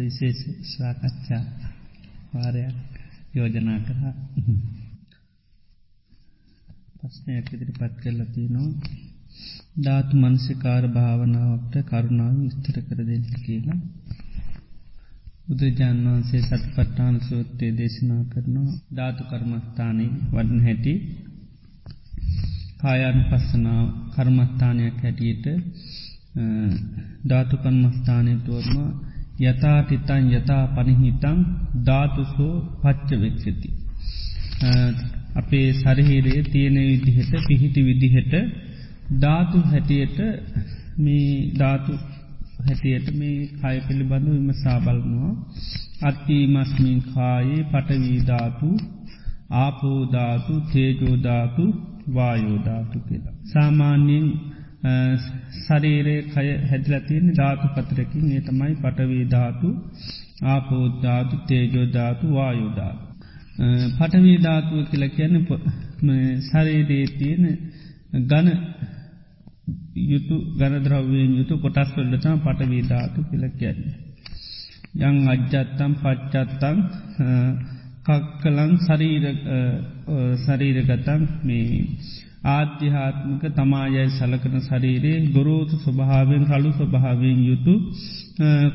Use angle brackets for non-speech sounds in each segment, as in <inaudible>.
විශේෂ ස්වාකච්ඡා වාරයක් යෝජනා කරා. පස්්නයක් ඉදිරි පත් කරලති නවා ධාතු මනසිකාර භාවනාවට කරුණාව විස්තර කර දෙන්න කියලා. බුදුරජාන් වහන්සේ සතිපට්ඨාන සූත්‍රයේ දේශනා කරනවා ධාතු කර්මස්ථානය වඩන හැටි. කායාන පස්සනාව කර්මස්ථානයක් හැටියට ධාතු කර්මස්ථානය තුවරම යථාටිතන් යථා පනිහිතං ධාතුසෝ පච්ච වෙක්ෂති. අපේ සරහිරයේ තියෙන විදිහට පිහිටි විදිහට ධාතු හැටියට මේ ධාතු හැටියට මේ කය පිළිබඳු විම සාබලනවා අත්තිීමස්මින් කායේ පටවීධාතු ආපෝධාතු තේජෝධාතු වායෝධාතු කියලා. සාමාන්‍යයෙන් සරීරය කය හැදිලතියෙන් ධාතු පතරකින් ඒ තමයි පටවීධාතු ආපෝද්ධාතු තේජෝධාතු වායෝධාතු. පටවීධාතුව කියල කියන සරීරයේ තියෙන ගන යුතු ගනද්‍රව්වෙන් යුතු කොටස් වල්ලතම පටවීධාතු කියල කියන්නේ. යං අජ්ජත්තම් පච්චත්තං කක්කලං සරීරගතන් මේ ආධ්‍යාත්මක තමායයි සලකන ශරීරයේ ගොරෝතු ස්වභාවෙන් කළු ස්වභාවෙන් යුතු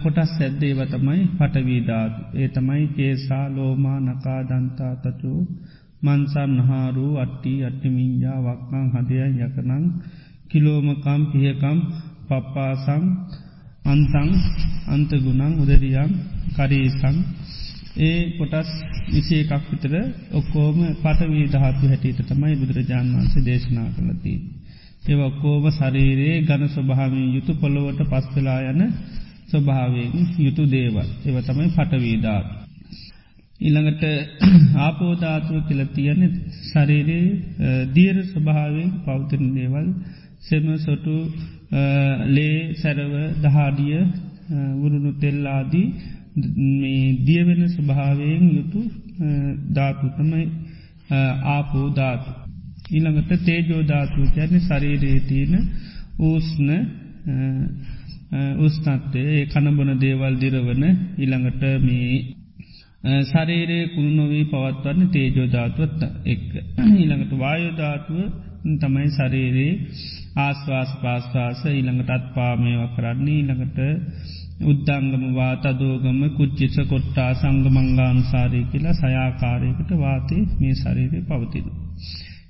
කොටස් සැද්දේව තමයි පටවීධාතු. ඒ තමයි කේසා ලෝමා නකා දන්තා තචු මන්සන් නහාරු අට්ටි අට්ටිමින්ජා වක්කං හදය යකනං කිලෝමකම් පියකම් පප්පාසං අන්තං අන්තගුණං උදරියම් කරේසං ඒ කොටස් විසේ එකක් විතර ඔක්කෝම පටවී දහතු හැටියට තමයි බුදුරජාන් වන්සේ දේශනා කළති. ඒව ඔක්කෝම ශරීරයේ ගන ස්වභාවින් යුතු පොළොවට පස්වෙලා යන ස්වභාවෙන් යුතු දේවල් ඒව තමයි පටවීධාත්. ඉළඟට <clears throat> ආපෝධාතුව කියල තියන ශරීරයේ දීර ස්වභාවෙන් පෞතන දේවල් සෙම සොටු ලේ සැරව දහාඩිය වුරුණු තෙල්ලාදී මේ දියවෙන ස්වභාවයෙන් යුතු ධාතු තමයි ආපෝ ධාතු. ඊළඟට තේජෝධාතු ගැන ශරීරයේ තියෙන ඌස්න උස්නත්තේ ඒ කණබන දේවල් දිරවන ඉළඟට මේ ශරීරයේ කුණු නොවී පවත්වන්න තේජෝධාතුවත් එක්. ඊළඟට වායෝධාතුව තමයි ශරීරයේ ආස්වාස් පාස්වාස ඊළඟට අත් පාමයව කරන්නේ ඊළඟට උද්දංගම වාත දෝගම කුච්චිස කොට්ටා සංගමංගානුසාරය කියලා සයාකාරයකට වාතය මේ ශරීරය පවතින.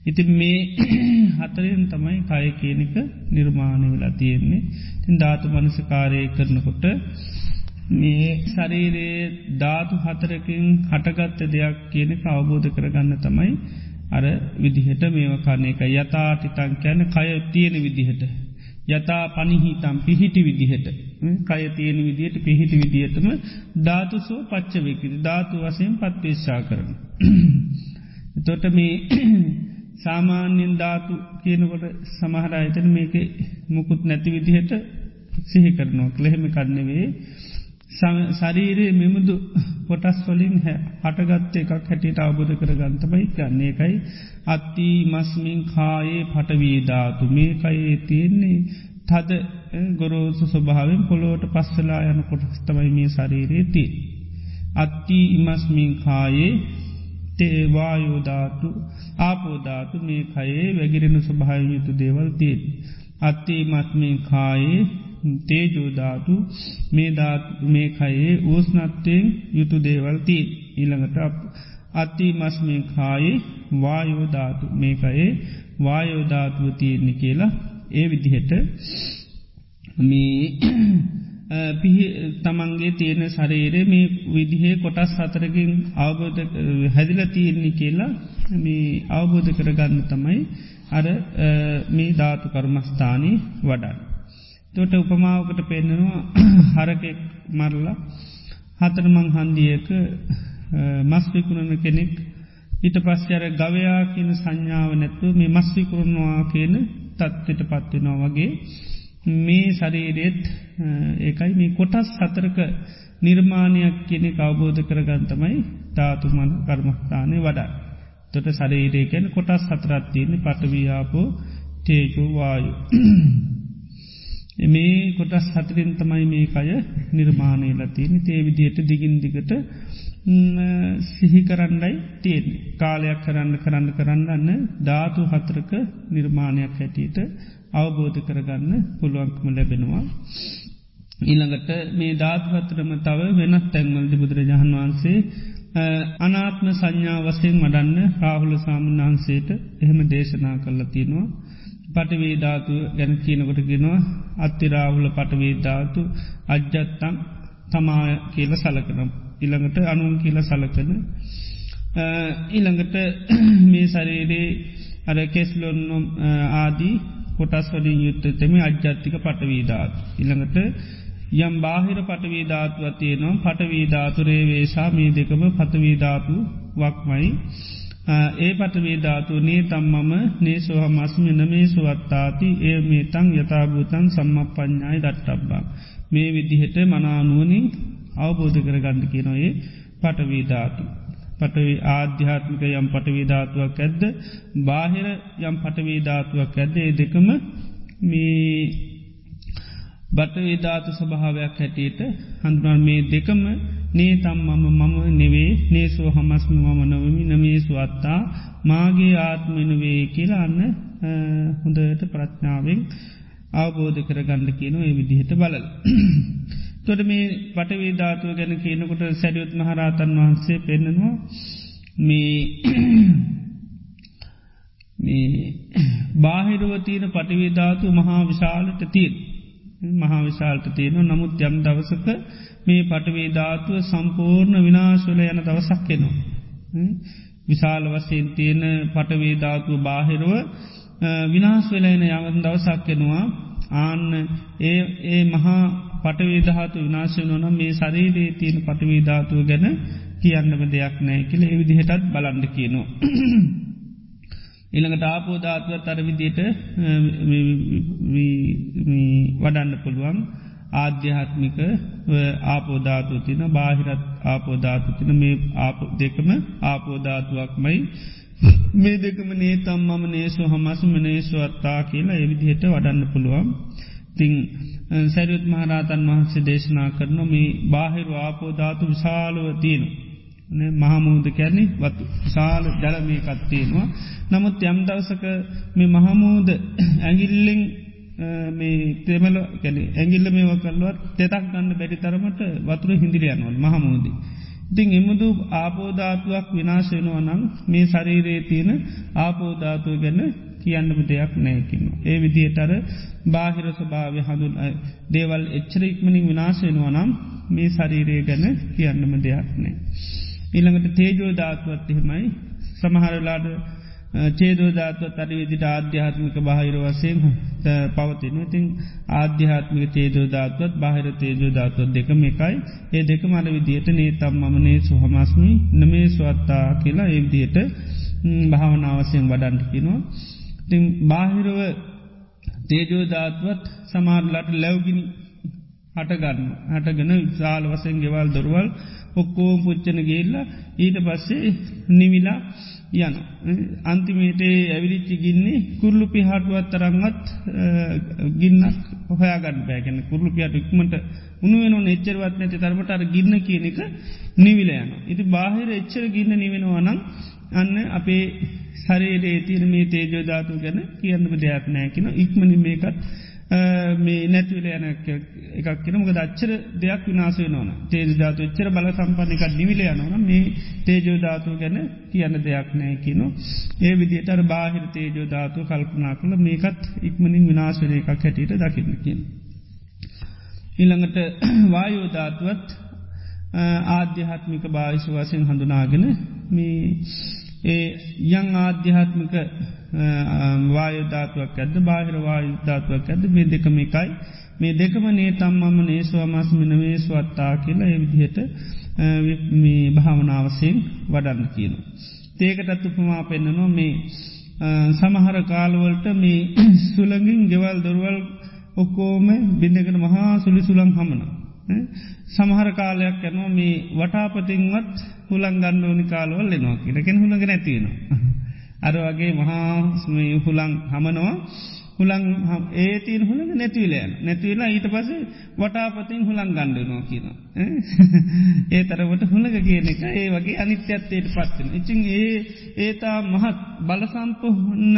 ඉති මේ <clears throat> හතරෙන් තමයි කය කියනක නිර්මාණය වෙලා තියෙන්නේ. තින් ධාතු මනසකාරය කරනකොට මේ ශරීරයේ ධාතු හතරකින් හටගත්ත දෙයක් කියන අවබෝධ කරගන්න තමයි අර විදිහට මේව කරන එක යථාටිතන් කැන කය තියෙන විදිහට. යතා පනිහිතම් පිහිටි විදිහට. කය තියෙන විදියට පිහිටි විදිහටම ධාතුසෝ පච්චවයකිද ධාතු වසයෙන් පත්පේශා කරන. තොට මේ <clears throat> සාමාන්‍යෙන් ධාතු කියනකොට සමහර අයතන මේක මුකුත් නැති විදිහට සිහි කරනවා ලෙහෙම කරන්නවේ ශරීරයේ මෙමුදු කොටස් වලින් හටගත්ත එකක් හැටියට අවබෝධ කරගන්තමයි ගන්නේ එකයි අත්ති මස්මින් කායේ පටවීධාතු මේකයේ තියෙන්නේ තද ගොරෝසු ස්වභාවෙන් පොළොවට පස්සලා යන කොටස්තමයි මේ ශරීරයේති. අත්ති ඉමස්මින් කායේ තේවායෝධාතු ආපෝධාතු මේ කයේ වැගිරෙන ස්වභාවයුතු දේවල් තිීන්. අත්ති මත්මින් කායේ තේජෝධාතු මේ කයේ ඌස්නත්තයෙන් යුතු දේවල් තිීන් ඊළඟට අත්ති මස්මින් කායේ වායෝධාතු මේකයේ වායෝධාතුව තියෙන්නේ කියලා ඒ විදිහට මේ තමන්ගේ තියෙන ශරේරය මේ විදිහේ කොටස් සතරකින් අවබෝධ හැදිල තියෙන්නේ කියලා මේ අවබෝධ කරගන්න තමයි අර මේ ධාතු කර්මස්ථානී වඩන්න. තොට උපමාවකට පෙන්නවා <coughs> හරකෙක් මරලා හතරමං හන්දියක මස්විකුණන කෙනෙක් ඊට පස්්චර ගවයා කියන සංඥාව නැත්තු මේ මස්විකුරුණවා කියන තත්වට පත්වෙනවා වගේ මේ ශරීරෙත් ඒකයි මේ කොටස් සතරක නිර්මාණයක් කියන අවබෝධ කරගන්තමයි ධාතුමන් කර්මස්ථානය වඩා. තොට ශරීරයකැන කොටස් සතරත්තියන්නේ පටවයාපෝ තේජෝවායු. මේ කොටස් හතරින් තමයි මේ අය නිර්මාණය ලතියන තේ විදියට දිගින් දිගට සිහි කරන්නයි තියෙන් කාලයක් කරන්න කරන්න කරන්නන්න ධාතු හතරක නිර්මාණයක් හැටියට අවබෝධ කරගන්න පුළුවන්ක්ම ලැබෙනවා. ඊළඟට මේ ධාත්වත්තරම තව වෙනත් තැන්වල්දි බුදුරජාණන් වහන්සේ අනාත්ම සංඥා වසයෙන් මඩන්න රාහුල සාමන් වහන්සේට එහෙම දේශනා කල්ල තියෙනවා. පටවේධාතු ගැන කියනකොට ගෙනවා අත්තිරාහුල පටවේධාතු අජ්ජත්තම් තමාය කියල සලකනම්. ඉළඟට අනුන් කියල සලකන ඊළඟට <clears throat> මේ සරේරේ අර කෙස්ලොන්නම් ආදී කොටස් වලින් යුත්තතම අජ්ජත්තික පටවීධාත්. ඉළඟට යම් බාහිර පටවීධාතුවතියනම් පටවීධාතුරේ වේශා මේ දෙකම පතවීධාතු වක්මයි. ඒ පටවේධාතු නේ තම්මම නේ සොහමස්ම නමේ සුවත්තාති ඒ මේ තං යථභූතන් සම්ම ප්ඥායි දට්ටබ්බා. මේ විදිහට මනානුවනින් අවබෝධ කර ගණඩ කියනොයේ පටවීධාතු. පටවි ආධ්‍යාත්මික යම් පටවීධාතුවක් ඇද්ද බාහිර යම් පටවීධාතුවක් ඇද්ද ඒ දෙකම මේ බටවේධාතු ස්වභාවයක් හැටියට හඳුනන් මේ දෙකම නේ තම් මම මම නෙවේ නේසෝ හමස්ම මම නවමි නමේසු අත්තා මාගේ ආත්මනවේ කියලා අන්න හොඳට ප්‍රඥාවෙන් අවබෝධ කර ගන්න කියනු ඒ විදිහට බලල්. තොට මේ පටවේ ධාතුව ගැන කියනකොට සැරියුත් මහරාතන් වහන්සේ පෙන්නවා මේ <clears throat> බාහිරුවතියන පටිවේධාතු මහා විශාලට තිීන් මහා විශාල්ට තියෙන නමුත් යම් දවසක මේ පටවේධාතුව සම්පූර්ණ විනාශවල යන දවසක් කෙනවා. විශාල වසයෙන් තියෙන පටවේධාතුව බාහිරුව විනාස් වෙලයින යමන් දවසක් කෙනවා ආන්න ඒ ඒ මහා පටවේදහතු විනාශය නොනම් මේ සරීරයේ තියෙන පටවේධාතුව ගැන කියන්නම දෙයක් නෑ කියල එවිදිහටත් බලන්ඩ කියනවා. <clears throat> ඉළඟට ආපෝධාත්වත් අර විදියට වඩන්න පුළුවන් ආධ්‍යාත්මික ආපෝධාතු තින බාහිරත් ආපෝධාතු තින <clears throat> මේ දෙකම ආපෝධාතුවක්මයි මේ දෙකම නේ තම් මම නේසු හමසම නේසුවත්තා කියලා එවිදිහට වඩන්න පුළුවන් තිං සැරියුත් මහරාතන් වහන්සේ දේශනා කරන මේ බාහිරු ආපෝධාතු විශාලුව තියෙනවා. මහමුූද කැන්නේ වතු සාල ජලමය කත්තේනවා. නමුත් යම් දවසක මේ මහමූද ඇගිල්ලෙන් මේ තෙමල කැන ඇගිල්ල මේ වකල්ලුවත් තෙතක් ගන්න බැරි තරමට වතුර හිදිරියනවල් මහමූදී. ඉතිං එමුදු ආපෝධාතුවක් විනාශයනවා නම් මේ ශරීරයේ තියෙන ආපෝධාතුව ගැන කියන්නම දෙයක් නෑකින්න. ඒ විදිහටර බාහිර ස්වභාවය හඳුන් දේවල් එච්චරක්මනින් විනාශයනවා නම් මේ ශරීරය ගැන කියන්නම දෙයක් නෑ. ඊළඟට තේජෝ ධාත්වත් එහෙමයි සමහරලාට චේදෝධාත්ව අරි විදිට ආධ්‍යාත්මික බාහිර වසයෙන් පවතින ඉතින් ආධ්‍යාත්මික තේදෝධාත්වත් බාහිර තේජෝධාත්වත් දෙකම එකයි ඒ දෙක මල විදියට නේ තම් මමනේ සුහමස්මි නමේ ස්වත්තා කියලා ඒවිදියට භාවනාවසයෙන් වඩන්ටකිනවා ඉතින් බාහිරව තේජෝධාත්වත් සමාරලාට ලැව්ගිනි හටගන්න හටගෙන විශාල වසයෙන් ගෙවල් දොරවල් ඔක්කෝම් පුච්චන ගේල්ල ඊට පස්සේ නිවිලා යන අන්තිමේට ඇවිලිච්චි ගින්නේ කුරලු පිහාටුවත් තරංගත් ගින්නක් හොයාගන්න බෑගැන කුරලු පියාට ඉක්මට උනුවෙන එච්චරවත් නැති තරමට අර ගින්න කියන එක නිවිල යන. ඉති බාහිර එච්චර ගින්න නිවෙනවනම් අන්න අපේ සරේරේ තිර මේ තේජෝධාතු ගැන කියන්නම දෙයක් නෑකින ඉක්මනින් මේකත් මේ නැතිවල යන එකක් කියන මොක දච්චර දෙයක් විනාසේ නොන තේජධාතු එච්චර බල සම්පන්නක නිවිල යනවන මේ තේජෝධාතු ගැන කියන්න දෙයක් නෑ කියන ඒ විදිටර බාහිර තේජෝධාතු කල්පනා කළ මේකත් ඉක්මනින් විනාශනය එකක් හැටියට දකින්න කියන. ඉළඟට <clears throat> වායෝධාතුවත් ආධ්‍යාත්මික භාවිශ වසයෙන් හඳුනාගෙන මේ ඒ යං ආධ්‍යාත්මික වායුධාතුවක් ඇද බාහිර වායුධාතුවක් ඇද මේ දෙකම එකයි මේ දෙකම නේ තම්මම නේස්වා මස් මිනවේ ස්වත්තා කියලා එවිදිහට මේ භාවනාවසයෙන් වඩන්න කියනු. ඒකටත් උපමා පෙන්න්නනවා මේ සමහර කාලවලට මේ <clears throat> සුළඟින් ගෙවල් දොරුවල් ඔක්කෝම බිඳගෙන මහා සුළි සුළං හමන. සමහර කාලයක් යනවා මේ වටාපතින්වත් හුළන් ගන්න ඕනි කාලවල් එනවා කියලකෙන හුළඟ නැතිවෙනවා. අර වගේ මහා හුළං හමනවා හුළං ඒතින් හුළඟ නැතිවලයන් නැතිවෙලා ඊට පස වටාපතින් හුළං ගණ්ඩනෝ කියන. ඒ තරවට හුළඟ කියන එක ඒ වගේ අනිත්‍යත්තයට පත්වෙන. ඉතින් ඒ ඒතා මහත් බලසම්පහන්න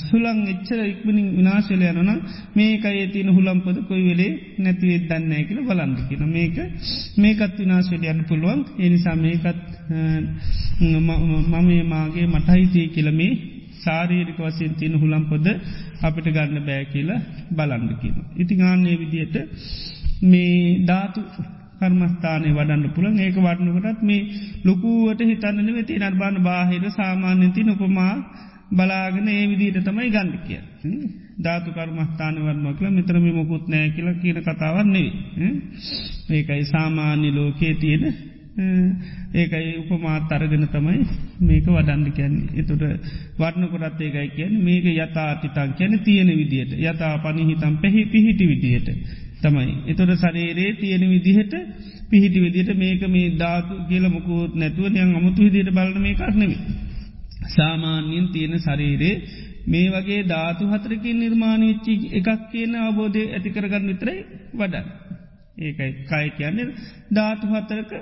සුළං එච්චර ඉක්මනින් විනාශලයනන මේක ඒතින හුළම්පද කොයි වෙලේ නැතිවේ දන්නෑ කියල බලන්ඩ කියන මේක මේකත් විනාශලයන්න පුළුවන් එනිසා මේකත් මම මාගේ මටහිතී කියලමේ සාරීරික වසයෙන් තියෙන හුළම්පොද අපිට ගන්න බෑ කියලා බලන්න කියන. ඉතිං ආන්නේ විදියට මේ ධාතු කර්මස්ථානය වඩන්න පුළන් ඒක වඩනකටත් මේ ලොකුවට හිතන්නන වෙති නර්බාන බාහිර සාමාන්‍යති නොපමා බලාගෙන ඒ විදියට තමයි ගන්න කිය. ධාතු කර්මස්ථාන වර්මකල මිත්‍රම මොකුත් නෑ කියල කියන කතාවන්නේ. ඒකයි සාමාන්‍ය ලෝකයේ තියෙන ඒකයි උපමාත් අරගෙන තමයි මේක වඩන්න කියන්නේ. එතුට වර්ණකොටත් ඒකයි කියන්න මේක යථාතිතන් කියන තියෙන විදියට යථා පනිහිතම් පැහි පිහිටි විදියට තමයි. එතොට සරේරේ තියෙන විදිහට පිහිටි විදිට මේක මේ ධාතු කියල මොකුත් නැතුව යන් අමුතු විදියට බලන මේ කරනෙවි. සාමාන්‍යයෙන් තියෙන ශරීරේ මේ වගේ ධාතු හතරකින් නිර්මාණයච්චි එකක් කියන අවබෝධය ඇතිකරගන්න විතරයි වඩන්. ඒකයි කයි කියන්නේ ධාතු හතරක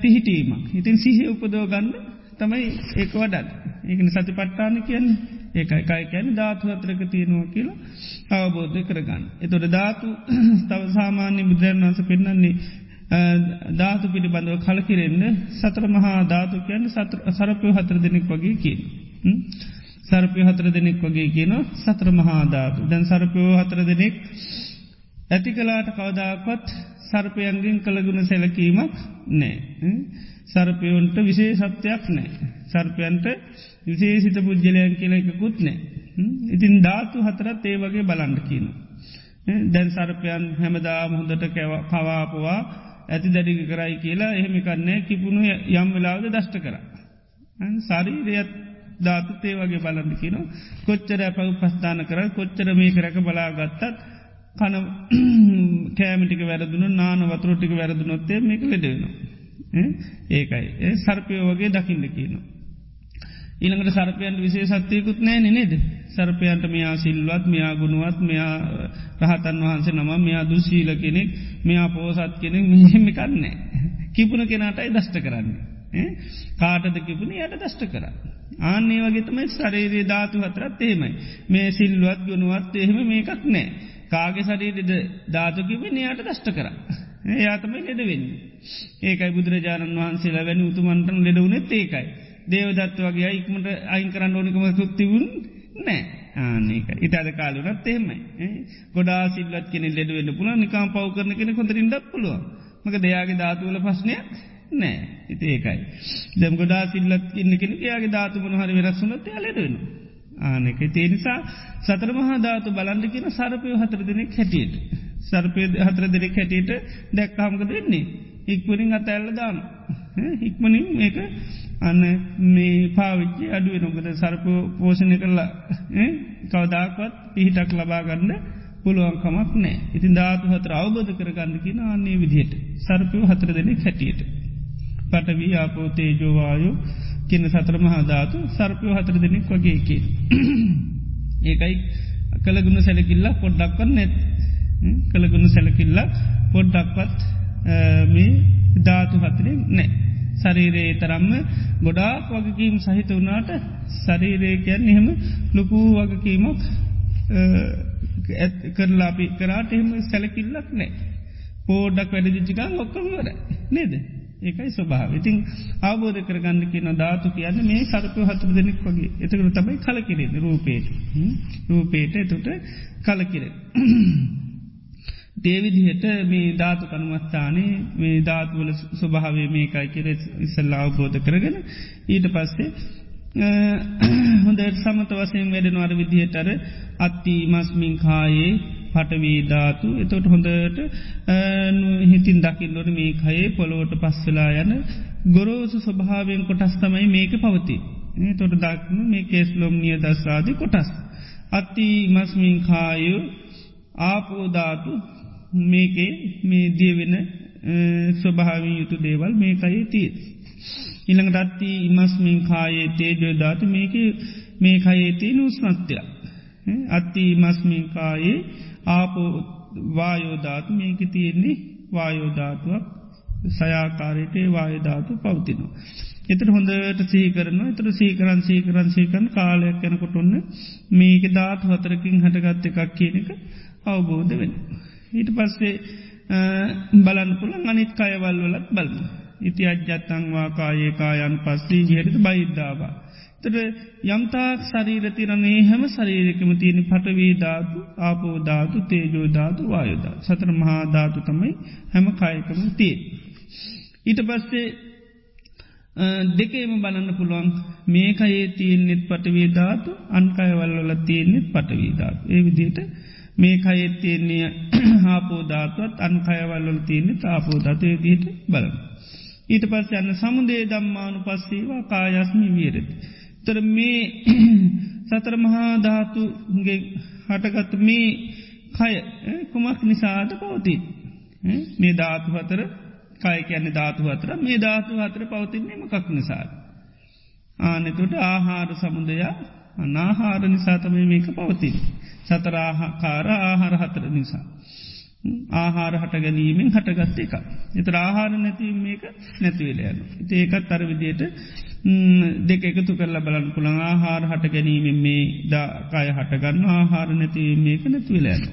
පිහිටීමක්. ඉතින් සිහ උපදෝ ගන්න තමයි ඒක වඩත් ඒකන සති පට්ටාන කියන්න ඒකයි. කයි කියැන ධාතු අතරක තියෙනවා කියලා අවබෝධය කරගන්න. එතොට ධාතු <clears throat> තව සාමාන්‍ය බුදුරන් වන්ස පෙන්න්නන්නේ ධාතු පිළිබඳව කලකිරෙන්න සතර මහා ධාතු කියන්න සරපය හතර දෙනෙක් වගේ කිය. සරපය හතර දෙනෙක් වගේ කියන සතර මහා ධාතු. දැන් සරපයෝ හතර දෙනෙක් ඇති කලාට කවදාකොත් සර්පයන්ගෙන් කළගුණ සැලකීමක් නෑ. සර්පයෝන්ට විසේ සත්‍යයක් නෑ. සර්පයන්ට විශේසිත පුද්ජලයන් කියල එකකුත් නෑ. ඉතින් ධාතු හතරත් ඒ වගේ බලන්ඩ කියන. දැන් සර්පයන් හැමදා හොඳට කවාපවා ඇති දැඩිග කරයි කියලා එහෙමිකන්නේ කිපුුණු යම් වෙලාවද දෂ්ට කර. සරීරයත් ධාතුතේ වගේ බලන්න කියන කොච්චර පැව් පස්ථාන කර කොච්චර මේ කරක බලා ගත්තත් කන <clears throat> කෑමිටික වැරදුන නාන වතුරටික වැරදුනොත්තේ මේක ලෙඩවෙන. ඒකයි ඒ සර්පයෝ වගේ දකින්න කියන. ඊළඟට සර්පයන්ට විසේ සත්‍යයකුත් නෑ නේද. සර්පයන්ට මෙයා සිල්වත් මෙයා ගුණුවත් මෙයා රහතන් වහන්සේ නම මෙයා දුශීල කෙනෙක් මෙයා පෝසත් කෙනෙක් මෙහෙමි කන්නේ. කිපුණ කෙනාටයි දෂ්ට කරන්නේ. කාටද කිපුණ යට දෂ්ට කර. ආන්නේ වගේතමයි සරේරේ ධාතු හතරත් එහෙමයි. මේ සිල්වත් ගුණුවත් එහෙම මේකක් නෑ. කාගේ සරීරිද ධාතුකිවෙන යායට දෂ්ට කර. එයාතමයි ලෙඩවෙන්න. ඒකයි බුදුරජාණන් වහන්සේලා වැනි උතුමන්ටන් ලෙඩවුණෙත් ඒකයි. දේවදත්ත වගේ ඉක්මට අයින් කරන්න ඕනිකම තුත්තිවුන් නෑ. ආනක ඉතාද කාලුනත් එහෙමයි. ගොඩා සිල්ලත් කෙනෙ ලෙඩවෙන්න පුළ නිකාම් පව් කරන කෙන කොඳරින් ඩක් පුළුව මක දෙයාගේ ධාතුවල පස්්නය නෑ ඉති ඒකයි. දැම් ගොඩා සිල්ලත් ඉන්න කෙන යාගේ ධාතුමන හරි වෙරස්සුනත් ලෙඩවෙනවා. ආනෙක තේ නිසා සතර මහාධාතු බලන්ඩ කියන සරපය හතර දෙනෙක් හැටියට. සර්පය හතර දෙනෙක් හැටියට දැක්කාමක දෙන්නේ. ඉක්මනින් අතඇල්ල දාන. ඉක්මනින් මේක අන්න මේ පාවිච්චි අඩුවෙනොකද සර්ප පෝෂණය කරලා කවදාකවත් පිහිටක් ලබාගන්න පුළුවන්කමක් නෑ. ඉතින් ධාතු හතර අවබෝධ කරගන්න කියන අන්නේ විදිහයට සර්පයෝ හතර දෙනෙක් හැටියට. පටවී ආපෝතේ ජෝවායෝ කියන සතර මහාධාතු සර්පයෝ හතර දෙනෙක් වගේකි. ඒකයි කළගුණ සැලකිල්ල පොඩ්ඩක්වන් නැත් කළගුණ සැලකිල්ල පොඩ්ඩක්වත් මේ ධාතු හතරෙන් නෑ. සරීරයේ තරම්ම ගොඩාක් වගකීම් සහිත වනාට සරීරේකයන් එහෙම ලොකූ වගකීමක් කරලාපි කරාට එහෙම සැලකිල්ලක් නෑ. පෝඩක් වැඩදිචිකා ඔක්කමවර නේද. ඒකයි ස්වභාව ඉතින් අවබෝධ කරගන්න කියන ධාතු කියන්න මේ සරපය හතුර දෙනෙක් වගේ. එතකර තමයි කලකිරෙන රූපේට රූපේට එතුට කලකිර. දේවිදිහට මේ ධාතු කනුමස්ථානේ මේ ධාතුවල ස්වභාවේ මේකයි කෙර ඉස්සල්ලා අවබෝධ කරගෙන ඊට පස්සේ හොඳ සමත වසයෙන් වැඩෙනවාර විදිහටර අත්ති මස්මින් කායේ පටවීධාතු එතොට හොඳට හිතින් දකිල්ලොට මේ කයේ පොළොවට පස්සලා යන ගොරෝසු ස්වභාවයෙන් කොටස් තමයි මේක පවති. තොට දක්න මේ කේස්ලොම් නිය දස්රාධි කොටස්. අත්ති මස්මින් කායු ආපෝධාතු මේකේ මේ දියවෙන ස්වභාවින් යුතු දේවල් මේකයි තිීත්. ඉළඟ දත්ති ඉමස්මින් කායේ තේජෝ ධාතු මේක මේ කයේති නුස්නත්‍යයක්. අත්ති මස්මිකායේ ආපෝ වායෝධාතු මේක තියෙන්නේ වායෝධාතුවක් සයාකාරයට වායධාතු පවතිනවා. එතර හොඳට සීකරනවා එතර සීකරන් සීකරන් සීකරන් කාලයක් යැනකොට ඔන්න මේක ධාත් හතරකින් හටගත්ත එකක් කියන එක අවබෝධ වෙන. ඊට පස්සේ බලන්න පුළන් අනිත් අයවල් වලත් බලන්න. ඉති අජ්ජත්තංවා කායේ කායන් පස්සී ජිහරිත බයිද්ධාවා. තර යම්තාක් ශරීර තිරන්නේ හැම ශරීරකම තියෙන පටවීධාතු ආපෝධාතු තේජෝධාතු වායුදා. සතර මහාධාතු තමයි හැම කායකම තිේ. ඊට පස්සේ දෙකේම බලන්න පුළුවන් මේකයේ තියන්නෙත් පටවීධාතු අන්කයවල්වල තියන්නෙත් පටවීධාතු. ඒ විදියට මේ කයෙත් තියන්නේ හාපෝධාතුවත් <clears throat> අන්කයවල්වල තියන්නේ තාපෝධාතය දිට බලන්න. ඊට පස්ස යන්න සමුදේ දම්මානු පස්සේවා කායස්මි වීරති. තර මේ <clears throat> සතර මහාධාතුගේ හටගත් මේ කය කුමක් නිසාද පවති. මේ ධාතු හතර කය කියන්න ධාතු හතර මේ ධාතු හතර පවතින්නේ මකක් නිසාද. ආනෙතුට ආහාර සමුදයා අනාහාර නිසාතම මේක පවතින්. සතරාහකාර ආහාර හතර නිසා. ආහාර හට ගැනීමෙන් හටගත්ත එක. එතර ආහාර නැතිව මේක නැතිවෙලයන. ඒකත් අර විදියට දෙක එකතු කරල බලන් පුළන් ආහාර හට ගැනීමෙන් මේ දාකාය හටගන්න ආහාර නැතිව මේක නැතිවෙලයන.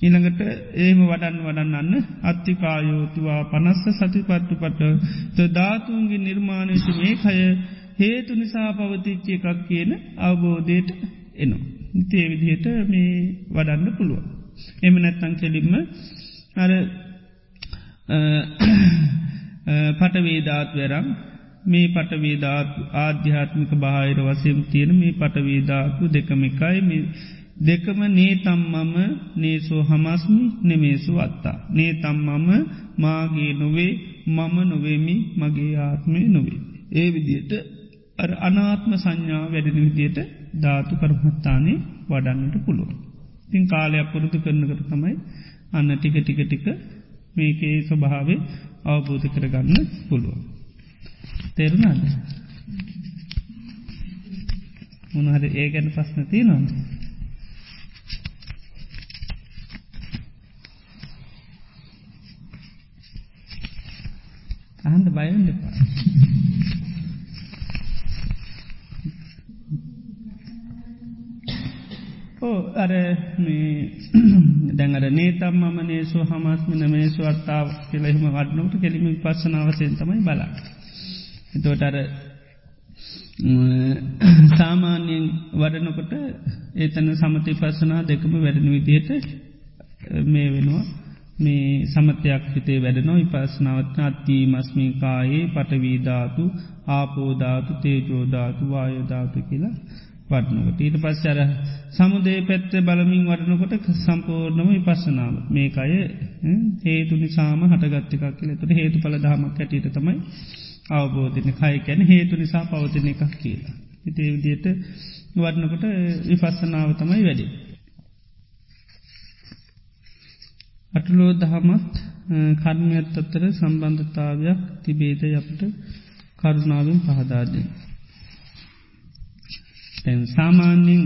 ඊළඟට ඒම වඩන් වඩන්නන්න අත්තිකායෝතුවා පනස්ස සතිපත්තු පට ධාතුන්ගේ නිර්මාණයට මේ කය හේතු නිසා පවතිච්ච එකක් කියන අවබෝධයට එනවා. තේවිදියට මේ වඩන්න පුළුවන්. එම නැත්තං කෙලින්ම අර පටවේධාත්වරම් මේ පටවේධාතු ආධ්‍යාත්මික බාහිර වසයෙන් තියෙන මේ පටවේධාතු දෙකමිකයි දෙකම නේ තම්මම නේසෝ හමස්මි නෙමේසු අත්තා. නේ තම්මම මාගේ නොවේ මම නොවේමි මගේ ආත්මය නොවේ. ඒ විදියට අනාත්ම සංඥා වැඩෙන විදියට ධාතු කරමත්තානේ වඩන්නට පුළුවන්. තින් කාලයක් පුරුදු කරනකට තමයි අන්න ටික ටික ටික මේකේ ස්වභාවේ අවබෝධ කරගන්න පුළුවන්. තෙරුණාද මොනහද ඒ ගැන පස්න තියනොද. අහන්ද බයන්න දෙපා. අර <clears throat> දැඟර නේතම් මම නේසු හමස්මින මේසු අත්තාව කියලෙහිම වඩනකට කෙලිම පස්සනාවසයෙන් තමයි බලා. එතෝට අර සාමාන්‍යයෙන් වඩනකොට ඒතන සමති පස්සනා දෙකම වැඩෙන විදියට මේ වෙනවා. මේ සමතයක් හිතේ වැඩනො ඉපස්නාවත්න අත්තිී මස්මින් කායේ පටවීධාතු ආපෝධාතු තේජෝධාතු වායෝධාතු කියලා වටනකට ඊට පස්සර සමුදේ පැත්ත බලමින් වටනකොට සම්පූර්ණම විපස්සනාව. මේකය හේතු නිසාම හටගත්තිකක් කියල. තුට හේතු පල දහමක් ඇටට තමයි අවබෝධන කය කැන හේතු නිසා පවතින එකක් කියලා. ඉතේ විදියට වඩනකොට විපස්සනාව තමයි වැඩි. අටලෝ දහමත් කර්මයත් අත්තර සම්බන්ධතාවයක් තිබේද අපට කරුණාවෙන් පහදාදෙන්. සාමාන්‍යින්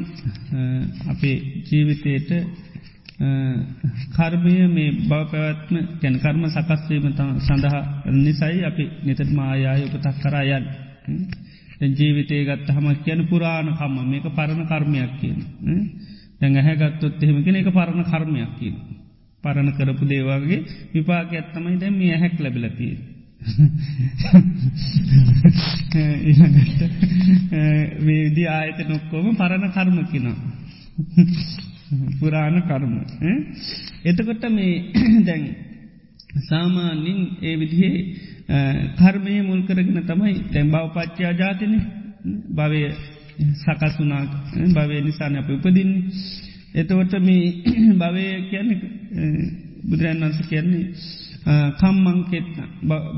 අපේ ජීවිතයට කර්මය මේ බව පැවැත්ම ගැන කර්ම සකස්වීම සඳහා නිසයි අපි නිතත් මායාය උපතක් කරායන් ජීවිතය ගත්ත හම කියන පුරාණ කම්ම මේක පරණ කර්මයක් කියන දැඟ හැගත්තොත් එහෙමගෙන එක පරණ කර්මයක් කියන පරණ කරපු දේවාගේ විපාක ඇත්තමයි දැම මේ හැක් ලැබිලතිී ඉළඟට වේදී ආයත නොක්කෝම පරණ කර්මකිනවා. පුරාණ කර්ම. එතකොට මේ <clears throat> දැන් සාමාන්‍යින් ඒ විදිහේ කර්මය මුල් කරගෙන තමයි තැන් බව පච්චා ජාතින භවය සකස්වනා භවය නිසාන අප උපදින්. එතවට මේ <clears throat> භවය කියන බුදුරන් වන්ස කියන්නේ කම්මංකෙත්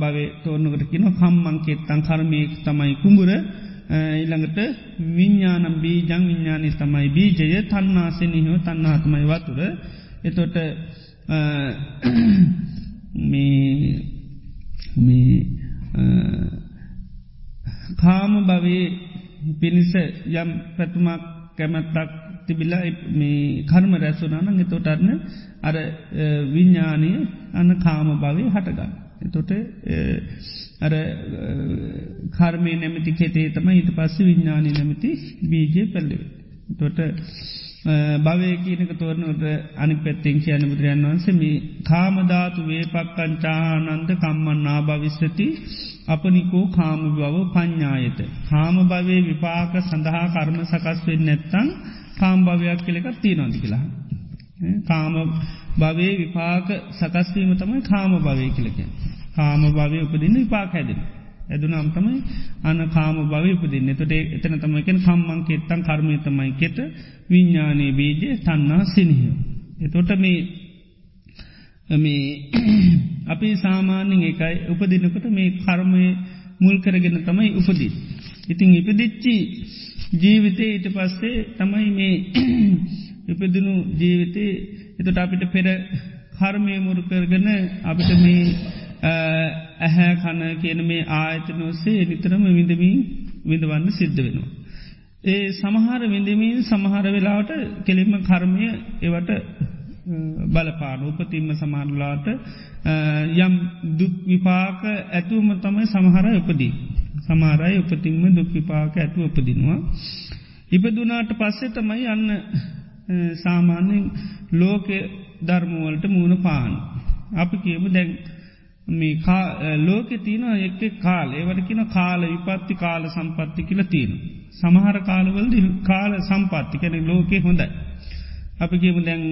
භවේ තෝරනකට කියන කම්මංකෙත්තන් කර්මයක් තමයි කුඹුර. ඉළඟට විඤ්ඥානම් බීජං විඤ්ඥානි තමයි බීජය තන්නාසෙනහිෝ තන්නාතමයි වතුර එතොට කාම භවේ පිණිස යම් පැතුමක් කැමැත්තක් තිබිලා මේ කර්ම රැස්සුනාන එතොටරන්න අර විඤ්ඥානය අන්න කාම භවය හටගන්න. එතොට අර කර්මය නැමති කෙතේ තම ඊට පස්ස විඤ්ඥානය නැමති බීජය පැල්ලෙව. තොට භවය කියනක තෝරනට අනි පැත්තෙන් කියන බුදුරයන් වන්සම කාමධාතු වේපක්කංචානන්ද කම්මන්නා භවිස්සති අපනිකෝ කාම බව පඤ්ඥායත. කාම භවේ විපාක සඳහා කර්ම සකස්වෙන් නැත්තං කාම් භවයක් කෙලෙකත් තියනොදි කියලා. කාම භවේ විපාක සකස්වීම තමයි කාම භවය කියලක. කාම භවය උපදින්න විපාක හැදෙන. ඇදුනම් තමයි අන කාම භව උපදින්න තොට එතන තමයිකෙන් කම්මං කෙත්තන් කර්මය තමයි කෙත විඤ්ඥානයේ බීජය තන්නා සිනහිය. එතොට මේ මේ <coughs> අපි සාමාන්‍යෙන් එකයි උපදිනකොට මේ කර්මය මුල් කරගෙන තමයි උපදී. ඉතිං ඉපදිච්චි ජීවිතය ඊට පස්සේ තමයි මේ <coughs> ඉපදිනු ජීවිතේ එතට අපිට පෙර කර්මය මුරු කරගන අපිට මේ ඇහැ කන කියන මේ ආයතන ඔස්සේ නිතරම විඳමින් විඳවන්න සිද්ධ වෙනවා. ඒ සමහර විඳමින් සමහර වෙලාවට කෙලින්ම කර්මය එවට බලපාන උපතින්ම සමාරලාට යම් දුක් විපාක ඇතුවම තමයි සමහර උපදී. සමාරයි උපතින්ම දුක් විපාක ඇතුව උපදිනවා. ඉපදුනාට පස්සේ තමයි යන්න සාමාන්‍යෙන් ලෝක ධර්මවලට මූුණ පාන. අපි කියමු දැන් මේ ලෝක තියන එක් කාල ඒවට කියන කාල විපත්ති කාල සම්පත්ති කියල තියෙන. සමහර කාලවලද කාල සම්පත්ති කැන ලෝකෙ හොඳයි. අපි කියමු දැන්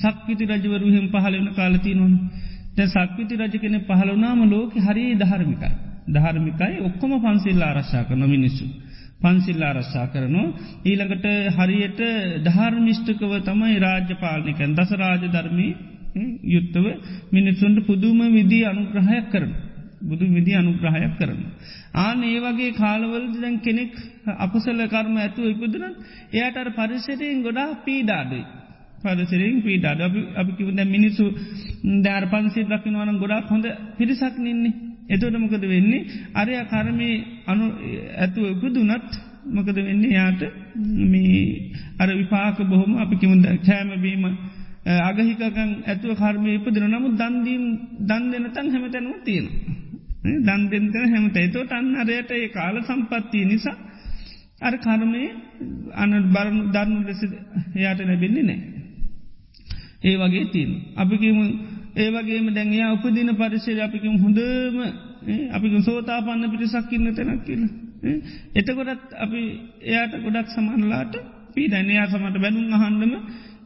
සක්විති රජවරු හිම පහලවන කාලති නොන් දැ සක්විති රජ කෙන පහලවනාම ලෝක හරි ධර්මිකයි. ධර්මිකයි ඔක්කොම පන්සිල්ල ආරශ්ා කරන මිනිස්සු. පන්සිල්ල ආරශ්ා කරනවා ඊළඟට හරියට ධර්මිෂ්ටකව තමයි රාජ්‍ය පාලනිකන් දස රාජ ධර්මී යුත්තව මිනිස්සුන්ට පුදුම විදී අනුග්‍රහයක් කරන. බුදු විදි අනුග්‍රහයක් කරන. ආන ඒ වගේ කාලවල දැන් කෙනෙක් අපසල කර්ම ඇතුව ඉපදුනත් එයට අර පරිසරයෙන් ගොඩා පීඩාඩුයි. පදසරෙන් පීඩාඩ අපි කිවද මිනිස්සු දෑර පන්සේ දකිනවන ගොඩක් හොඳ පිරිසක් නින්නේ. එතොට මොකද වෙන්නේ අරය කරමය අනු ඇතුව උපදුනත් මොකද වෙන්නේ යාට මේ අර විපාක බොහොම අපි කිමුද කෑමබීම අගහිකකන් ඇතුව කර්මය ඉපදින නමුත් දන්දීම් දන් දෙන තන් හැමතැනුව තියෙන. දන් දෙෙන්ත හැමත එතෝට අන්න අරයට ඒ කාල සම්පත්තිය නිසා අර කර්මය අන බරණු දරනු ලෙස එයාට නැබෙන්නේ නෑ. ඒ වගේ තිීන්. අපිකිම ඒවගේම දැන්යා උපදින පරිශය අපිකිම හොඳම අපික සෝතා පන්න පිටිසක්කින්න තැනක් කියල. එතකොටත් අපි එයාට ගොඩක් සමන්ලාට පීඩනයා සමට බැනුම් අහන්ඩම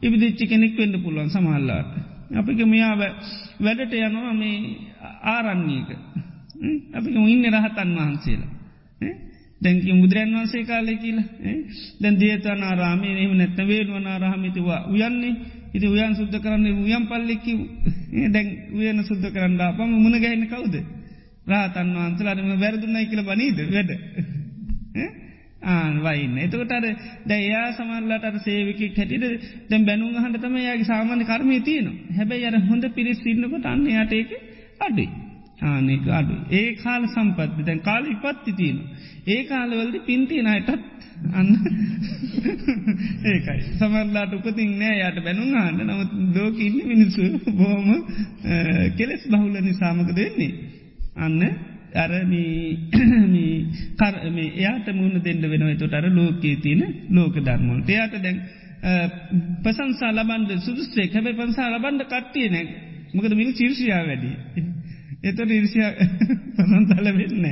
ඉවිදිච්චි කෙනෙක් වෙන්න පුළුවන් සමහල්ලාට. අපික මෙයා වැඩට යනවා මේ ආරන්නේක. අපික ඉන්න රහතන් වහන්සේලා. දැන්කි මුදුරන් වන්සේ කාලය කියලා දැන් දේතන ආරාමේ එහම නැත්ත වේනුවන ආරහමිතිවා උයන්නේ ඉති උයන් සුද්ධ කරන්නේ උයම් පල්ලෙක්කි දැන් උයන සුද්ධ කරන්න පම මුණ ගැහෙන කවුද? රාතන් වහන්සලාටම වැරදුන්නයි කියල බනීද? වැඩ. ආවයින්න එතකොටර දැයා සමල්ලට සේවික හැටිට දැම් බැනුම් හන්ට තම යාගේ සාමාන්‍ය කර්මය තියන හැබැයි අර හොඳ පිරිස් ඉන්නකොට අන්න යටඒක අඩුයි. ආනෙක අඩු. ඒ කාල සම්පත්ති දැන් කාල ඉපත්ති තියෙන ඒ කාලවලද පින්තියන අයටත් අන්න. ඒකයි. සමල්ලාට උපතින් නෑ යට බැනුම් ආන්න නමුත් ලෝක ඉන්න මිනිස්සු බෝම කෙලෙස් බහුල නිසාමක දෙන්නේ අන්න අරම කරම එයාට මුණ දෙන්න වෙනව. තොට අර ලෝකයේ තියන ලෝක ධර්මෝට එයාට දැන් පසන්සා ලබන්ද සුදුස්සේ හැබයි පන්සා ලබන්ඩ කට්ටිය නෑ. මකද මිනි චිර්ෂයා වැඩි. එතොට ඉරිසිය <laughs> පසන්සාල වෙන්න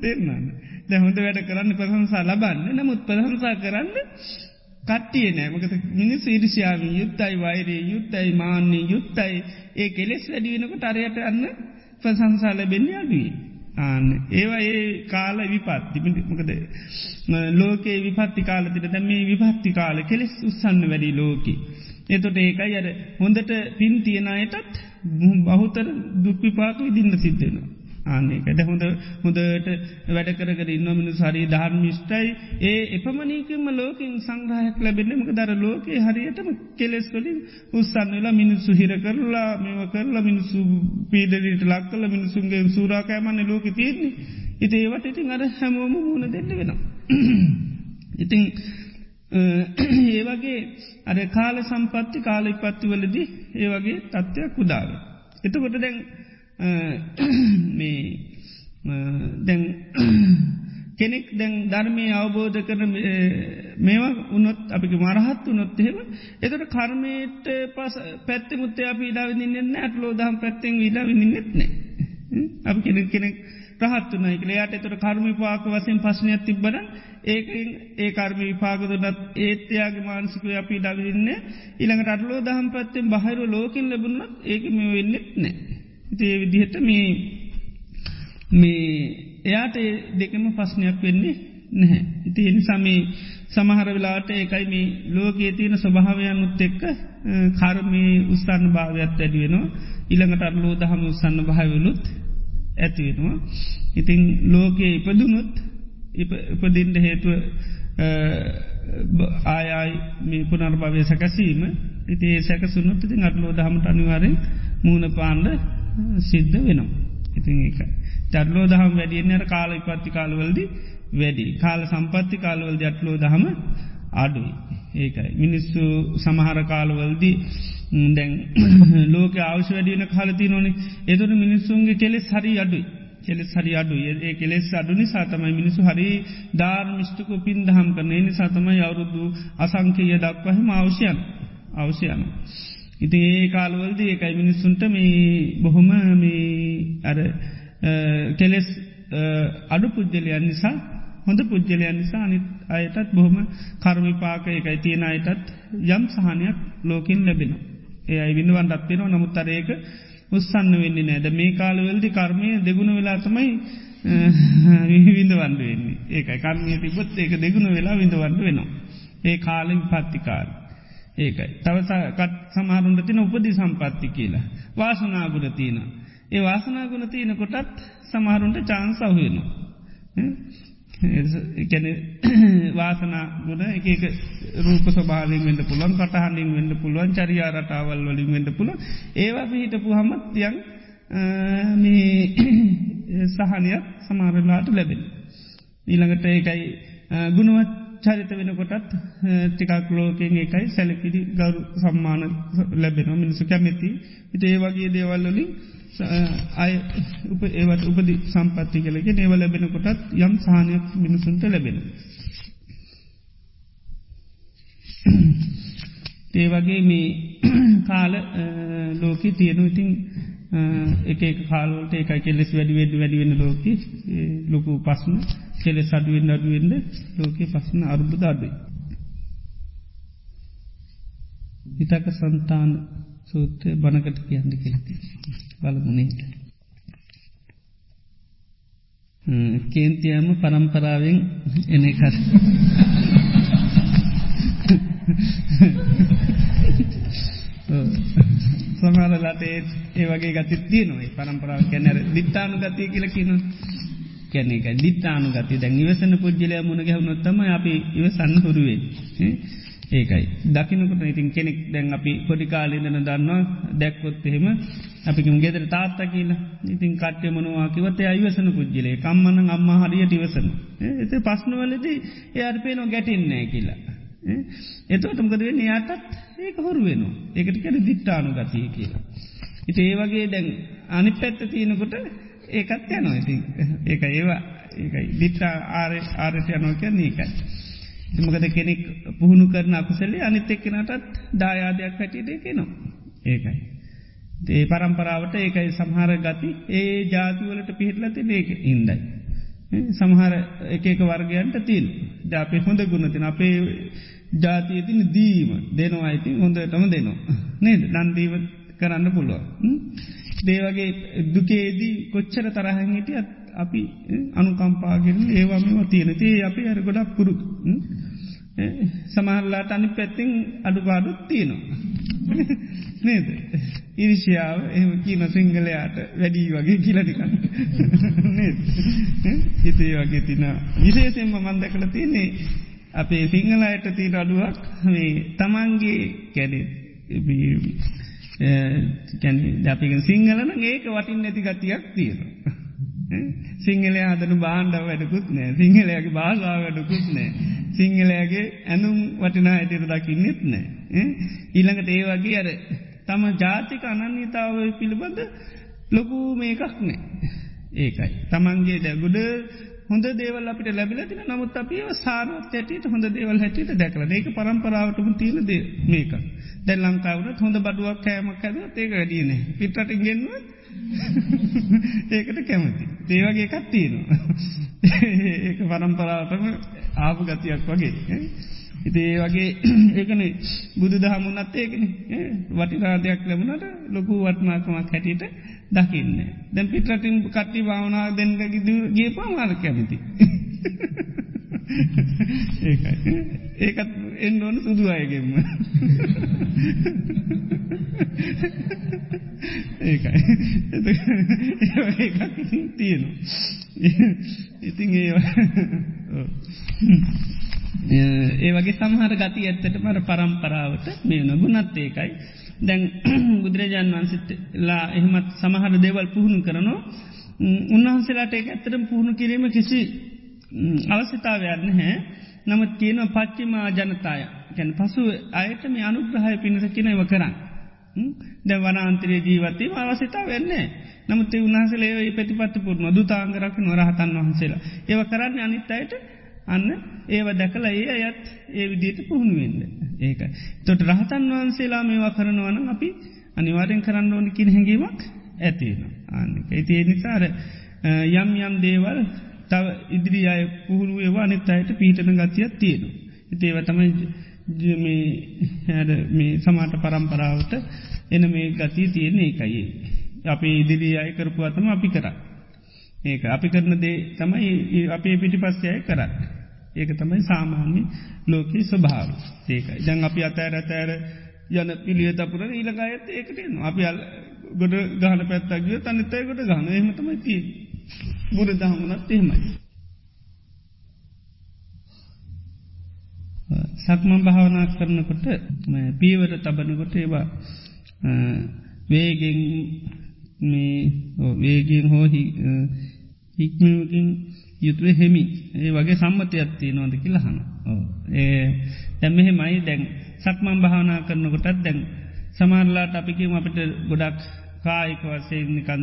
තෙරන්නන්න දැ හොඳ වැඩ කරන්න ප්‍රසංසා ලබන්න. නමුත් ප්‍රසංසා කරන්න කට්ටිය නෑ මකත මිනිස් ඉරිසියාව යුත්තයි වෛරයේ යුත්තයි මාන්‍යය යුත්තයි. ඒ කෙලෙස් වැඩිවෙනකට අරයට අන්න ප්‍රසංසා ලැබෙන්නේ අඩුවේ. ආන්න. ඒවා ඒ කාල විපත් මොකද ලෝකේ විපත්ති කාලතිට දැම මේ විපත්ති කාල කෙලෙස් උත්සන්න වැඩි ලෝකි. එතොට ඒකයි අර හොඳට පින් තියෙනයටත් බහුතර දුක්විපාක විදින්න සිද්ධෙනවා. ආන්නේකට හොඳ හොඳට වැඩ කරකර ඉන්න මිනු සරී ධර්මිෂ්ටයි ඒ එපමණීකම ලෝකින් සංග්‍රහයක් ලැබෙන්නමක දර ලෝකයේ හරියටම කෙලෙස් වලින් උත්සන්න වෙලා මිනිස්සු හිර කරලා මෙව කරලා මිනිස්සු පීඩලීට ලක් කල මිනිසුන්ගේ සූරාකෑමන්න ලෝක තියන්නේ ඉති ඒවට ඉතින් අර හැමෝම මුණ දෙන්න වෙනවා. <clears throat> ඉතිං <clears throat> ඒ වගේ අර කාල සම්පත්ති කාල ඉපත්ති වලදී ඒ වගේ තත්ත්වයක් උදාව. එතකොට දැන් මේ දැන් කෙනෙක් දැන් ධර්මය අවබෝධ කරන මේවා උනොත් අපි මරහත් වනොත් එහෙම එතට කර්මයට පස පැත්ති මුත්තේ අපි ඉඩා විඳන්න ඇත්ලෝ දහම් පැත්තෙන් විඩා විඳන්නෙත්නේ අපි කෙනෙක් කෙනෙක් රහත්තුනයි කලයාට එතට කර්ම පාක වසෙන් පශ්නයක් තිබ්බන ඒක ඒ කර්ම විපාකතුනත් ඒත්‍යයාගේ මානසිකව අපි ඉඩාවින්න ඉළඟට අටලෝ දහම් පැත්තෙන් බහිරු ලෝකින් ලැබුණත් ඒක මෙ වෙන්නෙත් නෑ. ඒ විදිහට මේ මේ එයාට දෙකම පස්්නයක් වෙන්නේ නැහැ. ඉති එනිසාමේ සමහර වෙලාට ඒකයි මේ ලෝකයේ තියෙන ස්වභාවයන් උත් එක්ක කර්මී උස්සන්න භාවයක් ඇඩිවෙනවා ඉළඟට අරලෝ දහම උස්සන්න භාවලුත් ඇතිවෙනවා. ඉතිං ලෝකයේ ඉපදුනුත් ඉපදින්ට හේතුව ආයයි මේ පුනර්භවය සැකසීම ඉතිේ සැකසුනුත් ඉතින් අටලෝ දහමට අනිවාරෙන් මූුණ පාණ්ඩ සිද්ධ වෙනවා. ඉතින් ඒකයි. චඩලෝ දහම් වැඩියන්නට කාල ඉපත්ති කාලවලදි වැඩි කාල සම්පත්ති කාලවල් ජටලෝ දහම අඩුයි. ඒකයි. මිනිස්සු සමහර කාලවල්දී දැන් <coughs> ලෝක අවශ වැඩියන කාලති නොන එතුට මිනිස්සුන්ගේ කෙලෙස් හරි අඩුයි. කෙලෙස් හරි අඩු ඒ කෙලෙස් අඩුනි සාතමයි මිනිසු හරි ධාර් මිෂ්ටකු පින් දහම් කරන එනි සතමයි අවුරුදු අසංකය දක්වහම අවශ්‍යයන් අවශ්‍යයන. ඉති ඒ කාලවලද ඒකයි මිනිස්සුන්ට මේ බොහොම මේ අර කෙලෙස් අඩු පුද්ජලයන් නිසා හොඳ පුද්ජලයන් නිසා අනිත් අයටත් බොහොම කර්මිපාක එකයි තියෙන අයටත් යම් සහනයක් ලෝකින් ලැබෙන. ඒ අයි විඳුවන්ටත් පෙනවා නමුත්තරඒක උත්සන්න වෙන්නේ නෑද මේ කාලවලදි කර්මය දෙගුණ වෙලා තමයි <laughs> විඳ වන්ඩ වෙන්නේ ඒකයි කර්මය තිබොත් ඒක දෙගුණ වෙලා විඳ වන්ඩ වෙනවා. ඒ කාලෙන් පත්තිකාල. ඒකයි. තවසකත් සමහරුන්ට තින උපදි සම්පත්ති කියලා. වාසනාගුණ තියන. ඒ වාසනාගුණ තියන කොටත් සමහරුන්ට චාන්සවහයනවා. එකැන <coughs> වාසනා ගුණ එක රූප සභාවෙන් වෙන්ඩ පුළුවන් කටහන්ඩින් වෙන්ඩ පුළුවන් චරියා රටාවල් වලින් වෙන්ඩ පුළුව ඒවා පිහිටපු හමත් යන් <coughs> සහනයක් සමාරලාට ලැබෙන. ඊළඟට ඒකයි ගුණුවත් චරිත වෙනකොටත් ටිකක් ලෝකෙන් එකයි සැලකිරි ගරු සම්මාන ලැබෙන මිනිසු කැමැති. ඉට ඒ වගේ දේවල්ලොලින් අය උප ඒවට උපදි සම්පත්ති කලෙක ඒව ලැබෙන කොටත් යම් සානයක් මිනිසුන්ට ලැබෙන. ඒ වගේ මේ කාල ලෝක තියෙනු ඉතිං එක කාලට එක කෙලෙස් වැඩි වැඩි වැඩිවෙන්න ලෝක ලොකු පස්සන කෙලෙ සඩුවෙන් අඩුවෙන්ද ලෝක පස්සන අර්බුද අඩුයි. හිතක සන්තාන සූත්‍රය බණකට කියන්න කෙලති බලමුණේට. කේන්තියම පරම්පරාවෙන් එන කර. සමහරලාට ඒ වගේ ගති තියනොයි පරම්පරාව කැනර දිත්තානු ගතිය කියල කියන කැනෙක දිත්තානු ගති දැන් ඉවසන පුද්ජලය මුණ ගැහුණොත්තම අපි ඉවසන්න හුරුවේ. ඒකයි දකිනකට ඉතින් කෙනෙක් දැන් අපි පොඩිකාලීදන දන්නවා දැක්කොත් එහෙම අපිකම ගෙදර තාත්තා කියලා ඉතින් කට්්‍ය මනවාකිවත අයිවසන පුද්ජලේ කම්මන අම්ම හරියට ඉවසන. එත පස්්නවලදී එයාට පේනෝ ගැටින්නෑ කියලා. එතවටමකද වෙන්න යාටත් ඒක හොරු වෙනවා ඒකට කැන දිට්ටානු ගතිය කියලා. ඉති ඒ වගේ දැන් අනි පැත්ත තියෙනකොට ඒකත් යනවා ඉති ඒක ඒවා ඒකයි දිට්ටා ආරය ආරයට යනෝ කියන්නේ ඒකයි. මකද කෙනෙක් පුහුණු කරන අකුසලේ අනිත් එක්කනටත් දායාදයක් හැටියට එකනවා. ඒකයි. ඒ පරම්පරාවට ඒකයි සමහර ගති ඒ ජාතිවලට පිහිටලති ඒක ඉන්දයි. සමහර එකක වර්ගයන්ට තිල් ද අපේ හොඳ ගුණතින අපේ ජාතිය තින දීම දෙනවා අයිතින් හොඳටම දෙනවා. නේද නන්දීව කරන්න පුළුව. දේවගේ දුකේදී කොච්චර තරහැහිටිය අපි අනුකම්පාගෙන ඒවාම තියෙනතිේ අපි අර ගොඩක් පුරු සමහරලාට අනි පැත්තිං අඩුපාඩුත් තියනවා. <laughs> නේද. ඉරිෂාව එහම කියන සිංහලයාට වැඩී වගේ කියලටිකන්න. <laughs> හිතේ වගේ තින විශේෂෙන්ම මන්ද කළ තියන්නේ අපේ සිංහලයට තිීර අඩුවක් මේ තමන්ගේ කැනෙ ජපික සිංහලන ඒක වටින් නැති ගතියක් තියෙන. සිංහල අදන බාණ්ඩ වැඩකුත් නෑ සිංහලයාගේ භාෂාව වැඩකුත් නෑ සිංහලයාගේ ඇනුම් වටිනා ඇතිර දකින්නෙත් නෑ. ඊළඟට ඒ වගේ අර තම ජාතික අනන්‍යතාව පිළිබඳ ලොකු මේකක් නෑ. ඒකයි. තමන්ගේ දැගුඩ හොඳ දේවල් අපිට ලැබිල තින නමුත් අපිව සාරත් ඇටට හොඳ දේවල් හැටියට දැකල ඒක පරම්පරාවටම තියෙන දේ මේක. දැල් ලංකාවනත් හොඳ බඩුවක් කෑමක් ඇද ඒක වැඩියන පිටට ගෙන්ව <laughs> ඒකට කැමති. ඒවගේ එකත් තියෙනවා. <laughs> ඒක පරම්පරාවටම ආපු ගතියක් වගේ. ඉති ඒ වගේ <clears throat> ඒකන බුදු දහමුණත් ඒකන වටිරාදයක් ලැබුණට ලොකු වටනාකමක් හැටියට දකින්න. දැන් පිටරටින් කට්ටි භාවනා දෙන්නක ගේ පමාල කැමති. ඒකයි. ඒකත් එන්න ඕන සුදු අයගෙම. ඒකයි. ඒකක් තියෙනවා. ඉතින් ඒ ඒ වගේ සමහර ගති ඇත්තට මර පරම්පරාවට මේ නොගුණත් ඒකයි. දැන් <clears throat> බුදුරජාන් වන්සිටලා එහෙමත් සමහර දේවල් පුහුණු කරනවා. උන්වහන්සේලාට ඒ ඇත්තරම් පුහුණු කිරීම කිසි අවස්්‍යතාවයන්න හැ නමුත් කියන පච්චිමා ජනතාය. ගැන පසු අයට මේ අනුග්‍රහය පිණිස කිනව කරන්න. දැ වනාන්තරේ ජීවතේ අවසිතා වෙන්නේ නමුත් උන්හසලේ ප්‍රතිපත්ති පුරන දුතාංගරක් නොරහතන් වහන්සේලා. ඒව කරන්න අනිත් අයට අන්න ඒව දැකල ඒ අයත් ඒ විදියට පුහුණුවෙන්ද. ඒකයි. තොට රහතන් වහන්සේලා මේවා කරනවන අපි අනිවාරෙන් කරන්න ඕනි කින හැඟීමක් ඇතිවෙන. අන්න ඇති නිසාර යම් යම් දේවල් තව ඉදිරි අය පුහුණු ඒවා අනිත් අයට පීටන ගතියක් තියෙනු. ඉතේව තමයි මේ සමාට පරම්පරාවට එන මේ ගතිය තියෙන්නේ එකයි. අපි ඉදිරි අය කරපු අතම අපි කරා. ඒක අපි කරන දේ තමයි අපේ පිටි පස්සයය කරන්න. ඒක තමයි සාමාන්‍ය ලෝකයේ ස්වභාව ඒකයි. ජං අපි අතෑර ඇතෑර යන පිළිය තපුර ඊළඟයත් ඒකටන අපි අල් ගොඩ ගහන පැත්තක්ගිය තනිතයකොට ගහන එහමතමයි තිී. බුදු දහමුණත් එහෙමයි. සක්මන් භාවනා කරනකොට පීවර තබනකොට ඒවා වේගෙන් මේ වේගෙන් හෝ හික්මකින් යුතුව හෙමි. ඒ වගේ සම්මතයක්ත්තිය නොද කියලහන ඒ දැම්මෙහෙ මයි දැන් සක්මන් භාවනා කරනකොටත් දැන් සමාරලාට අපිකිම අපිට ගොඩක් කායික වසයනිකන්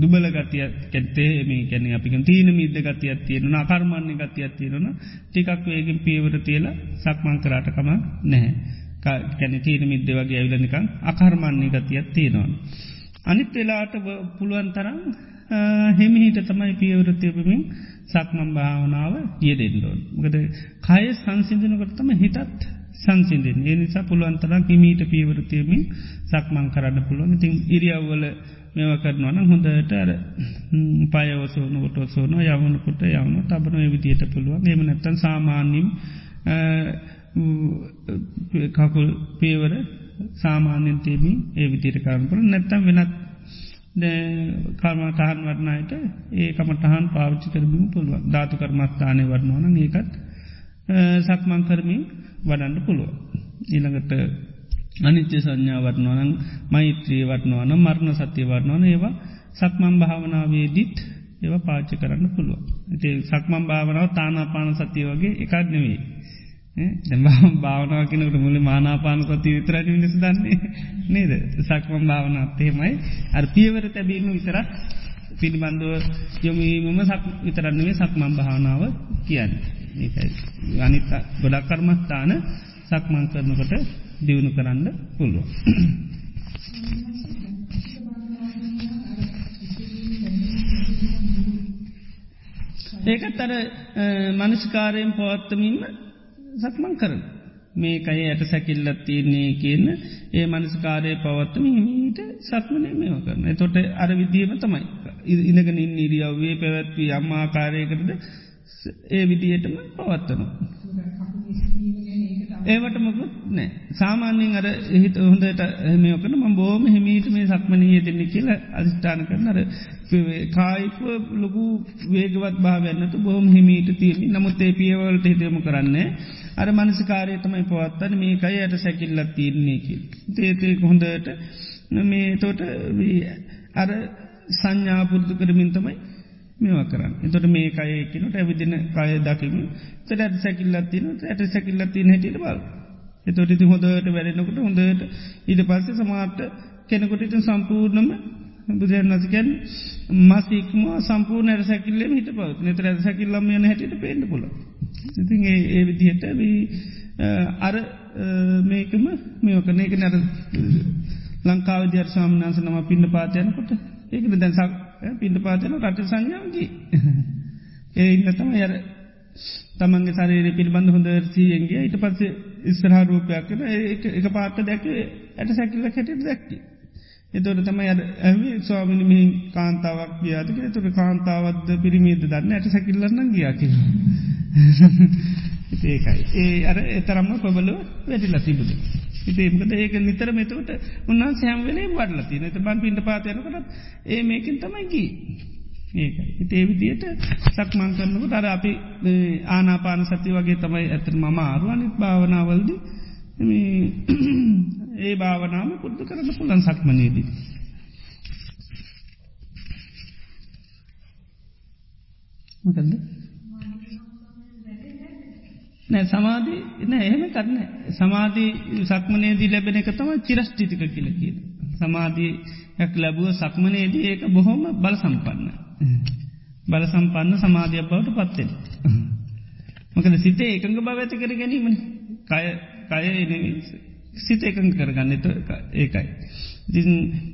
දුබල ගතිය කැත්තේ මේ කැන අපික තීන මිද ගතියක් තියෙන කර්මණ්‍ය ගතියක් තියෙනන ටිකක් වේගෙන් පීවර තියල සක්මං කරාටකම නැහැ. කැන තීන මිද්ද වගේ ඇවිලනිකං අකර්මණ්‍ය ගතියක් තියෙනවා. අනිත් වෙලාට පුළුවන් තරම් හෙමිහිට තමයි පියවරතියපමින් සක්මම් භාවනාව යෙදෙන්ඩෝන්. ගද කය සංසිින්දනකොට තම හිතත් සංසිින්දෙන් ඒ නිසා පුළුවන්තර හිමීට පියවරතියමින් සක්මං කරන්න පුළුවන්. ඉතින් ඉරියව්වල මෙව කරනවන හොඳට අර පයවසෝන ොටසෝන යවනකොට යවන තබන විදියට පුළුවන්. එම නැත්තන් සාමාන්‍යම් කකුල් පියවර සාමාන්‍යෙන් තේමී ඒ විදියට කරන්නපුර නැත්තම් වෙනත් කර්මටහන් වරණයට ඒ කමටහන් පාවිච්චි කරමින් පුළුවන් ධාතු කර්මස්ථානය වරණවන ඒකත් සක්මං කරමින් වඩන්න පුළුව. ඊළඟට අනිත්‍ය සංඥා වටනවනන් මෛත්‍රී වටනවන මරණ සත්‍යය වටනවන ඒවා සක්මන් භාවනාවේ දිත් ඒව පාච්චි කරන්න පුළුව. ඇති සක්මන් භාවනාව තානාපාන සතිය වගේ එකක් නෙවෙයි. දෙම භාවනාව කෙනකට මුල මානාපාන සති විතරට නිස දන්නේ. නේද? සක්මන් භාවනත්තේමයි අර පියවර තැබීම විතරක් පිළිබඳුව යොමීමම සක් විතරන්නේ සක්මන් භාවනාව කියන්න. අනිත ගොඩක් කර්මස්ථාන සක්මං කරනකොට දියුණු කරන්න පුළුව. ඒකත් අර මනුෂ්කාරයෙන් පවත්තමින්ම සක්මං කරන. මේ අය ඇයට සැකිල්ලත් තියන්නේ කියන්න ඒ මනස්කාරය පවත්තම හිමීට සක්මනය මේව කරන. තොට අර විදිීම තමයි. ඉඳගනින් නිරියව්වේ පැවැත්වී අම්මාකාරයකරද ඒ විදියටම පවත්වනවා. ඒවට මොකුත් නෑ සාමාන්‍යෙන් අර එහිත හොඳට එහමයකන ම බෝම හිමීට මේ සක්මනය දෙන්න කියල අධිෂ්ඨාන කරන අර කායිප ලොකු වේගවත් භාවන්නතු බොහොම හිමීට තියමි නමුත් ඒ පියවලට හිතයම කරන්නේ අර මනසිකාරය තමයි පවත්තන මේ අයි අයට සැකිල්ලත් තිීරන්නේ කිය. තේතේ හොඳට මේ තෝට අර සංඥාපුරදු කරමින් තමයි මේවා කරන්න. එතොට මේ කයකිනට ඇවිදින කය දකිම තට ඇට සැකිල්ලත්තින ඇට සැකිල්ලත්තින හැටිට බල එතොට ඉති හොඳට වැඩෙනකට හොඳට ඉට පස්සේ සමාට කෙනෙකොටට සම්පූර්ණම බුදුරන් නසිකැන් මසික්ම සම්පූර්ණ ඇර සැකිල්ලම හිට පවත් නතර ඇ සැකිල්ලම යන හැට පේන්න පුල ඉති ඒ විදිහට අර මේකම මේකන එක නැර ලංකාව දියර් සාමනාස නම පින්න පාතයනකොට ඒකන දැන්සක් පින්ඩ පාතයන රට සංඥාවගේ ඒ ඉන්න තම යර තමන්ගේ සරේ පිළිබඳ හොඳ සීයන්ගේ ඊට පස්සේ ඉස්සරහා රූපයක් කන එක පාට දැක ඇට සැකිල්ල කැටට දැක්කි. එතොට තම ය ඇවි ස්වාමිනි මෙහි කාන්තාවක් ගියාතික තුට කාන්තාවත්ද පිරිමිද දන්න ඇට සැකිල්ලන්න ගියාකි. <laughs> ඒකයි ඒ අර එතරම්ම පොබලුව වැඩිල තිබුද. ඉතිේමකද ඒක නිතර මෙතවට උන්වන් සෑම් වෙලේ වඩලති නත බන් පිට පාතයනකට ඒ මේකින් තමයිගී. ඒකයි. ඉතේ විදියට සක්මන් කරන්නකට අර අපි ආනාපාන සති වගේ තමයි ඇතර මම ආරුවනිත් භාවනාවල්දී <clears throat> ඒ භාවනාම පුද්දු කරන්න පුළන් සක්මනේදී. මොකද නෑ සමාධී නෑ එහෙම කරන්න සමාධී සක්මනේදී ලැබෙන එක තම චිරෂ්ටිතික කියල කියන. සමාධී හැක් ලැබුව සක්මනේදී ඒක බොහොම බල සම්පන්න. බල සම්පන්න සමාධයක් බවට පත්වෙන. මොකද සිතේ එකඟ බව ඇති කර ගැනීම කය කය සිත එකඟ කරගන්න ඒකයි. ඉතින්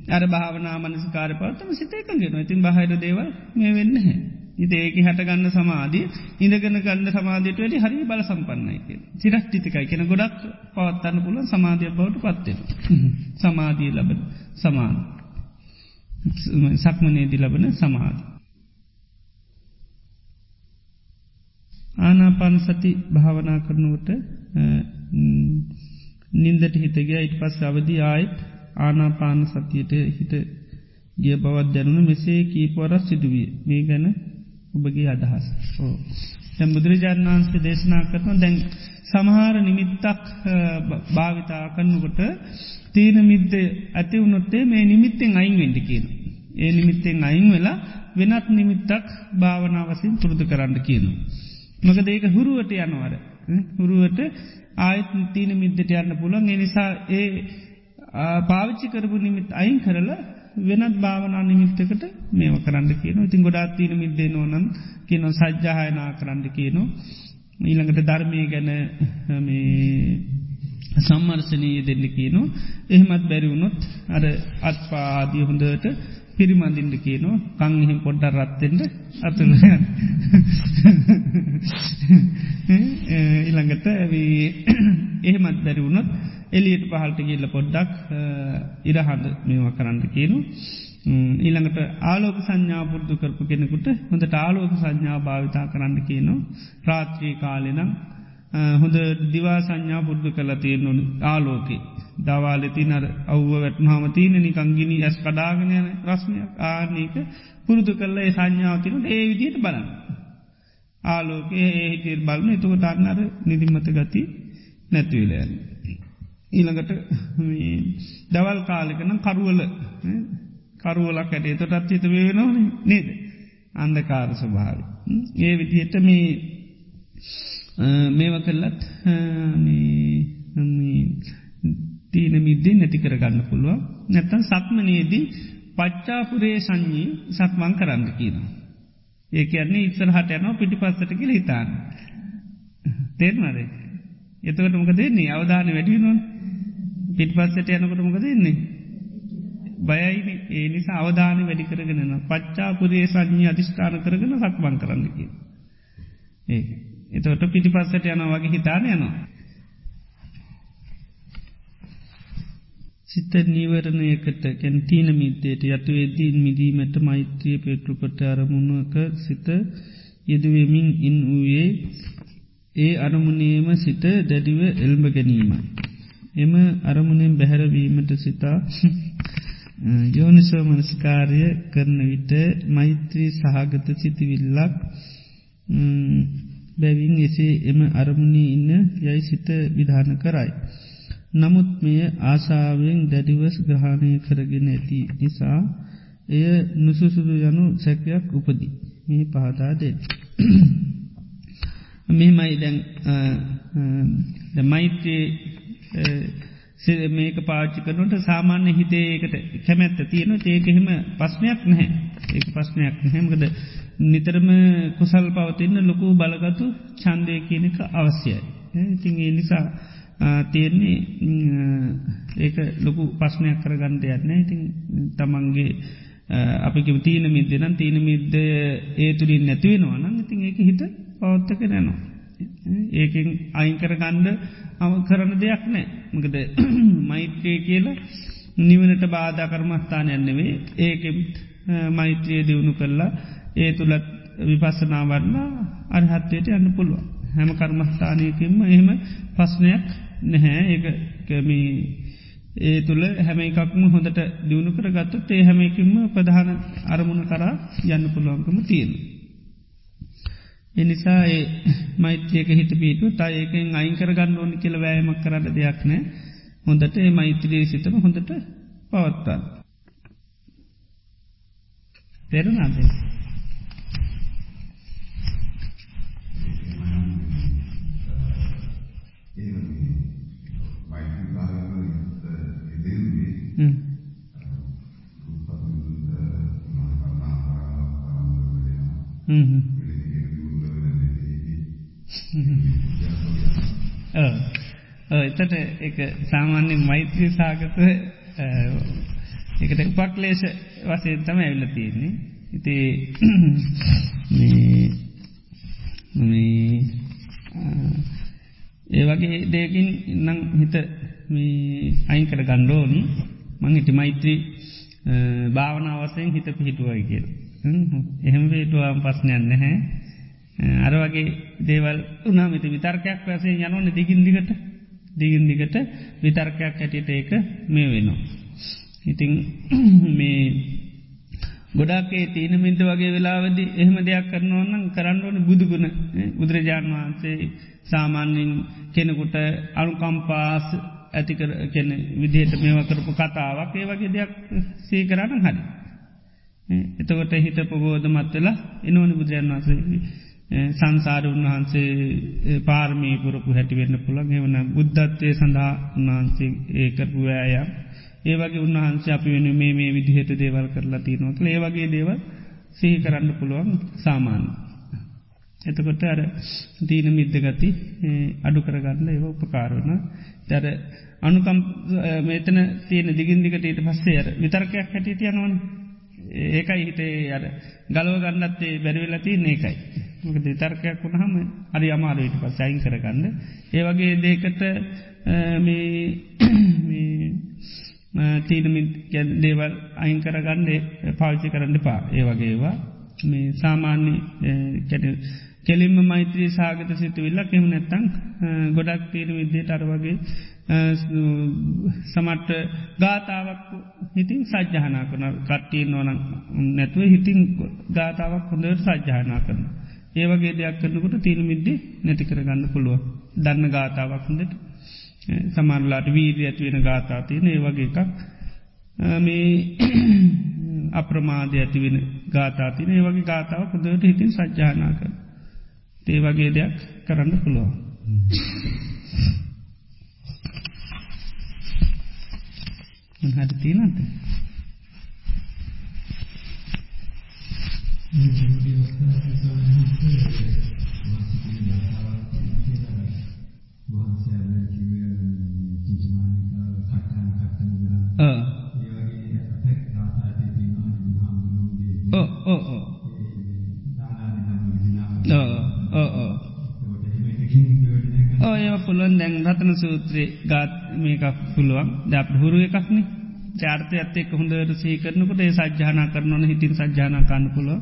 අර භාවනා මනසිකාර පවත්තම සිත එකගෙන ඉතින් බහිර දේව මේ වෙන්න හැ. ඉති ඒක හටගන්න සමාධී ඉඳගෙන ගන්න සමාධයට වැඩි හරි බල සම්පන්නයික. චිරක්්ටිතිකයි කියෙන ගොඩක් පවත්තන්න පුළ සමාධය බවට පත්වෙන. සමාධී ලබන සමාන. සක්මනේදී ලබන සමාධී. ආනාපාන සති භාවනා කරනුවට නින්දට හිතගේ ඉට පස් අවදි ආයිත් ආනාපාන සතියට හිට ගිය බවත් දැනුන මෙසේ කීපවරස් සිදුවිය. මේ ගැන ඔබගේ අදහස්. තැම් බුදුරජාණන් වන්සේ දේශනා කරන දැන් සමහර නිමිත්තක් භාවිතා කරන්නකොට තීන මිද්ද ඇති වුණොත්තේ මේ නිමිත්තෙන් අයින් වෙන්ඩි කියන. ඒ නිමිත්තෙන් අයින් වෙලා වෙනත් නිමිත්තක් භාවනාවසින් පුරුදු කරන්න කියනු. මක දේක හුරුවට යනවර හුරුවට ආයත් තීන මිද්දට යන්න පුළන් එනිසා ඒ පාවිච්චි කරපු නිමිත් අයින් කරලා වෙනත් භාවනා නිමිත්තකට මේව කරන්න කියන ඉතින් ගොඩාත් තීන මිද්දේ නොනම් කියන සජ්්‍යායනා කරන්න කියනු ඊළඟට ධර්මය ගැන සම්මර්ශනී දෙන්න කියනු එහෙමත් බැරිවුණොත් අර අත්පාදිය හොඳට පිරිමඳින්ට කියනු කංහෙම පොඩ්ඩ රත්තෙන්ට අතුළ ඉළඟට <laughs> <clears throat> එහෙමත් බැරිවුණොත් එලියට පහල්ට කියල්ල පොඩ්ඩක් ඉරහඳ මේවා කරන්න කියනු ඊළඟට ආලෝක සංඥා පුරදු කරපු කෙනෙකුට හොඳට ආලෝක සංඥා භාවිතා කරන්න කියනු රාත්‍රී කාලෙනම් හොඳ දිවා සංඥා පුද්දු කල තියෙන්න්නු ආලෝකේ දවාලෙති නර අව්ව වැටනහම තියන නිකංගිනි ඇස් කඩාගෙනයන ප්‍රශ්නයක් ආනක පුරුදු කරල ඒ සංඥාවතිනු ඒ විදියට බලන්න. ආලෝකයේ ඒහිතේර බලන එතුකට අන්නර නිදිමත ගති නැතිවලයන්න. ඊළඟට දවල් කාලෙකන කරුවල කරුවලක් ඇටේ තොටත් හිත වෙනවා නේද. අන්දකාර ස්වභාව. ඒ විදිහට මේ මේව කල්ලත් තීන මිද්දේ නැති කරගන්න පුළුව නැත්තන් සක්මනයේදී පච්චාපුරේ සංඥී සක්මං කරන්න කියනවා. ඒක යන්නේ ඉස්සර හට යනවා පිටි පස්සට කියල හිතාන්න. තේරනද. එතකට මොක දෙන්නේ අවධාන වැඩියනවා පිට පස්සට යනකොට මොක දෙන්නේ. බයයින ඒ නිසා අවධාන වැඩි කරගෙන පච්චාපුරේ සංඥී අධිෂ්ඨාන කරගෙන සක්මං කරන්න කිය. ඒ එතවට පිටි පස්සට යන වගේ හිතාන යනවා. සිත නීවරණයකට කැන්තීන මිත්තයට යටුවේදීන් මිදීමට මෛත්‍රිය පෙට්ටුකොට අරමුණක සිත යෙදවෙමින් ඉන් වූයේ ඒ අරමුණේම සිත දැඩිව එල්ම ගැනීම. එම අරමුණෙන් බැහැරවීමට සිතා <laughs> යෝනිසෝ මනස්කාරය කරන විට මෛත්‍රී සහගත සිතිවිල්ලක් බැවින් එසේ එම අරමුණී ඉන්න යයි සිත විධාන කරයි. නමුත් මෙය ආසාාවෙන් දැඩිවස් ග්‍රහණය කරගෙන ඇති නිසා එය නුසුසුදු යනු සැකයක් උපදී. මේ පහදාදෙන්. මෙමයි දැන් මෛත්‍රී මේක පාච්චි කරනට සාමාන්‍ය හිතේකට කැමැත්ත තියෙන ඒකෙහෙම පස්්නයක් නැහැ ඒ පස්්නයක් නැහැමකද නිතරම කුසල් පවතින්න ලොකු බලගතු චන්දය කියනක අවශ්‍යයි. ඉතින් ඒ නිසා තියෙන්නේ ඒක ලොකු පස්්නයක් කරගන්ඩ යන්න ඉතින් තමන්ගේ අපි තීන මිදනම් තීන මිද්ද ඒ තුළින් නැතිවෙනවා නම් ඉතින් ඒක හිට පවත්තක නැනවා. ඒකෙන් අයිංකර ගණ්ඩ අම කරන දෙයක් නෑ මකද <clears throat> මෛත්‍රය කියලා නිවනට බාධ කර්මස්ථානයන්නෙවේ ඒක මෛත්‍රයේ දියුණු කරලා ඒ තුළත් විපස්සනාවරන්න අරහත්වයට යන්න පුළුව හැම කර්මස්ථානයකින්ම එහෙම පස්්නයක් නැහැ ඒකමී ඒ තුළ හැම එකක්ම හොඳට දියුණු කර ගත්තත් ඒ හැමකින්ම ප්‍රධාන අරමුණ කරා යන්න පුළුවන්කම තියෙන. එනිසා ඒ මෛත්‍යයක හිත පිටු තයකෙන් අයිංකර ගන්න ඕනි කියල වෑයමක් කරන්න දෙයක් නෑ හොඳට ඒ මෛත්‍රී සිතම හොඳට පවත්තා. තෙරුණාදේ. එතට එක සාමාන්‍ය මෛත්‍රී සාගත එකට උපක්ලේශ වසයෙන් තම ඇවිල්ල තියෙන්නේ ඉති ඒ වගේ දේකින් ඉන්නම් හිත අයිංකට ගණ්ඩෝනි මං හිට මෛත්‍රී භාවනාවසයෙන් හිත පිහිටුවයි කියල. එහෙම පිටුවම් පස්්නයන්න හැ අර වගේ දේවල් උනාමති විතර්කයක් වසේ යනවන දිගින් දිගට. දිගින් දිගට විතර්කයක් ඇටිට ඒක මේ වෙනවා. ඉතිං <clears throat> මේ ගොඩක්ේ තීන මින්ත වගේ වෙලාවද එහෙම දෙයක් කරනවන්නම් කරන්න ඕන බුදුගුණ බුදුරජාණන් වහන්සේ සාමාන්‍යින් කෙනෙකුට අනුකම්පාස් ඇතිකර කෙන විදිහයට මේව කරපු කතාවක් ඒ වගේ දෙයක් සී කරන්න හරි. එතකොට හිත පබෝධ මත්වෙලා එනවන බුදුරජන් වහන්සේ සංසාර උන්වහන්සේ පාර්මී පුරපු හැටිවෙන්න පුළන් එවන බුද්ධත්වය සඳහා උන්වහන්සේ ඒකරපු ෑයම් ඒවගේ උන්වහන්සේ අපි වෙන මේ මේ විදිහට දේවල් කරලා තියනොකල ඒවගේ දේව සිහි කරන්න පුළුවන් සාමාන්‍ය. එතකොට අර දීන මිද්ද ගති අඩු කරගන්න ඒව උපකාරවන දැර අනුකම් මේතන තියෙන දිගින්දිකට ඊට පස්සේ අර විතර්කයක් හැටියට යනවන ඒකයි හිතේ අර ගලව ගන්නත්තේ බැරිවෙලති ඒකයි. මොක තර්කයක් වුණහම අරි අමාරුවට පස් අයින් කරගන්න. ඒවගේ දේකට තීනමි දේවල් අයින් කරගන්න පාවිච්චි කරන්න පා ඒ වගේවා මේ සාමාන්‍ය කෙලින්ම මෛත්‍රී සාගත සිතුවිල්ලක් එම නැත්තං ගොඩක් තීන විද්‍යට අර වගේ සමට ගාතාවක් හිතින් සජ්්‍යහනා කන කට්ටිය නොන නැතුව හිතින් ගාතාවක් හොඳට සජ්්‍යානා කරන. ඒවගේ දෙයක් කරනකොට තීන මිද්දි නැති කරගන්න පුළුව දන්න ගාතාවක් හොඳට සමන්ලාට වීරී ඇතිවෙන ගාතාතියන ඒ වගේ එකක් මේ <clears throat> අප්‍රමාධය ඇතිවෙන ගාතාතින ඒ වගේ ගාතාව හොඳට හිතින් සජ්්‍යානා කර. ඒ වගේ දෙයක් කරන්න පුළුවන්. හරි තියනට පුළුවන් දැන් රතන සූත්‍රයේ ගාත් මේකක් පුළුවන්. දැප හුරුව එකක්නේ. චාර්තය ඇත්තෙක් හොඳට සීකරනකොට ඒ සජ්‍යානා කරනවන හිටින් සජ්‍යානා කන්න පුලො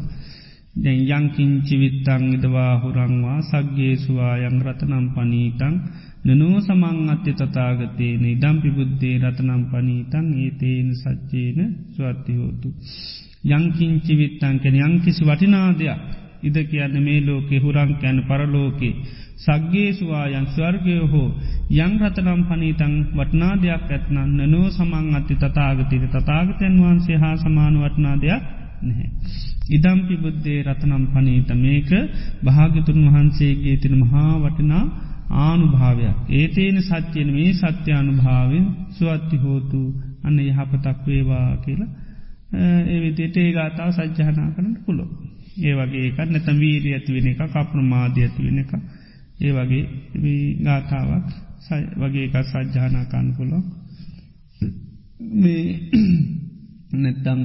දැන් යංකින්චිවිත්තං ඉදවා හුරංවා සග්ගේසුවා යං රතනම් පනීතං නනෝ සමං අත්‍ය තතාගතයන ඉඩම්පි බුද්ධේ රතනම් පනීතං ඒතේන සච්චේන ස්වත්තිහෝතු. යංකින්චිවිත්තං කැන යංකිසි වටිනාදයක් ඉද කියන්න මේ ලෝකෙ හුරං කැන පරලෝකේ. සග්ගේසුවායන් ස්වර්ගය හෝ යං රතනම් පනීතං වටනා දෙයක් ඇත්නන්න නෝ සමං අති තතාගතිර තතාගතයන් වහන්සේ හා සමාන වටනා දෙයක් නැහැ. ඉදම්පි බුද්ධේ රතනම් පනීත මේක භාගතුන් වහන්සේගේ තින මහා වටිනා ආනුභාවයක්. ඒතේන සත්‍යයන මේ සත්‍යානුභාවෙන් සුවත්ති හෝතු අන්න යහපතක් වේවා කියලා එවිදිට ඒ ගාතාව සජ්්‍යහනා කරන්න පුළො. ඒ වගේ එකත් නැතම් වීරී ඇතිවෙන එක කප්‍රමාධ්‍ය ඇතිවෙන එක ඒ වගේ ගාථාවක් වගේ එකත් සජ්්‍යානාකාන්න පුළො මේ <clears throat> නැත්තම්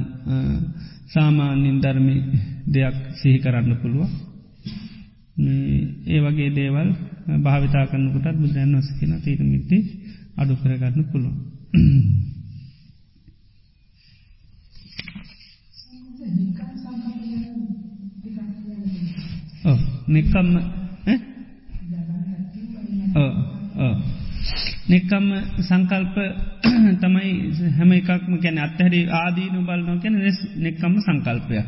සාමාන්‍යින් ධර්මි දෙයක් සිහි කරන්න පුළුව ඒ වගේ දේවල් භාවිතා කරන්නකටත් බුදුරන් වසකින තීරමිති අඩු කරගන්න පුළුව <clears throat> නිකම්ම නිකම්ම සංකල්ප <clears throat> තමයි හැම එකක්ම කැන අත්හැරි ආදීනු බලනෝ කැන නෙක්කම්ම සංකල්පයක්.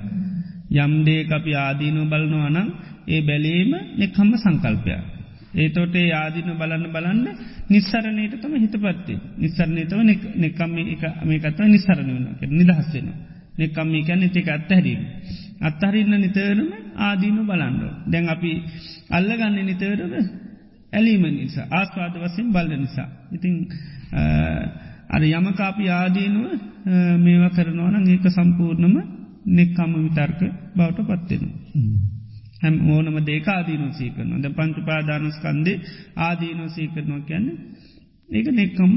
යම්දේ අපි ආදීනු බලනවා නම් ඒ බැලීම නෙක්කම්ම සංකල්පයක්. ඒතොට ඒ ආදින බලන්න බලන්න නිස්සරණයට තම හිත පත්තේ නිස්සරණයතව නෙකම් මේකත්ව නිස්සරණ වෙන නිදහස් වෙන. නෙකම් මේකැන තික අත්හැරීම. අත්හරින්න නිතරම ආදීනු බලන්න. දැන් අපි අල්ලගන්න නිතරම ඇලීම නිසා ආස්වාද වසින් බල්ල නිසා. ඉතිං අර යමකාපි ආදීනුව මේවා කරනවන ඒක සම්පූර්ණම නෙක්කම්ම විතර්ක බවට පත්වෙන. හැම ඕනම දේක ආදීනොසී කරනවා ද පංචු පාදානස්කන්දේ ආදීනොසී කරනවා කියන්න ඒක නෙක්කම්ම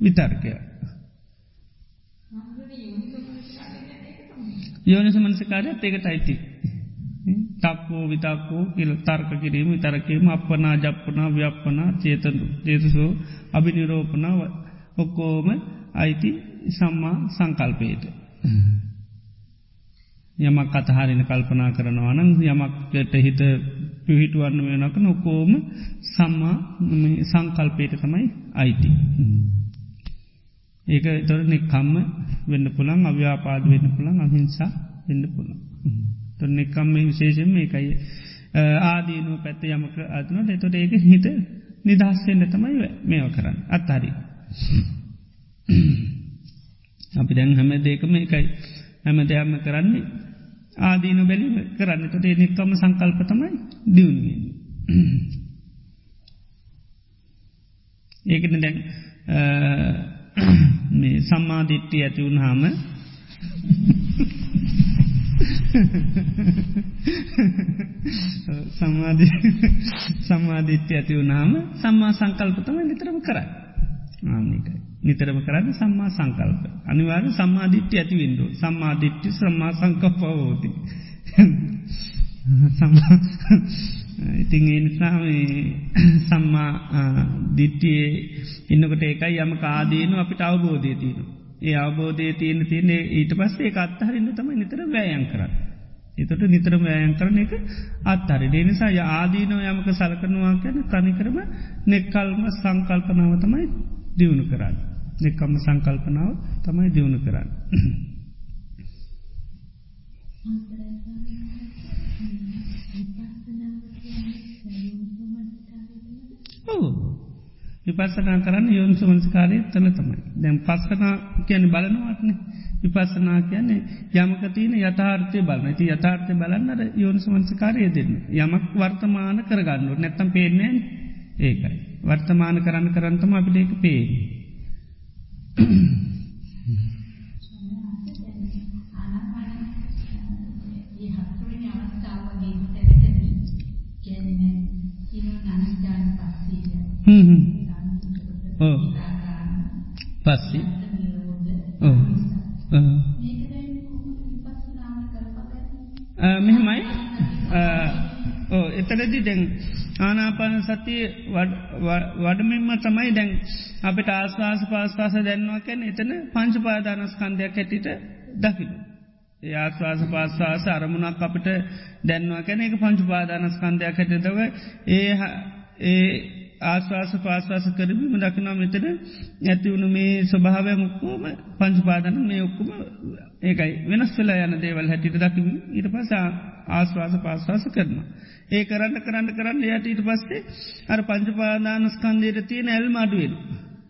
විතර්කය. යෝනිස මනසකාරයත් ඒකට අයිති. තක්කෝ විතක්කෝ කියල තර්ක කිරීම තරකීම අපපනා ජප්පනා ව්‍යප්පනා චේතනු චේතසෝ අභිනිරෝපනාව ඔක්කෝම අයිති සම්මා සංකල්පයට. යමක් අතහරින කල්පනා කරනවා නං යමක්ට හිත පිහිටුවන්න වෙනක නොකෝම සම්මා සංකල්පයට තමයි අයිති. ඒක තොර නිකම්ම වෙන්න පුළන් අව්‍යාපාද වෙන්න පුළන් අහිංසා වෙන්න පුළන්. තොර නිකම්ම විශේෂෙන් මේකයි ආදීනුව පැත්ත යමක අදනට එතොට ඒක හිත නිදහස්වෙන්න තමයි මේව කරන්න අත්හරි. අපි දැන් හැම දේකම එකයි හැම දෙයක්ම කරන්නේ ආදීන බැලීම කරන්න තොට නික්කම සංකල්පතමයි දියුණුවෙන්. ඒකන දැන් මේ සම්මාධිට්ටි ඇති වුණහාම <laughs> සමාධි සම්මාධිත්‍ය ඇති වුණාම සම්මා සංකල්පතම නිතරම කරයි ආනිකයි නිතරම කරන්න සම්මා සංකල්ප. අනිවාර සම්මාධිට්‍ය ඇති විින්ඩු සම්මාධිට්ටි සම්මා සංකප්පවෝති <laughs> <laughs> ඉතින් එනිසා සම්මා දිට්ටියේ ඉන්නකට ඒකයි යම කාදීනු අපිට අවබෝධය තියනු ඒ අවබෝධය තියෙන තියන්නේ ඊට පස්සේ අත්හරින්න තමයි නිතර වෑයන් කරන්න එතොට නිතරම ෑයන් කරන එක අත්හරි දේනිසා ය ආදීනෝ යමක සලකනවා ගැන තනිකරම නෙක්කල්ම සංකල්පනාව තමයි දියුණු කරන්න. නෙක්කම්ම සංකල්පනාව තමයි දියුණු කරන්න. විපස්සනා කරන්න යොන්සු වන්සකාරය තල තමයි. දැම් පස්සනා කියන බලනවාත්න. විපස්සනා කියන්නේ යමක තියන යථාර්ථය බලන්න ඇති යථාර්ථය බලන්නට යොන්සු වන්සකාරය දෙන්න යමක් වර්තමාන කරගන්නු නැත්තම් පේනෙන් ඒකයි. වර්තමාන කරන්න කරන්නතම අපිට ඒක පේ පස්සි මෙහෙමයි එතලදි දැන් ආනාපාන සතිය වඩමින්ම තමයි දැන් අපට ආස්වාස පාස්වාස දැන්වා කැන එතන පංච පාදානස්කන්ධයක් ඇටිට දකිනු. ඒ ආස්වාස පාස්වාස අරමුණක් අපට දැන්වා කැන එක පංචු පාදානස්කන්ධයක් ඇටතව ඒ ඒ ආශවාස පාශවාස කරබීම දකිනා මෙතන ඇතිවුණු මේ ස්වභාවය මුක්කෝම පංචුපාදන මේ ඔක්කුම ඒකයි වෙනස් වෙලා යන දේවල් හැටිට දකිම ඊට පස ආශවාස පාශවාස කරන. ඒ කරන්න කරන්න කරන්න යට ඊට පස්සේ අර පංචපාදානස්කන්දයට තියෙන ඇල්ම අඩුවෙන.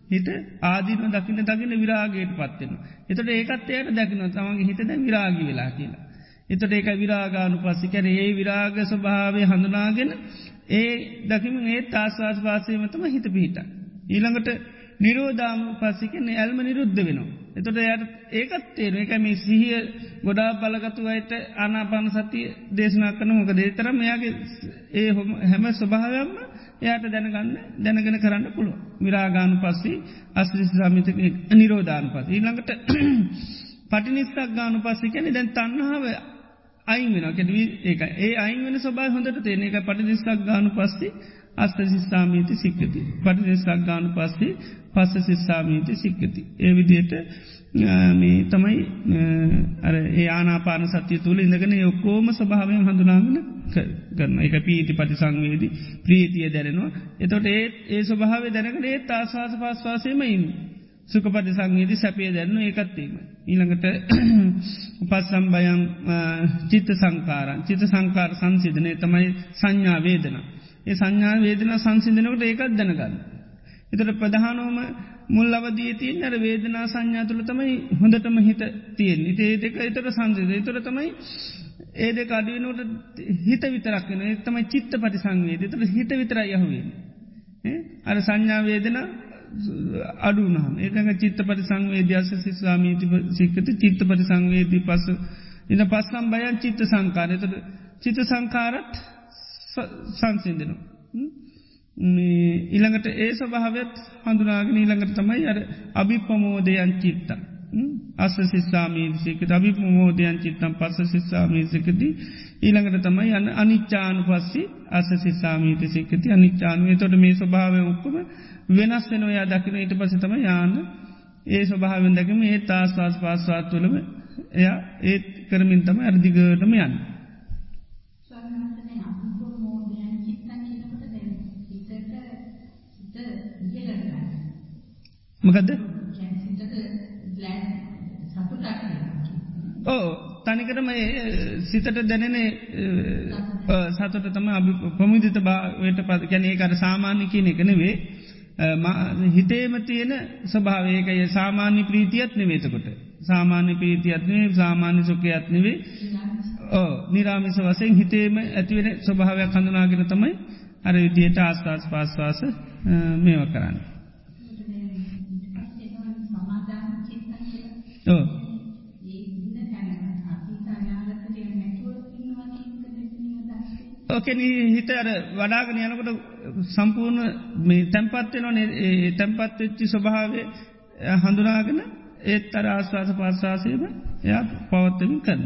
හිට ආදීන දකින දකින විරාගයට පත්වෙන. එතට ඒකත් එයට දැකින තමගේ හිතද විරාගි වෙලා කියලා. එතට ඒක විරාගානු පස්සි කැන ඒ විරාග ස්වභාවය හඳුනාගෙන ඒ දකිම ඒ තාස්වාස් පාසයමතම හිත පිහිට. ඊළඟට නිරෝධාම පස්සිකන ඇල්ම නිරුද්ධ වෙනවා. එතොට යට ඒකත් තේර එක මේ සිහිය ගොඩා බලගතු අයට ආනාපාන සතිය දේශනා කන මොක දේතරම එයාගේ ඒ හොම හැම ස්වභාවයක්ම එයාට දැනගන්න දැනගෙන කරන්න පුළුව. විරාගානු පස්සී අස්්‍රිස්්‍රාමිත නිරෝධාන පස. ඊළඟට <clears throat> පටිනිස්සක් ගානු පස්සිකැන දැන් තන්නහාව අයින් වෙන කෙඩවී ඒක ඒ අයින් වෙන සබා හොඳට තේන එක පටිනිස්සක් ගානු පස්සි අස්ත සිස්සාමීති සික්කති. පටිනිස්සක් ගානු පස්සේ පස්ස සිස්සාමීති සික්කති. ඒ විදියට මේ තමයි ඒ ආනාපාන සතිය තුළ ඉඳගෙන ඔක්කෝම ස්වභාවයෙන් හඳුනාගෙන කරන එක පීති පටි සංවේදී ප්‍රීතිය දැරෙනවා. එතොට ඒත් ඒ ස්වභාව දැනකට ඒත් ආශවාස පස්වාසයම ඉන්න. සුකපටි සංවේදී සැපේ දැරනු ඒකත්වීම. ඊළඟට <clears throat> උපස්සම්බයම් චිත්ත සංකාරන් චිත සංකාර සංසිධනය තමයි සංඥා වේදන. ඒ සංඥා වේදන සංසිධනකට ඒකත් දැනගන්න. එතට ප්‍රධානෝම මුල් අවදී තියෙන් අර වේදනා සංඥා තුළ තමයි හොඳටම හිත තියෙන් ඉතේ දෙක එතර සංසිද තුර තමයි ඒ දෙක අඩුවනට හිත විතරක්න තමයි චිත්ත පටි සංවේද තර හිත විතර යහුවෙන් අර සංඥා වේදනා අඩුනම් ඒකඟ චිත්ත පටි සංවේදයාස සිස්වාමීති සික්කත චිත්ත පටි සංවේදී පස ඉන පස්සම් බයන් චිත්ත සංකාරයතට චිත සංකාරත් සංසින්දනවා. ඉළඟට ඒ ස්වභාවත් හඳුනාගෙන ඊළඟට තමයි අර අභිපමෝදයන් චිත්ත. අස සිස්සාමීසික අභිපමෝදයන් චිත්තම් පස සිස්සාමීසිකදී ඊළඟට තමයි යන්න අනිච්චානු පස්සි අස සිස්සාමීති සිකති අනිච්චානුවේ. තොට මේ ස්වභාවය ඔක්කම වෙනස් වෙනොයා දකින ඊට පස තම යාන්න ඒ ස්වභාවෙන් දැකම ඒ තාස්වාස් පාස්වාත් තුළම එය ඒත් කරමින් තම අර්දිගටම යන්න. මකදද? ඕ තනිකරම සිතට දැනෙන සතට. තම අභි ප්‍රමුදිත භාවයට පත් කැනේ කර සාමාන්‍ය කියන එකනෙවේ හිතේම තියෙන ස්වභාවයකය සාමාන්‍ය ප්‍රීතියත් නෙවේතකොට සාමාන්‍ය ප්‍රීතියත්නේ සාමාන්‍ය සුකයත් නෙවේ ඕ නිරාමිස වසයෙන් හිතේම ඇතිවෙන ස්වභාවයක් හඳුනාගෙන තමයි අර විදියට ආස්ථාස් පාස්වාස මේව කරන්න. ඕකෙන හිත අර වඩාගෙන යනකොට සම්පූර්ණ මේ තැන්පත්වෙන තැන්පත්වෙච්චි ස්වභාවය හඳුනාගෙන ඒත් අර ආශ්වාස පස්සාසයම එයා පවත්තමින් කරන.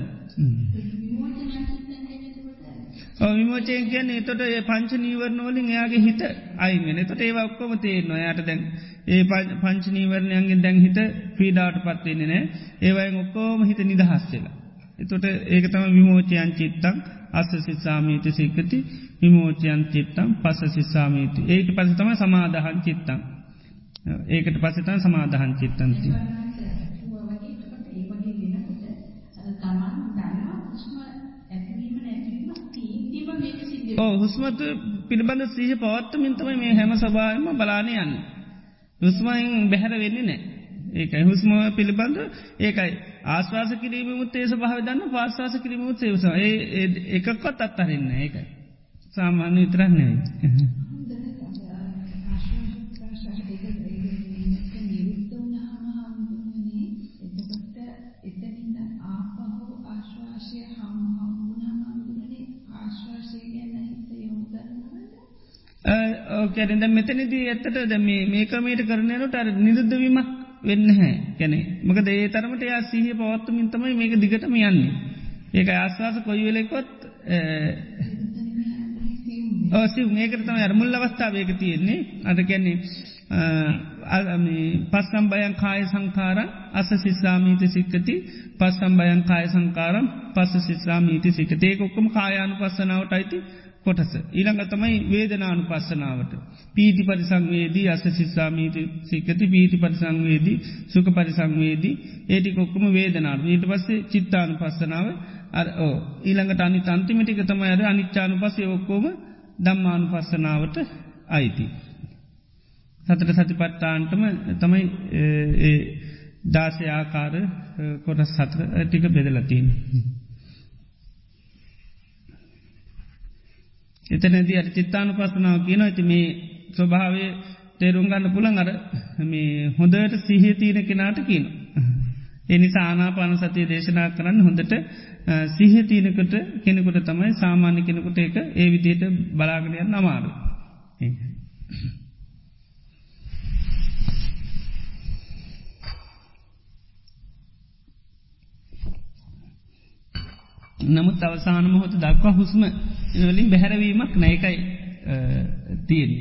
විමෝචයෙන් කියන්න එතොට ඒ පංච නීවරණෝලින් එයාගේ හිත අයිගෙන තොට ඒවා ඔක්කොම තේරනවා. යට දැන් ඒ පංචනීවරණයන්ගෙන් දැන් හිත ප්‍රීඩාට පත්වෙන්නේ නෑ ඒවයි ඔක්කෝම හිත නිදහස්සෙලා. එතොට ඒක තම විමෝචයන් චිත්තං අස්ස සිස්සාමීති සික්කති විමෝචයන් චිත්තම් පස සිස්සාමීති ඒක පසතම සමාදහන් චිත්තං. ඒකට පසතන් සමාදහන් චිත්තන්ති. හුස්මත පිළිබඳ සීහ පවත්ත මින්තම මේ හැම සභාවම බලානයන්න. හුස්මයින් බැහැර වෙන්නේ නෑ. ඒකයි හුස්ම පිළිබඳ ඒකයි ආශවාස කිරීමමුත් ඒස භාවදන්න පාශවාස කිරීමමුත් සේවස ඒ එකක්කොත් අත්තරන්න ඒකයි. සාමාන්‍ය විතරන්නේ. <laughs> ඕකැරෙන්ද මෙතනදී ඇත්තට ද මේ කමේට කරනයට අර නිරුද්ධවීමක් වෙන්න හැ කැනෙ මක දේ තරමට යා සීහ පවත්තුමින් තමයි මේක දිගටම යන්නේ. ඒක ආශවාස කොයි වෙලෙකොත් ඕසි මේකට තම අරමුල් අවස්ථාවයක තියෙන්නේ. අද කැන්නේ පස්සම්බයන් කාය සංකාරන් අස සිස්සාමීත සික්කති. පස්සම්බයන් කාය සංකාරම් පස්ස සිස්සාමීති සිකතේ ඔක්කම කායානු පස්සනාවට අයිති කොටස. ඊළඟ තමයි වේදනානු පස්සනාවට. පීති පරිසංවේදී අස සිස්සාමීති සිකති පීති පරිසංවේදී සුක පරිසංවේදී ඒටි කොක්කම වේදනාට ඊට පස්සේ චිත්තානු පස්සනාව ඕ ඊළඟට අනි තන්තිමිටික තමයි අර අනිච්චානු පසේ ඔක්කෝම දම්මානු පස්සනාවට අයිති. සතට සති පට්ටාන්ටම තමයි දාසය ආකාර කොටස් සතර ටික බෙදලතින්. එතනැදී අට චිත්තානු පස්සනාව කියන ඇති මේ ස්වභාවය තේරුම් ගන්න පුළන් අර මේ හොඳට සිහිය තීන කෙනාට කියන. එනි සානාපාන සතිය දේශනා කරන්න හොඳට සිහ තියනකට කෙනෙකුට තමයි සාමාන්‍ය කෙනෙකුට එක ඒ විදියට බලාගෙනයන්න අමාරු. නමුත් අවසාන මොහොත දක්වා හුස්ම වලින් බැහැරවීමක් නෑකයි තියෙන්.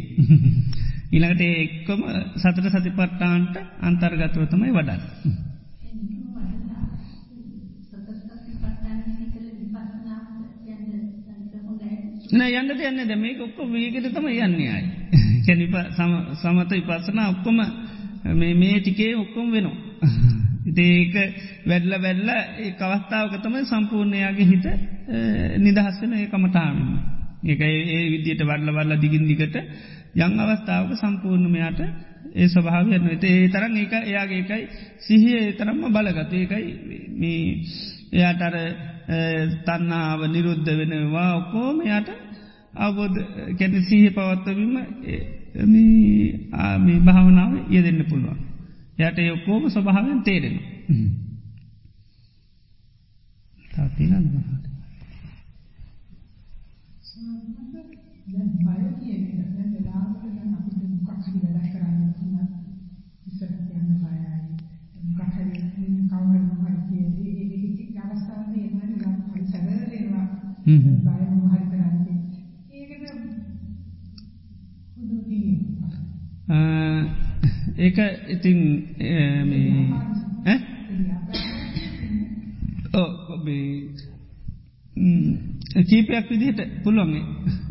ඉළඟට <laughs> එක්කොම සතර සති පට්ටාන්ට අන්තර්ගතව තමයි වඩන්න. යන්න යන්න ද මේ ඔක්කො වේගෙට තම යන්නේ අයි. <laughs> කැනිප සමත ඉපසන ඔක්කොම මේ ටිකේ ඔක්කොම් වෙනවා. <laughs> ඒක වැඩල වැඩල්ල ඒ අවස්ථාවකතම සම්පූර්ණයාගේ හිත නිදහස්සන ඒ කමටාමම. ඒක ඒ විදියට වඩල වල්ල දිගින් දිගට යං අවස්ථාවක සම්පූර්ණමයාට ඒ ස්වභාවයන්න ඇත ඒ තරන් ඒක එයාගේ එකයි සිහිය තරම්ම බලගත ඒකයි මේ එයාටර තන්නාව නිරුද්ධ වෙනවා ඔක්කෝම යට අවබෝධ කැන සීහ පවත්වවීම මේ භාවනාව යෙදෙන්න්න පුළුවන්. යට යොක්කෝම ස්වභාවෙන් තේරෙන. තාතින එනවා බය මොකක් හරි කරන්නේ. ඒකද පුදු ඒක ඉතින් මේ කීපයක් විදිහට පුළුවන්.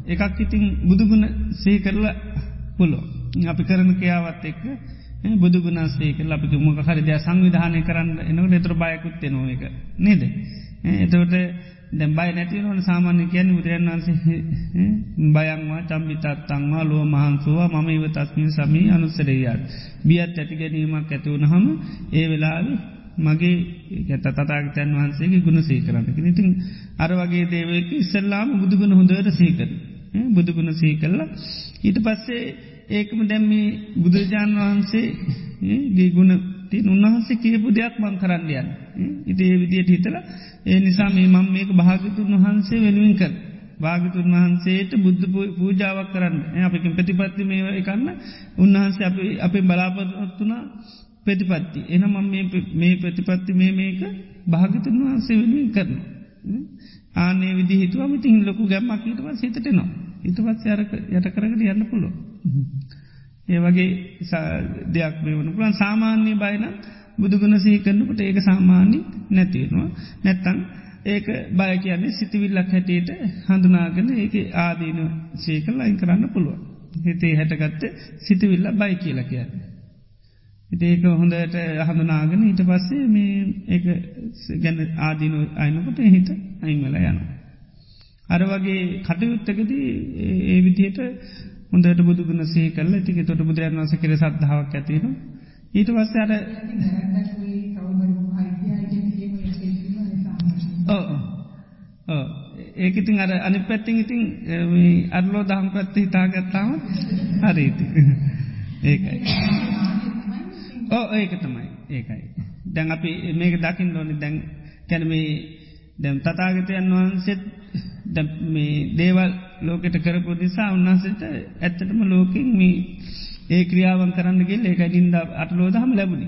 එකක් ඉතින් බුදුගුණ සේ කරලා පුලො අපි කරන කියාවත් එක්ක බුදුගුණස්සේ කල අපි මොක හරි දෙයක් සංවිධානය කරන්න එනකට එතර බයකුත්තේ නොව එක නේද එතවට දැ බයි නැතිවන සාමාන්‍ය කියන්න බුදුරන් වන්සේ බයංවා චම්බිතත්තංවා ලුව මහන්සුවා මම ඉව තස්මින් සමී අනුසරයාත් බියත් ඇති ගැනීමක් ඇතිවුණ හම ඒ වෙලාවේ මගේ ඇත තතාගතයන් වහන්සේගේ ගුණ සේ කරන්න ඉතින් අර වගේ දේවක ඉස්සල්ලාම බුදුගුණ හොඳට සීකර බුදුගුණ සී කරලා ඊට පස්සේ ඒකම දැම්මි බුදුරජාණන් වහන්සේගේ ගුණ ති උන්වහන්සේ කියපු දෙයක් මං කරන්නයන් ඉතිේ විදියට හිතල ඒ නිසා මේ මං මේක භාගතුන් වහන්සේ වෙනුවෙන් කර භාගතුන් වහන්සේට බුද්ධ පූජාවක් කරන්න. අපිකින් ප්‍රතිපත්ති මේ එකන්න. උන්වහන්සේ අපි අපේ බලාපොත්තුනා ප්‍රතිපත්ති. එන මං මේ ප්‍රතිපත්ති මේ මේක භාගතුන් වහන්සේ වෙනුවෙන් කරන ආනේ විදි හිතුවම තින් ලොකු ගැම්මක් හිටව සිතටනවා ඉතපත් යරක යට කරගට යන්න පුළුව ඒ වගේ දෙයක් මේ වන පුළන් සාමාන්‍ය බයින බුදුගුණ සහිකරන්නකට ඒක සාමාන්‍ය නැතිවෙනවා නැත්තං ඒක බය කියන්නේ සිතිවිල්ලක් හැටියට හඳුනාගෙන ඒක ආදීන සේකල් අයින් කරන්න පුළුව හිතේ හැටගත්ත සිතිවිල්ල බයි කියල කියන්නේ. ඒක හොඳට හඳුනාගෙන ඊට පස්සේ මේ ඒ ගැන ආදීනු අයිනකොට හිත අයින්වල යනවා. අර වගේ කටයුත්තකදී ඒ විදියට හොඳට බුදුගුණ සේ කල්ල තික තොට බුදුරන් වස කර සද්ධාවක් ඇතින ඊට වස්ස අර ඒකඉතින් අර අනි පැත්තිං ඉතින් අරලෝ දහම් ප්‍රත්ති හිතාගත්තාම හරිති ඒකයි. ඕ ඒක තමයි. ඒකයි. දැන් අපි මේක දකිින් ඕනි. දැන් කැනමේ දැම් තතාගතයන් වහන්සෙත් මේ දේවල් ලෝකට කරපු නිසා උන්වහන්සට ඇත්තටම ලෝකින් මේ ඒ ක්‍රියාවන් කරන්නගේ ඒක ඉින්ද අටලෝදහම ලැබුණි.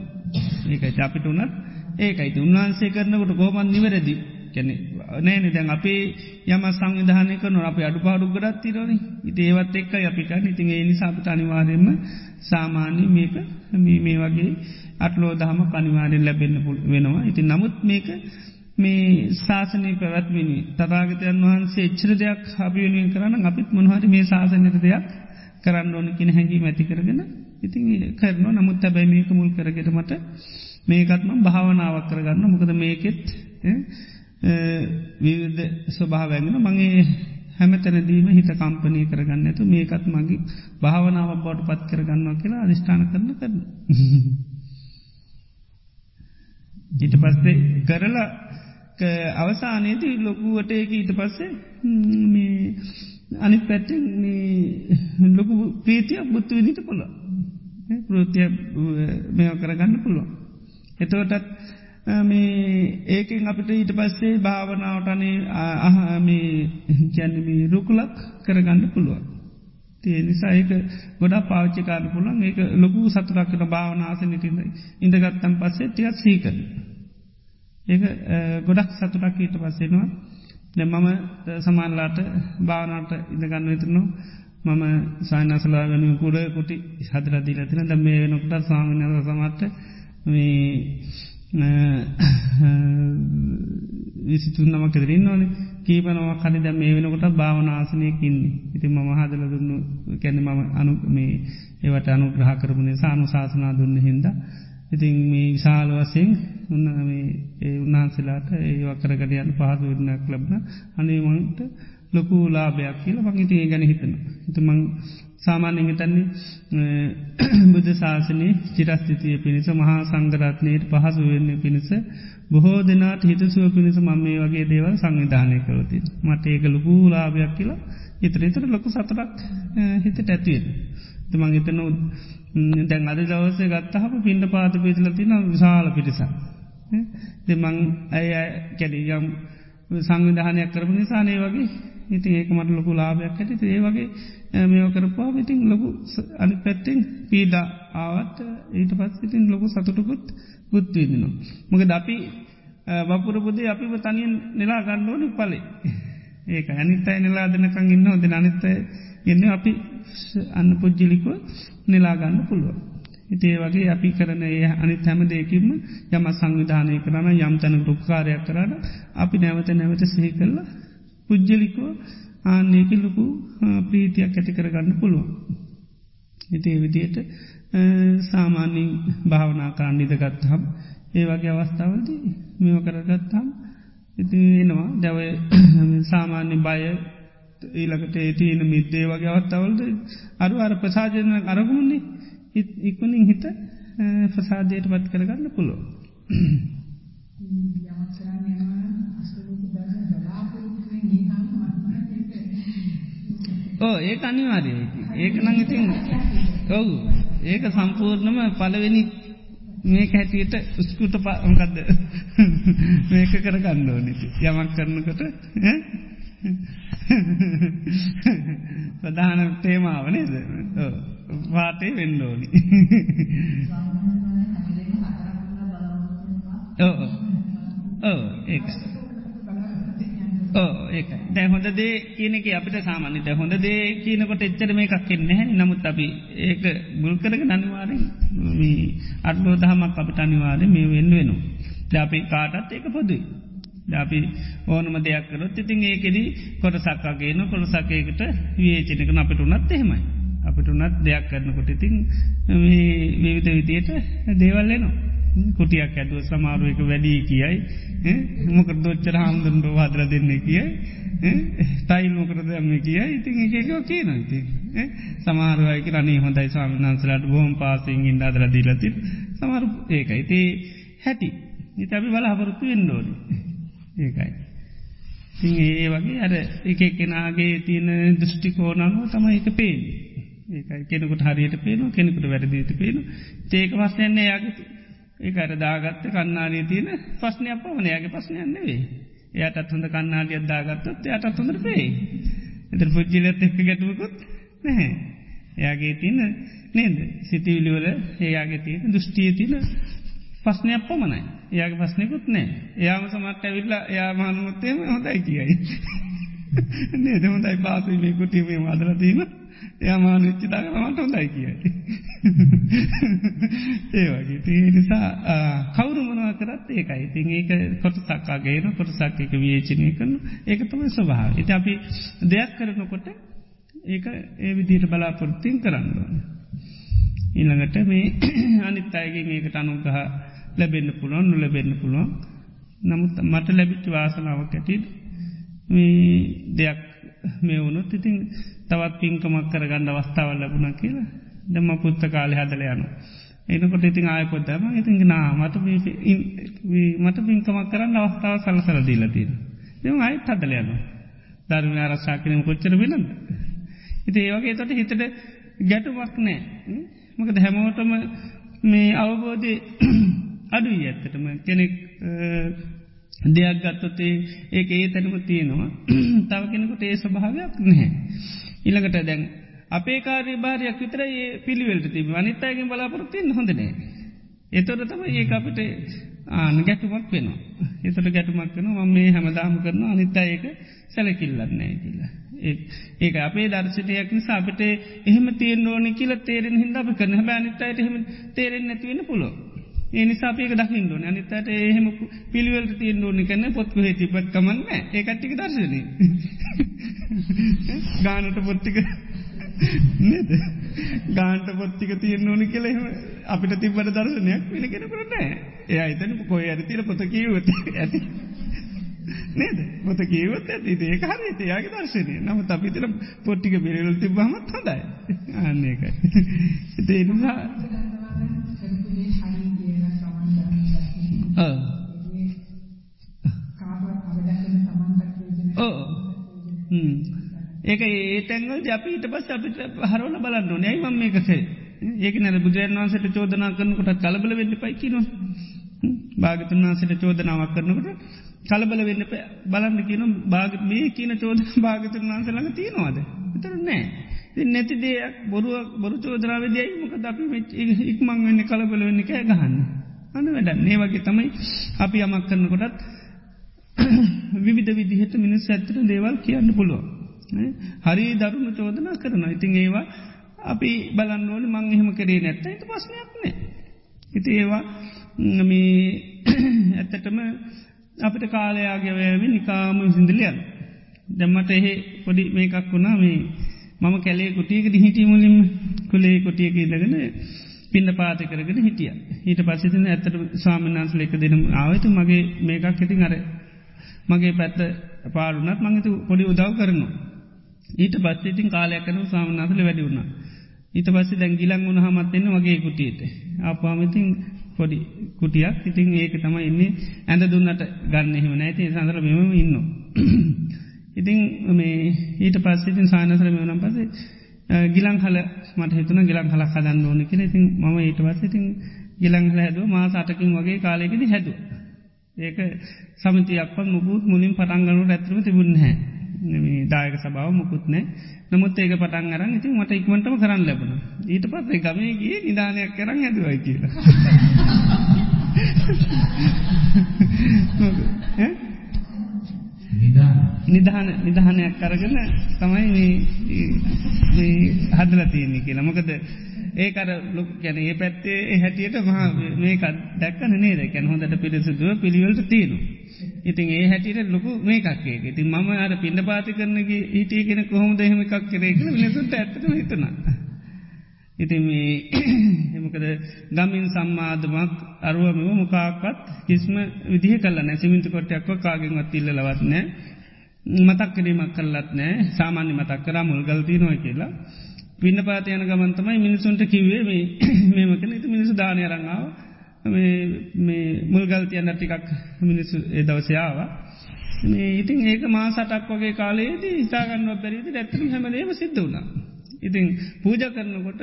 ඒකයි චාපිට වනත් ඒකයිති උන්වහන්සේ කරනකොට ගෝමන් නිවැරදි? කැනෙ නෑන දැන් අපේ යම සංවිධානය කරන අප අඩු පාඩු ගඩත් තිරන ඉති ඒවත් එක්ක අපික ඉතින් ඒ නිසාපිට අනිවාරයෙන්ම සාමාන්‍ය මේක මේ වගේ අටලෝ දහම පනිවාරයෙන් ලැබෙන්න්න වෙනවා. ඉති නමුත් මේක මේ ශාසනය පැවැත්මිනි. තතාගතයන් වහන්සේ එච්චර දෙයක් අභියනුවෙන් කරන්න අපිත් මොහරි මේ ශාසනයට දෙයක් කරන්න ඕන කියෙන හැඟී මැති කරගෙන ඉතින් කරන නමුත් ඇබැයි මේක මුල් කරගෙටමට මේකත්ම භාවනාවක් කරගන්න. මොකද මේකෙත් විවිධ ස්වභාවැගෙන මගේ හැමතැනදීම හිත කම්පනය කරගන්න ඇතු මේකත් මගේ භාවනාව බොඩ පත් කරගන්නවා කියලා අධිෂ්ඨාන කරන කරන. <laughs> ඊට පස්සේ කරලා අවසානයේදී ලොකුවට ඒක ඊට පස්සේ මේ අනි පැටෙන් ලොකු ප්‍රීතියක් බුත්තු විදිට පුළ ප්‍රෘතිය මෙ කරගන්න පුළුවන්. එතවටත් මේ ඒකෙන් අපිට ඊට පස්සේ භාවනාවටනේ අහමි ජැනමි රුකුලක් කරගන්න පුළුවන්. තිය නිසා ඒක ගොඩා පාච්චිකාන්න පුළන් ඒක ලොකු සතුරක්කට භාවනාසනට ඉඳගත්තම් පස්සේ ටියත් සීකර. ඒක ගොඩක් සතුරක් ඊට පස්සෙනවා දැ මම සමාන්ලාට භාවනාට ඉඳගන්න විතරනවා මම සයිනසලා වෙන කුඩ කුටි හදරදීල තින ද මේ නොකට සාමනල සමට මේ විසිතුන්නම කෙදරින් ඕන කීපනවා කනි දැ මේ වෙනකොට භාවනාසනයකින්නේ ඉති මම හදල දුන්න කැන මම අනු මේ ඒවට අනුග්‍රහ කරපුනේ සානු ශාසනා දුන්න හින්ද ඉතින් මේ විශාල වසයෙන් උන්න මේ ඒ උන්හන්සලාට ඒ වකරගඩයන් පහසු විරණයක් ලබන අනේමට ලොකු ලාභයක් කියලා මංගේති ඒ ගැන හිතන. එතුමං සාමාන්‍යෙන් හිතන්නේ <clears throat> බුද්ධ ශාසනය චිරස්ථිතිය පිණිස මහා සංගරත්නයට පහසු වෙන්න පිණිස බොහෝ දෙනාට හිතසුව පිණිස මම මේ වගේ දේවල් සංවිධානය කරති. මට ඒක ලොකු ලාභයක් කියලා ඉතර ඉතර ලොකු සතරක් හිතට ඇතිවෙන. තුමං හිතන දැන් අද දවසේ ගත්තහම පින්ඩ පාත පිටල තින විශාල පිටිසා. දෙමං ඇය කැඩි යම් සංවිධානයක් කරපු නිසානේ වගේ ඉතින් ඒක මට ලොකු ලාභයක් ඇති ඒ වගේ මේෝ කරපුවා ඉතින් ලොකු අනි පැත්තිෙන් පීඩා ආවත් ඊට පස් ඉතින් ලොකු සතුටකුත් බුත්වීදිනවා. මොක ද අපි වපුරපුදේ අපිම තනියෙන් නිලා ගණ්ඩෝනි පලේ ඒක අනිත්තයි නිලා දෙනකං ඉන්න ොද අනිත්තය එන්න අපි අන්න පුද්ජිලිකුව නිලාගන්න පුළුව. ඉතේ වගේ අපි කරන ඒ අනිත් හැම දෙකින්ම යම සංවිධානය කරන යම් තැන රුක්කාරයක් කරන්න අපි නැවත නැවත සිහි කරලා පුද්ජලිකෝ ආන්නේක ලොකු ප්‍රීතියක් ඇති කරගන්න පුළුවන්. ඉතිේ විදියට සාමාන්‍යින් භාවනා කරන්නිද ගත්තහම් ඒ වගේ අවස්ථාවලදී මෙම කරගත්තම් ඉති එනවා දැව <clears throat> සාමාන්‍ය බය ඊලකට ඒතියන මිද්දේ වගේ අවස්ථාවලද අරු අර ප්‍රසාජන අරගුණන්නේ ඉක්මනින් හිත ප්‍රසාදයට පත් කරගන්න පුළුව. <clears throat> ඕ ඒක අනිවාරය ඒක නං ඉතින් ඔවු ඒක සම්පූර්ණම පලවෙනි මේක හැටියට උස්කුට පාකක්ද <laughs> මේක කරගන්න ඕනිති යමක් කරනකොට <laughs> ප්‍රධාන තේමාවනේද වාටේ වෙන්න ඕනි. <laughs> ඕ ඕ ඒක ඒක දැ හොඳ දේ කියනක අපිට සාමාන්‍යත හොඳ දේ කියනකොට එච්චර මේ එකක් එන්නේ නමුත් අපි ඒක බුල්කරග නනිවාරෙන් අත්බෝ දහමක් අපිට අනිවාරය මේ වෙන්න වෙනවා. ද අපි කාටත් ඒක පොදුයි. අපි ඕනම දෙයක් කරොත් ඉතින් ඒකෙදී කොටසක්කාගේන කොළසකයකට වියේචනක අපිට උනත් එහෙමයි. අපිට උනත් දෙයක් කරනකොට ඉතින් විවිධ විදියට දේවල්ලනවා. කුටියක් ඇදුව සමාරුවක වැඩී කියයි. මොක දොච්චර හාමුදුරට වාදර දෙන්න කියයි. ටයිල් මොකර දම කියයි. ඉතින් එකකෝ කියන ඉති සමාරුවයක රනේ හොඳයි ස්වාමිනාන්සලට බොහොම පාසිෙන් ඉන්න අදර දීලති සමරු ඒක ඉති හැටි. ඉත අපි බලාපොරොත්තු වෙන්ඩෝනි ඒකයි. තිං ඒ වගේ අර එක කෙනගේ තියෙන දෘෂ්ටිකෝනනුව තමයි එක පේෙන් ඒකයි. කෙනෙකුට හරියට පේනු කෙනෙකුට වැරදිීත පේනු ඒක වස්සයන්නේ යාගති ඒ අර දාගත්ත කන්නාඩිය තියෙන ප්‍රශ්නයක් පමණයාගේ ප්‍රශ්නයන්නේ වේ එයටත් හොඳ කන්නාඩියක් දාගත්තොත් එයටත් හොඳට පේ එත පුද්ජිලත් එක්ක ගැටුවකුත් නැහැ. එයාගේ තියන්න නේද? සිතිවිලිවල ඒයාගේ තියෙන දෘෂ්ටිය තින පස්්නයක් පමණයි. එයාගේ පස්්නයකුත් නෑ එයාම සමට ඇවිල්ලා එයා මානුවත්තේම හොඳයි කියයි. නේද? හොඳයි පාසීමේ කුටීමේ මදරදීම එයාමාන විච්චිදාගමට හොඳයි කියයි. <laughs> ඒවගේ තිය නිසා කවුරු මනවා කරත් ඒකයි තින් ඒක කොට සක්කාගේන කොට සක්කක වියේචනය කරන ඒක තම ස්වභාව. එති අපි දෙයක් කරනකොට ඒක ඒ විදියට බලාපොරත්තින් කරන්න. ඊළඟට මේ <clears throat> අනිත් අයගේ ඒකට අනුගහ ලැබෙන්න්න පුළුවන් නු ලැබෙන්න්න පුළුවන් නමුත් මට ලැබිච්ච වාසනාවක් ඇතිට මේ දෙයක් මේ වුණොත් ඉතින් තවත් පින්කමක් කරගන්න අවස්ථාව ලැබුණ කියලා දෙම පුත්ත කාලය හදල යනු. එනකොට ඉතින් ආයකොත්තම ඉතින් නා මට මට පින්කමක් කරන්න අවස්ථාව සලසර දීලතින. දෙම අයිත් හදල යනු. ධර්ම ආරක්ෂා කිරීම කොච්චර වෙනද. ඉති ඒවගේ තොට හිතට ගැටුමක් නෑ මකද හැමෝටම මේ අවබෝධය <clears throat> අඩු ඇත්තටම කෙනෙක් දෙයක් ගත්තොතේ ඒ ඒ තැනම තියෙනවා <clears throat> තව කෙනෙකුට ඒ ස්වභාවයක් නැහැ. ඉළඟට දැන් අපේ කාරය භාරයක් විතර ඒ පිළිවෙල්ට තිබ අනිත්තයගෙන් බලාපොරත්තියෙන් හොඳනේ. එතොට තම ඒ අපිට ආන ගැටුමක් වෙනවා. එතට ගැටුමක් වෙන ම මේ හැමදාම කරන අනිත්තායක සැලකිල්ලන්නෑ කියලා. ඒක අපේ දර්ශනයක් නිසා අපට එහෙම තේර ඕන කියල තේරෙන හිද අප කරන හැබ අනිත්තයට එහෙම තේරෙන් නැතිවෙන පුලො. ඒ නිසාපේක දකිින්ඩුවන අනිතට එහෙම පිළිවලට තියෙන් ඕනි කන්න පොත්ක හ තිපත් කමන්න ඒකට්ටික දර්ශනය. <laughs> ගානට පොත්තික නද? ගාන්ට පොත්තික තියෙන් ඕනි කෙලෙම අපිට තිබට දර්ශනයක් පිළිගෙන කරන්න ඒ අතන කොය අර තිර පොත කියවට ඇති. නේද? පොත කියවත් ඇති. ඒක හරි ඒයාගේ දර්ශනය. නම අපිතර පොට්ටික පිරිවල් තිබහමත් හොඳයි. අන්නේකයි ඒ නිසා ඒක ඒතැන්වල් ජපීට පස් අපිට හරවල බලන්න නැයි මම මේකසේ ඒක නැද බුදුරන් වන්සට චෝදනා කරනකොට කලබල වෙන්න පයිකින භාගතුන් වන්සට චෝදනාවක් කරනකට කලබල වෙන්න බලන්න කියන භාග මේ කියන චෝද භාගතුන් වන්සලඟ තියෙනවාද තර නෑ නැති දෙයක් බොරුව බොරු චෝදනාව දෙයයි මොක අපි ඉක්මං වෙන්න කලබල වෙන්න කෑ ගහන්න අන වැඩ ඒ වගේ තමයි අපි යමක් කරනකොටත් <clears throat> විවිධ විදිහට මිනිස් ඇත්තට දේවල් කියන්න පුළුවන්. හරි දරුණු චෝදනා කරන ඉතින් ඒවා අපි බලන්නවල මං එහෙම කරේ නැත්ත ඇත පස්නයක් නෑ. ඉති ඒවා <clears throat> ඇත්තටම අපිට කාලයාගවෑම නිකාම සිින්දලියන්. දැම්මට එහෙ පොඩි මේකක් වුණා මේ මම කැලේ කොටියක හිටිය මුලින් කොලේ කොටියක ඉදගෙන පින්න පාත කරගෙන හිටිය ඊට පසිතින ඇත්තට ස්වාමිනාන්සල එක දෙනම් ආවතු මගේ මේකක් හිටින් අර මගේ පැත්ත පාරුනත් මඟතු පොඩි උදව් කරනවා. ඊට පස්සිටින් කාලයක් කනු සාමනාසල වැඩි වුණා. ඊට පස්සේ දැන් ගිලන් වුණ හමත්වෙන්න වගේ කුටියට. ආපාමිතින් පොඩි කුටියක් ඉතින් ඒක තම එන්නේ ඇඳ දුන්නට ගන්න එහෙම නැති සඳර මෙම ඉන්න. ඉතිං මේ ඊට පස්සිටින් සානසර මෙවනම් පසේ ගිලන් හල මට හිතුන ගිලන් හල හදන්න ඕන කෙන ඉතින් ම ඊට පස්සිටින් ගිලන් හල හැදුව. මා සටකින් වගේ කාලෙකෙද හැදුව. ඒක සමතියක්වත් මුකුත් මුලින් පටන්ගනු ඇත්‍රම තිබුණහැ. දායක සභාව මුකුත් නෑ නමුත් ඒක පටන් අරන් ඉතින් මට ඉක්මටම කරන්න ලැබුණ. ඊට පස්සේ ගමේගේ නිධානයක් කරන්න ඇදවයි කියලා <laughs> <laughs> නිධාන නිධානයක් කරගන්න තමයි හදල තියන්නේ කියලා මොකද ඒකර ලොක් ගැන ඒ පැත්තේ හැටියට මහා මේක දැක්කන නේද කැන හොඳට පිරිසුදුව පිළිවලට තියෙනු. ඉතින් ඒ හැටියට ලොකු මේකක්ේ ඉතින් මම අර පිඩ පාති කරනගේ හිටිය කෙන කොහොම දෙහෙම එකක් කරේක ලෙසුට ඇත්තම හිතන. ඉතින් මේ <clears throat> එමකද ගමින් සම්මාධමක් අරුවමම මොකාකත් කිස්ම විදිහ කලන්න සිමින්තු කොටයක්ව කාගෙන්වත් ඉල්ල ලවත්නෑ මතක් කිරීමක් කරලත් නෑ සාමාන්‍ය මතක් කරා මුල්ගල්තිී නොය කියලා. පින්න පාතයන ගමන්තමයි මිනිසුන්ට කිවේ මේ මේමකන ඉති මිනිසු දානය රංාව මේ මුල්ගල්තියන්න ටිකක් මිනිස්සු එදවසයාව මේ ඉතින් ඒක මා සටක් වගේ කාලයේදී ඉතාගන්න පැරිදි ඇත්තම හැමදේම සිද්ධ වුණා. ඉතින් පූජ කරනකොට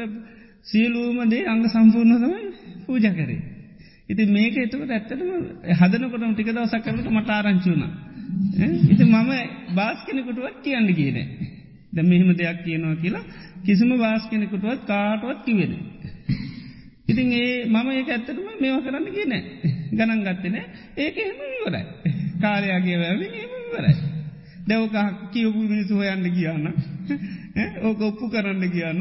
සියලූමදේ අංග සම්පූර්ණ තමයි පූජ කරේ. ඉති මේක එතුකට ඇත්තටම හදනකොටම ටික දවසක් කරලට මට ආරංචුණ. ඉති මම බාස් කෙනෙකුටුවත් කියන්න කියනේ. ද මෙහෙම දෙයක් කියනවා කියලා කිසිම වාස් කෙනෙකුටුවත් කාටුවත් කිවෙන. ඉතින් ඒ මම ඒක ඇත්තටම මේවා කරන්න කියන ගණන් ගත්තන ඒක එහෙම විවරයි. කාලයාගේ වැැවින් එම විවරයි. දැවක කියවපු මිනිසු හොයන්න කියන්න <laughs> ඕක ඔප්පු කරන්න කියන්න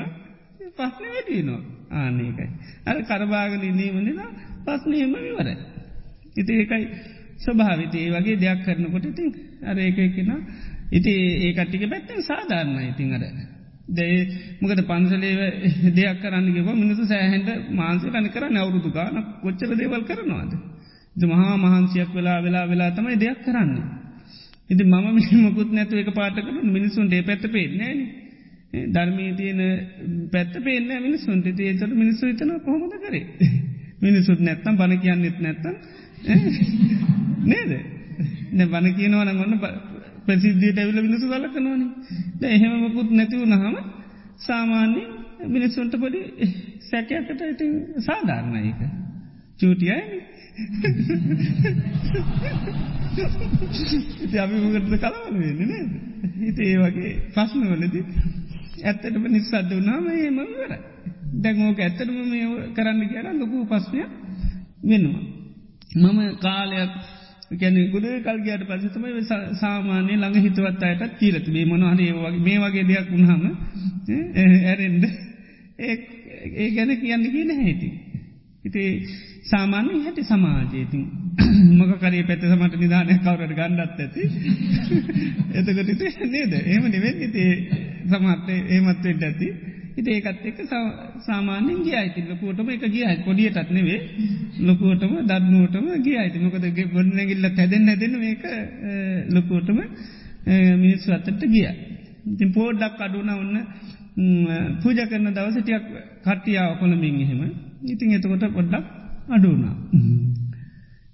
පස්න වැඩියනවා ආනකයි. අර කරභාගන නීමනින පස්නයම විවරයි. ඉති ඒකයි ස්වභාවිතයේ වගේ දෙයක් කරනකොට ඉතින් අර ඒක කෙන ඉති ඒකටික පැත්තෙන් සාධාරණ ඉතින් අර. දේ මොකද පන්සලේ <laughs> දෙයක් කරන්නගව මිනිසු සෑහන්ට මාන්සේ රනි කර නැවරුදු ගාන කොච්චර දේවල් කරනවාද. ද මහා මහන්සියක් වෙලා වෙලා වෙලා තමයි දෙයක් කරන්න. ඉති මම මිනිමකුත් නැතු එක පාට කරු මිනිසුන් ඩේ පැත්ත පේෙන්නේන. ධර්මී තියන පැත්ත පේන්න මිනිසුන්ට ඒතට මිනිස්සු තන කොහොමද කරේ. මිනිසුත් නැත්තම් බණ කියන්නෙත් නැත්තම් නේද. බණ කියනවන ගොන්න ප්‍රසිද්ධියට ඇවිල මිනිසු සලකනවන ද එහෙම මකුත් නැතිව නහම සාමාන්‍ය මිනිස්සුන්ට පොඩි සැකයකට ඉති සාධාරණ ඒක චූටියයි ඉති අපි මොකට කලවල වෙන්න නේද? හිත ඒ වගේ ප්‍රශ්නවලදී ඇත්තටම නිස්සද්ද වනාම ඒම වර දැංෝක ඇත්තටම මේ කරන්න කියන ලොකු පස්්නය වෙනවා. මම කාලයක් කැන ගුද කල්ගේට පසතම සාමානය ළඟ හිතවත් අයටත් කියීලත් මේ මොන හනේ වගේ මේ වගේ දෙයක් වුණහම ඇරෙන්ඩ ඒ ගැන කියන්න කියන හැති ඉතිේ සාමාන්‍ය හැටි සමාජයතින් <clears throat> මක කරේ පැත සමට නිධානය කවරට ගණ්ඩත් ඇති. <laughs> එතකට <laughs> නේද? ඒම නිවෙන් ඉතේ සමත්තේ ඒමත්වෙන්ට ඇති. ඉති ඒකත් එක්ක සාමාන්‍යෙන් ගිය. අයිති ලොකුවටම එක ගිය. අයි පොඩියටත් නෙවේ ලොකුවටම දත්නුවටම ගිය. අයිති මොකදගේ ගොඩනැගිල්ල හැදෙන් ඇදෙන මේක ලොකුවටම මිනිස්සු අත්තට ගිය. ඉතින් පෝඩ්ඩක් අඩුන ඔන්න පූජ කරන දවසටයක් කට්ටියාව කොළමින් එහෙම ඉතින් එතකොට පොඩ්ඩක් අඩුනා.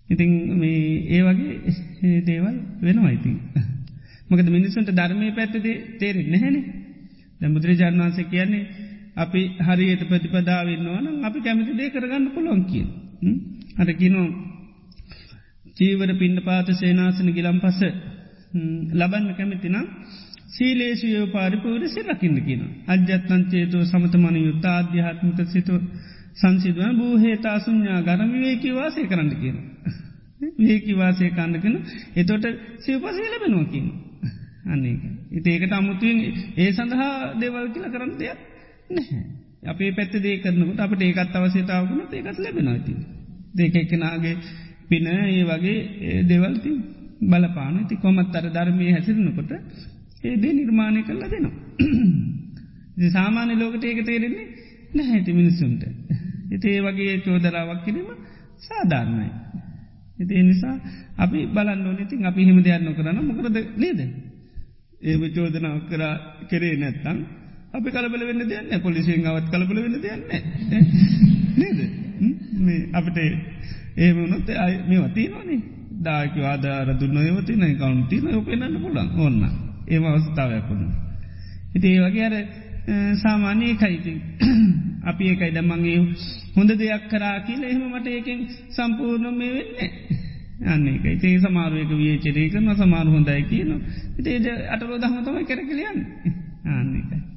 ඉතින් මේ ඒ වගේ දේවල් වෙනවා ඉතින්. මොකද මිනිසුන්ට ධර්මය පැත්තදේ තේරෙත් නැහැනේ දැ බුදුරජාණන් වන්සේ කියන්නේ අපි හරියට ප්‍රතිපදාවන්නවන අපි කැමති දේ කරගන්න පුළොන් කිය. අරකිනෝ චීවර පින්ඩ පාත සේනාසන ගිලම් පස ලබන්න කැමතිනම් සීලේශයෝ පාරිපූර සිරකින්න කියන. අජ්‍යත්තන්චේතෝ සමතමන යුත්ත අධ්‍යාත්මික සිතු සංසිදුවන බූහේතා සුඥා ගරම වේකිවාසය කරන්න කියන. වේකිවාසය කන්නගෙන එතොට සිවපසේ ලැබෙනවා කියන. අන්නේක. ඉතඒකට අමුතුවෙන් ඒ සඳහා දේවල් කියල කරන්න දෙයක් නැහැ. අපේ පැත්ත දේ කරනකට අපට ඒකත් අවසේතාවකුණ ඒකත් ලැබෙනවා ඇති. දෙක එකනාගේ පින ඒ වගේ දෙවල්ති බලපාන ති කොමත් අර ධර්මය හැසිරනකොට ඒදේ නිර්මාණය කරලා දෙනවා. සාමාන්‍ය ලෝකට ඒක තේරෙන්නේ නැහැති මිනිස්සුන්ට. එතේ වගේ චෝදරාවක් කිරීම සාධාරණයි. එති නිසා අපි බලන්න ඕනතින් අපි හිම දෙයන්න කරන්න මොකරද නේද. ඒම චෝදනාව කර කරේ නැත්තං අපි කලබල වෙන්න දෙයන්න පොලිසියෙන් අවත් කලබල වෙන්න දෙයන්න නේද? අපට ඒමනොත් අය මේ වතිනනේ දාක ආදාර දුන්න යවතින කවුන්තින යොපෙන්න්න පුලන් ඔන්න ඒම අවස්ථාවයක්කුණ. හිති ඒ වගේ අර සාමාන්‍යය කයිති අපි ඒකයි දමන්ගේ හොඳ දෙයක් කරා කියල එහෙම මට ඒකෙන් සම්පූර්ණ මේ වෙන්නේ. අන්නේක ඉතේ සමාරුවක වියචරේ කරන සමාරු හොඳයි කියන ඉතේද අටරෝ දහමතම කරකලියන්න ආන්නේකයි.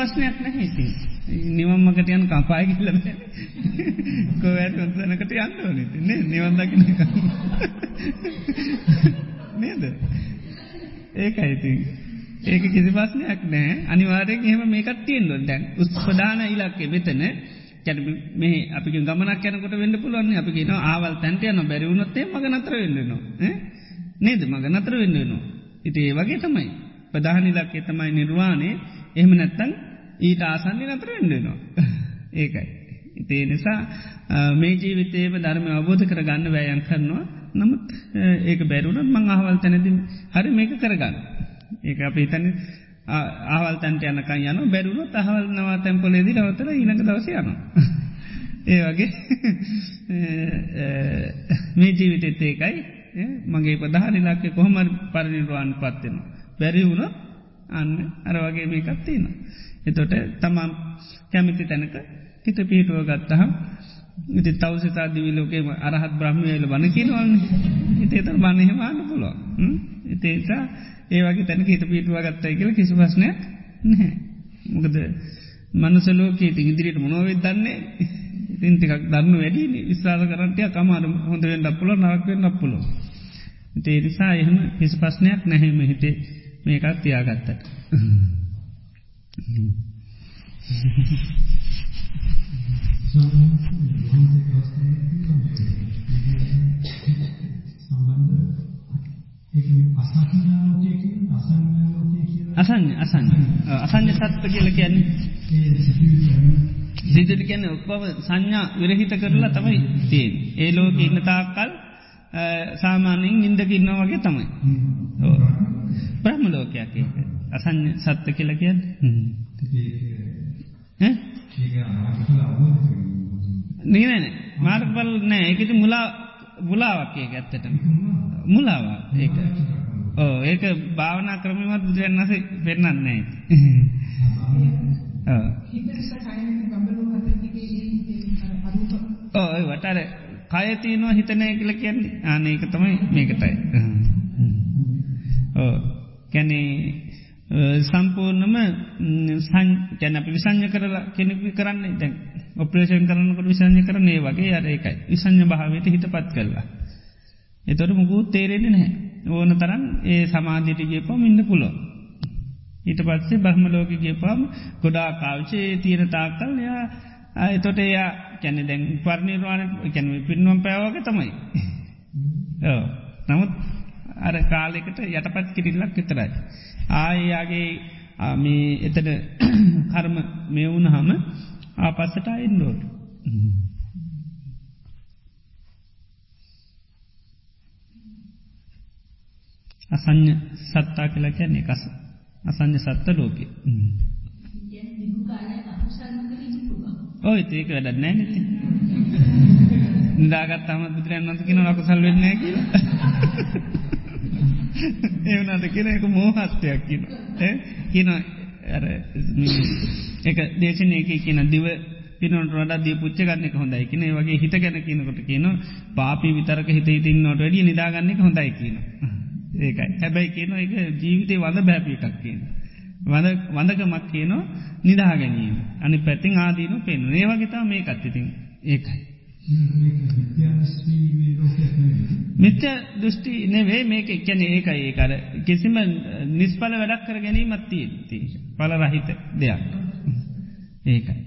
ඒක කිසි පස්්නයක් නැහිති. නිවම්මකට යන කපාය කියලබ කොවැට ඔන්සනකට යන්න ඕනති නේ නිවන්දකින නේද? ඒක අයිති ඒක කිසි පස්්නයක් නෑ අනිවාරයෙන් එහෙම මේකත් තියෙන්ලො දැන් උස්පදාන ඉලක්කෙ වෙතන කැන මේ අපි ගමනක් යනකොට වෙන්න පුළුවන් අපි කියන ආවල් තැන්ට යන බැරිවුණොත්තේ මග නතර වෙන්නනවා නේද? මග නතර වෙන්නනවා ඉති ඒ වගේ තමයි. ප්‍රධානිලක්කේ තමයි නිර්වාණය. එහෙම නැත්තන් ඊට ආසන්නේ නතර එඩනවා <laughs> ඒකයි. ඉතිේ නිසා මේ ජීවිතේම ධර්ම අවබෝධ කරගන්න වැයන් කරනවා නමුත් ඒක බැරුණත් මං අහවල් තැනති හරි මේක කරගන්න. ඒක අප හිතන ආවල් තැන්ට යනකන් යන බැරුණු අහවල් නවා තැම්පොලේදී නවතර ඉනක දවස යන. ඒ වගේ <laughs> මේ ජීවිතෙත් ඒකයි මගේ ප්‍රධානිලාක්ක කොහොමර පරිනිර්වාන් පත්වෙනවා. බැරි වුණ අන්න අර වගේ මේකත් තියෙන. එතොට තමන් කැමිති තැනක හිත පිහිටුව ගත්තහම් ඉති තවසිතා දිවිලෝකේම අරහත් බ්‍රහ්මයල වන කියනවන්න ඉතේතර බන්නහෙමාන්න පුලො ඉතේසා ඒ වගේ තැනක හිත පිටුව ගත්තයි කියල කිසි පස්නයක් නැහැ. මොකද මනුසලෝකේ ඉදිරියට මොනොවෙත් දන්නේ? ඉතින් ටිකක් දන්න වැඩි විස්ාල කරටය කමාර හොඳෙන් ඩප්පුල නරක්වෙන් ඩප්පුල ඒ නිසා එහෙම කිසි පස්නයක් නැහෙම හිතේ. මේකත් තියාගත්තට අසන්න අසන්න අසං්‍ය සත්ව කියල කියන්නේ? සිදුට කියන්න ඔක්කොව සංඥා විරහිත කරලා තමයි තියෙන් ඒ ලෝක ඉන්න තාක්කල් සාමානයෙන් නින්දක ඉන්න වගේ තමයි. බ්‍රහ්ම ලෝකයක් ඒක. අසං්‍ය සත්ත කියල කියන්න. නීනන මාර්ගපල් නෑ ඒකති මුලා මුලාවක්කේ ඇත්තට මුලාවා ඒක. ඕ ඒක භාවනා ක්‍රමවත් බුදුරන් වස පෙන්නන්නේ ඕ වටර කයතියනවා හිතනය කියල කියන්නේ. ආනක තමයි මේකටයි. ඕ කැනේ සම්පූර්ණම සංචැන අපි විසංඥ කරලා කෙනෙකි කරන්නේ. දැන් ඔප්‍රේෂන් කරනකට විසංඥ කරන්නේ වගේ අර එකයි විසංඥ භාවයට හිත පත් කරලා. එතොට මුකුත් තේරෙන නැහැ. ඕන තරන් ඒ සමාධිටගේ පම ඉන්න පුලො. ඊට පත්සේ බ්‍රහ්මලෝක ගේපම් ගොඩා කාවිචේ තීර තාකල් යා එතොට එයා කැනෙ දැන් පර්නිර්වාණ කැනව පින්නුවම් පැවක තමයි. නමුත් අර කාලෙකට යටපත් කිරිල්ලක් විතරයි. ආයයාගේ මේ එතට <clears throat> කර්ම මෙවුණ හම ආපස්සට අයින්ඩෝට. අසං්ඥ සත්තා කලා කියන්නේ කස අසං්ඥ සත්ත ලෝකෙ ඔය ඒක වැඩ නෑ නැති නිදාගත් තම බුදුරන් වන්ත කියන ලකුසල් වෙන්නේ කියලා. ඒවනට කියෙන එක මෝහත්වයක් කියන කියන එක දේශනය එක කියන දිව පිනට වඩ දී පුච්ච ගන්නෙ හොඳයි කියන වගේ හිත ගැන කියනකොට කියන පාපි විතරක හිත ඉතින්නට වැඩිය නිදාගන්නෙ හොඳයි කියන ඒකයි. හැබැයි කියන එක ජීවිතය වඳ බැපි එකක් කියන වඳකමක් කියනවා නිදා ගැනීම. අනි පැතින් ආදීන පෙන් ඒවගේතා මේ කත්තිතින් ඒකයි. මිත්‍ය දෘෂ්ටි නෙවේ මේක. එක්කැන ඒකයි. ඒකර කිසිම නිස්පල වැඩක් කර ගැනීමත්තිය පල රහිත දෙයක්. ඒකයි.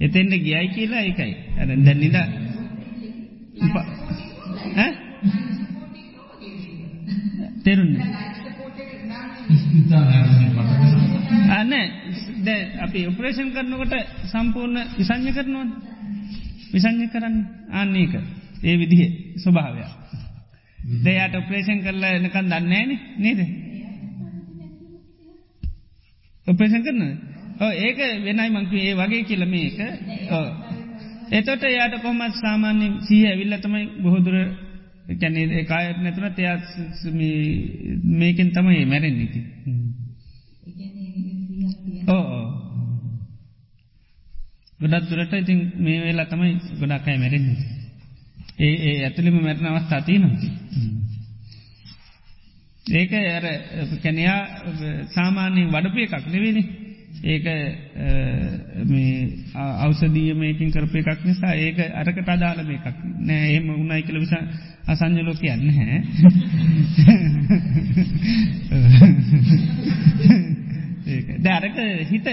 එතෙන්ට ගියයි කියලා ඒකයි. ඇ දැන්නිද තෙරුන්න <laughs> අන්න ද අපි උපරේෂන් කරනකොට සම්පූර්ණ විසං්ඥ කරනවන්. විසං්ඥ කරන්න. ආන්නේක ඒ විදිහ ස්වභාවය. දෙයට උපරේෂන් කරලා එනකන් දන්නේන නේද? උපරේෂන් කරන ඒක වෙනයි මංක ඒ වගේ කියල මේක. එතොට යායට කොමත් සාමාන්‍ය සීහ ඇවිල්ල තමයි බොහොදුර කැනේ කායත් නැතුන තයාත් මේකෙන් තමයි මැරෙන් නීති ඕ ගොඩත් දුරට ඉතින් මේ වෙලා තමයි ගොඩක් අයි මැරෙන් ඒ ඒ ඇතුළිම මැරණ අවස්ථා තිය නොති ඒක ඇර කැනයා සාමාන්‍යයෙන් වඩපය එකක් නෙවෙනි ඒක අවසදිය මේකින් කරපය එකක් නිසා ඒක අරකට අදාලම එකක් නෑ. එම උන්නයි කළ විසා අසංජලෝ කියන්න හැ දැරක හිත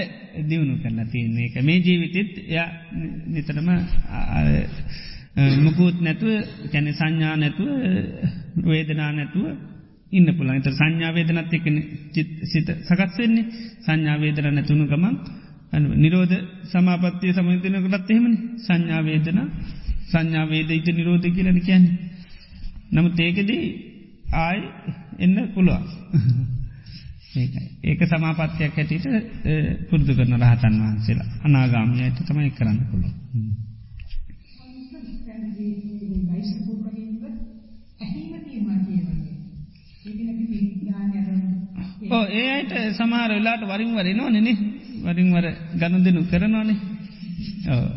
දියුණු කරලා තියන්නේ එක. මේ ජීවිතත් ය නිතරම මුකුත් නැතුව කැන සංඥා නැතුව වේදනා නැතුව ඉන්න පුළන් ත සංඥාවේදනත් එකන සිත සකත්වෙන්නේ සංඥාවේදර නැතුුණු ගමන් නිරෝධ සමාපත්තිය සමතිනකටත් එහෙමනි සංඥාවේදන සංඥාවේද ඉත නිරෝධ කියලන කියන්නේ. නමුත් ඒකදී ආයි එන්න පුළුවන්. <laughs> ඒක සමාපත්තියක් හැටියට පුරදු කරන රහතන් වහන්සේලා අනාගාමියයට තමයි කරන්න පුළුව. ඕ ඒ අයට සමහර වෙලාට වරින් වර නො. නෙනෙ වරින් වර ගණු දෙනු කරනවානේ ඕ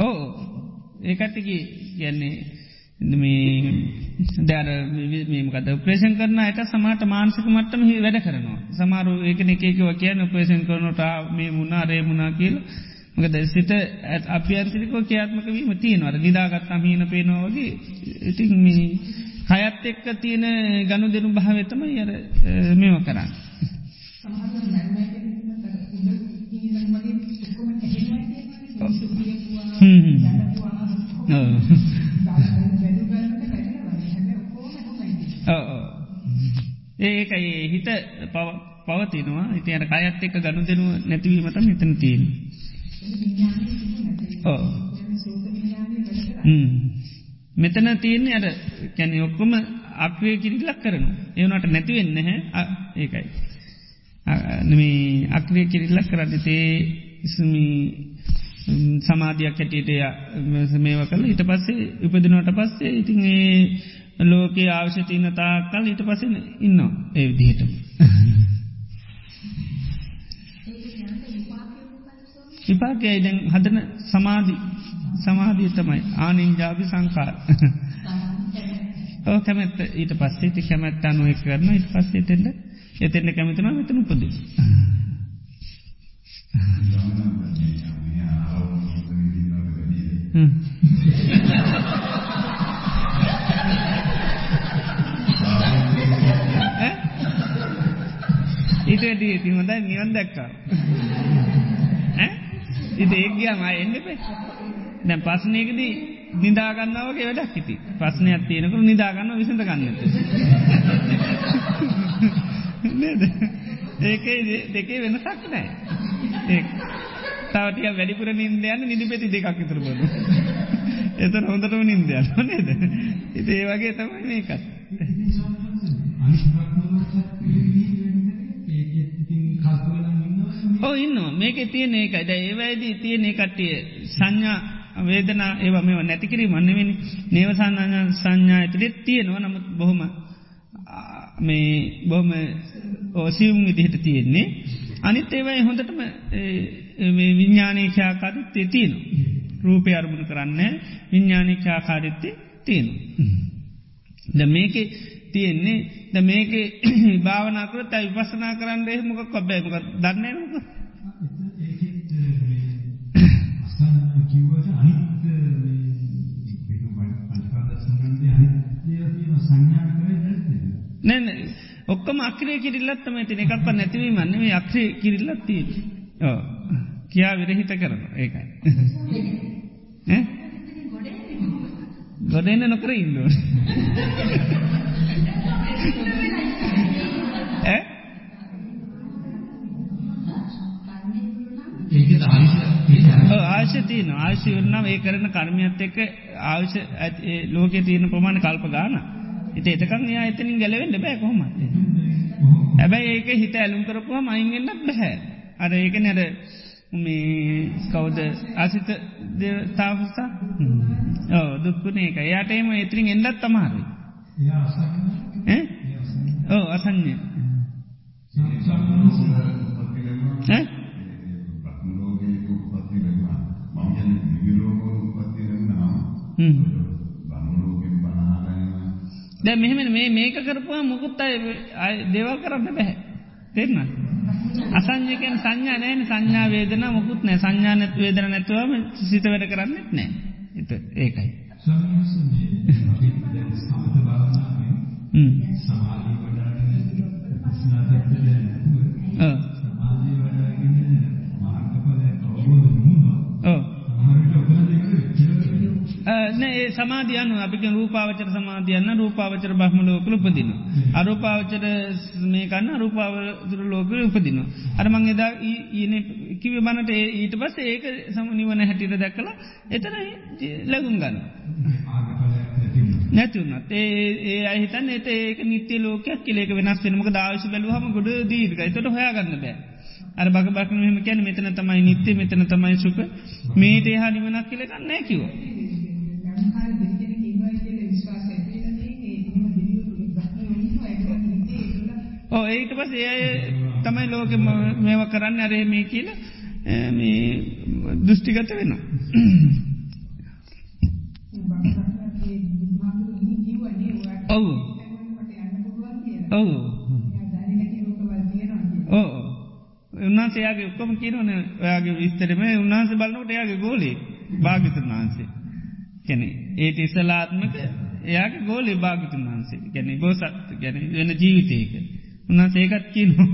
ඕ ඒකටකි කියන්නේ මේ දැර මේමකද ප්‍රේෂන් කරන අයට සමට මාන්සික මට්ටම හි වැඩ කරනවා. සමාරු ඒකන එකකව කියන ප්‍රේෂන් කරනට මේ මුණනා රේ මුණනා කියල. මකද සිත අපියන්තිරිකෝ ක්‍යාත්මක වීම තියෙනවර නිදාගත්තම් හීන පේනවාගේ ඉතින් මේ හයත් එක්ක තියෙන ගණු දෙනු භාවතම යර මෙම කරන්න. <laughs> ඒකයි හිත පවතිනවා ඉතියට කයත් එක්ක ගණු දෙනු නැතිවීමතම හිතන තියෙන. ඕ. මෙතන තියන්නේ අර කැන ඔක්කොම අක්‍රේ කිරිලක් කරනු ඒවනට නැතිවෙන්න හැ ඒකයි. නමේ අක්‍රේ කිරිල්ලක් කරන්නතේ ඉසමී සමාධයක් හැටියට මේව කල ඊට පස්සේ උපදිනවට පස්සේ ඉතින් ඒ ලෝකයේ ආවශ්‍යතියන තා කල් ඊට පසෙන ඉන්න ඒ විදිහටම විපාකයයි දැන් හදන සමාධී සමාධී තමයි. ආනින්ජාපි සංකාර ඕ කැමැත්ත. ඊට පස්සේ ති කැමැත් අනුව කරන ඉට පස්සේටෙන්ට එතෙන්ට කැමතින මෙතන උපද <laughs> ඊට දී හොඳයි නිවන් දැක්කා. ඉත ඒගයාම එන්න පේ දැන් පස්සනයකදී නිදාගන්නවගේ වැඩක් හිති ප්‍රශ්නයක් තියෙනකරු නිදාගන්න විසඳ ගන්නත නේද ඒකේ දෙකේ වෙනසක් නෑ ඒ තවටිය වැඩිපුර නින්දයන්න නිදිපෙති දෙකක් ඉතුර බොලු එතන හොඳටම නින්දයන්න නේද ඉති ඒ වගේ තමයි මේකත් ඕ ඉන්නවා මේක තියන ඒකයි ද ඒවයිදී තියන කට්ටිය සංඥා වේදන ඒව මෙ නැතිකිරි මන්නවෙනි නේවසාඥ සංඥා ඇතුළෙත් තියෙනවා. නමුත් බොහොම මේ බොහොම ඕසියුම් විදිහට තියෙන්නේ. අනිත් ඒවයි හොඳටම විඤ්ඥානීක්ෂාකාරිත්තේ තියෙන රූපය අරමුණ <coughs> කරන්න විඤ්ඥානික්ෂාකාරිත්තේ තියෙන ද මේක තියෙන්නේ ද මේක භාවනාකරත විපසනා කරන්න මොක කොබ්බෑමක දන්නේ මොක කිව්වට අනිත් සංඥා කරේ නැද්ද? නෑ ඔක්කොම අක්‍රේ කිරිල්ලත් තමයි තියෙන. එකක් පා නැතිවීම නෙමෙයි අක්‍රේ කිරිල්ලත් තියෙන්නේ. ඔව්. කියා විරහිත කරනවා ඒකයි. <laughs> ඈ? ගොඩෙන්න නොකර ඉන්න ඕනේ. <laughs> ඈ ආශ තියන ආශි වරනම් ඒ කරන කර්මයත් එක්ක ආවශ ලෝක තියන ප්‍රමාණ කල්ප ගාන එත එතකන් යා එතනින් ගැලවෙන්න බෑ කොහොමත්. හැබැයි ඒක හිත ඇලුම් කරපුවා මයින්ගෙන්න්නත් බැහැ අර ඒක නැර මේ කවුද? අසිත තාවස්ථා ඕ දුක්කුණ ඒක යාටේම එතිරින් එන්ඩත් තමාරු ඕ අසං්ඥ ඈ දැ මෙහෙම මේ මේක කරපුවා මුකුත් අය දේවල් කරන්න බැහැ. තෙරන්න අසංජකයන් සංඥා නෑන සංඥා වේදන මුකුත් නෑ සංඥානත් වේදන නැතුවම සිත වැඩ කරන්නෙත් නෑ එත ඒකයි. සමාධී සමාධයන අපික රූපාවචර සමාධයන්න රූපාවචර බ්‍රහ්ම ලෝකල උපදින. අරූපාවචර මේ කන්න රූපාවචර ලෝකල උපදින. අරමං එදා ඊන කිව බනට ඊට පස ඒක සමනිවන හැටිට දැක්කලා එතන ලැගුම් ගන්න. නැතිවනත් ඒ ඒ අහිතන් එත ඒක නිත්‍ය ලෝකයක් කිලේක වෙනස් වෙනමක දාවශ බැලුවහම ගොඩ දීර්ග එතට හොයාගන්න බෑ. අර බග බක්න මෙම කැන මෙතන තමයි නිත්‍ය මෙතන තමයි සුක මේට හා නිවනක් කියලකන්න නැකිව. ගම්හාර දෙවියන් කිව්වා කියලා විශ්වාසය ඇති වෙලා තියෙන්නේ. කිසිම දිවියෝ බ්‍රහ්ම වෙනවා ඒක නිතේ ඒගොල්ලෝ ඕ ඒට පස ඒ තමයි ලෝක මේව කරන්න. අරේ මේ කියල මේ දෘෂ්ටිගත වෙනවා. ඔව්. ඔව්. කියලා. ඕ උන්නාසේයාගේ ඔක්කොම කියනවන. ඔයාගේ විස්තරම උන්හන්ස බලන්නට එයාගේ ගෝලේ භාගිතුන් වහන්සේ කැනෙ ඒට ඉස්සලාත්මක එයාගේ ගෝලේ භාගිතුන් වහන්සේ ගැන බෝසත් ගැන වෙන ජීවිතයක උන්හන්සේකත් කියනු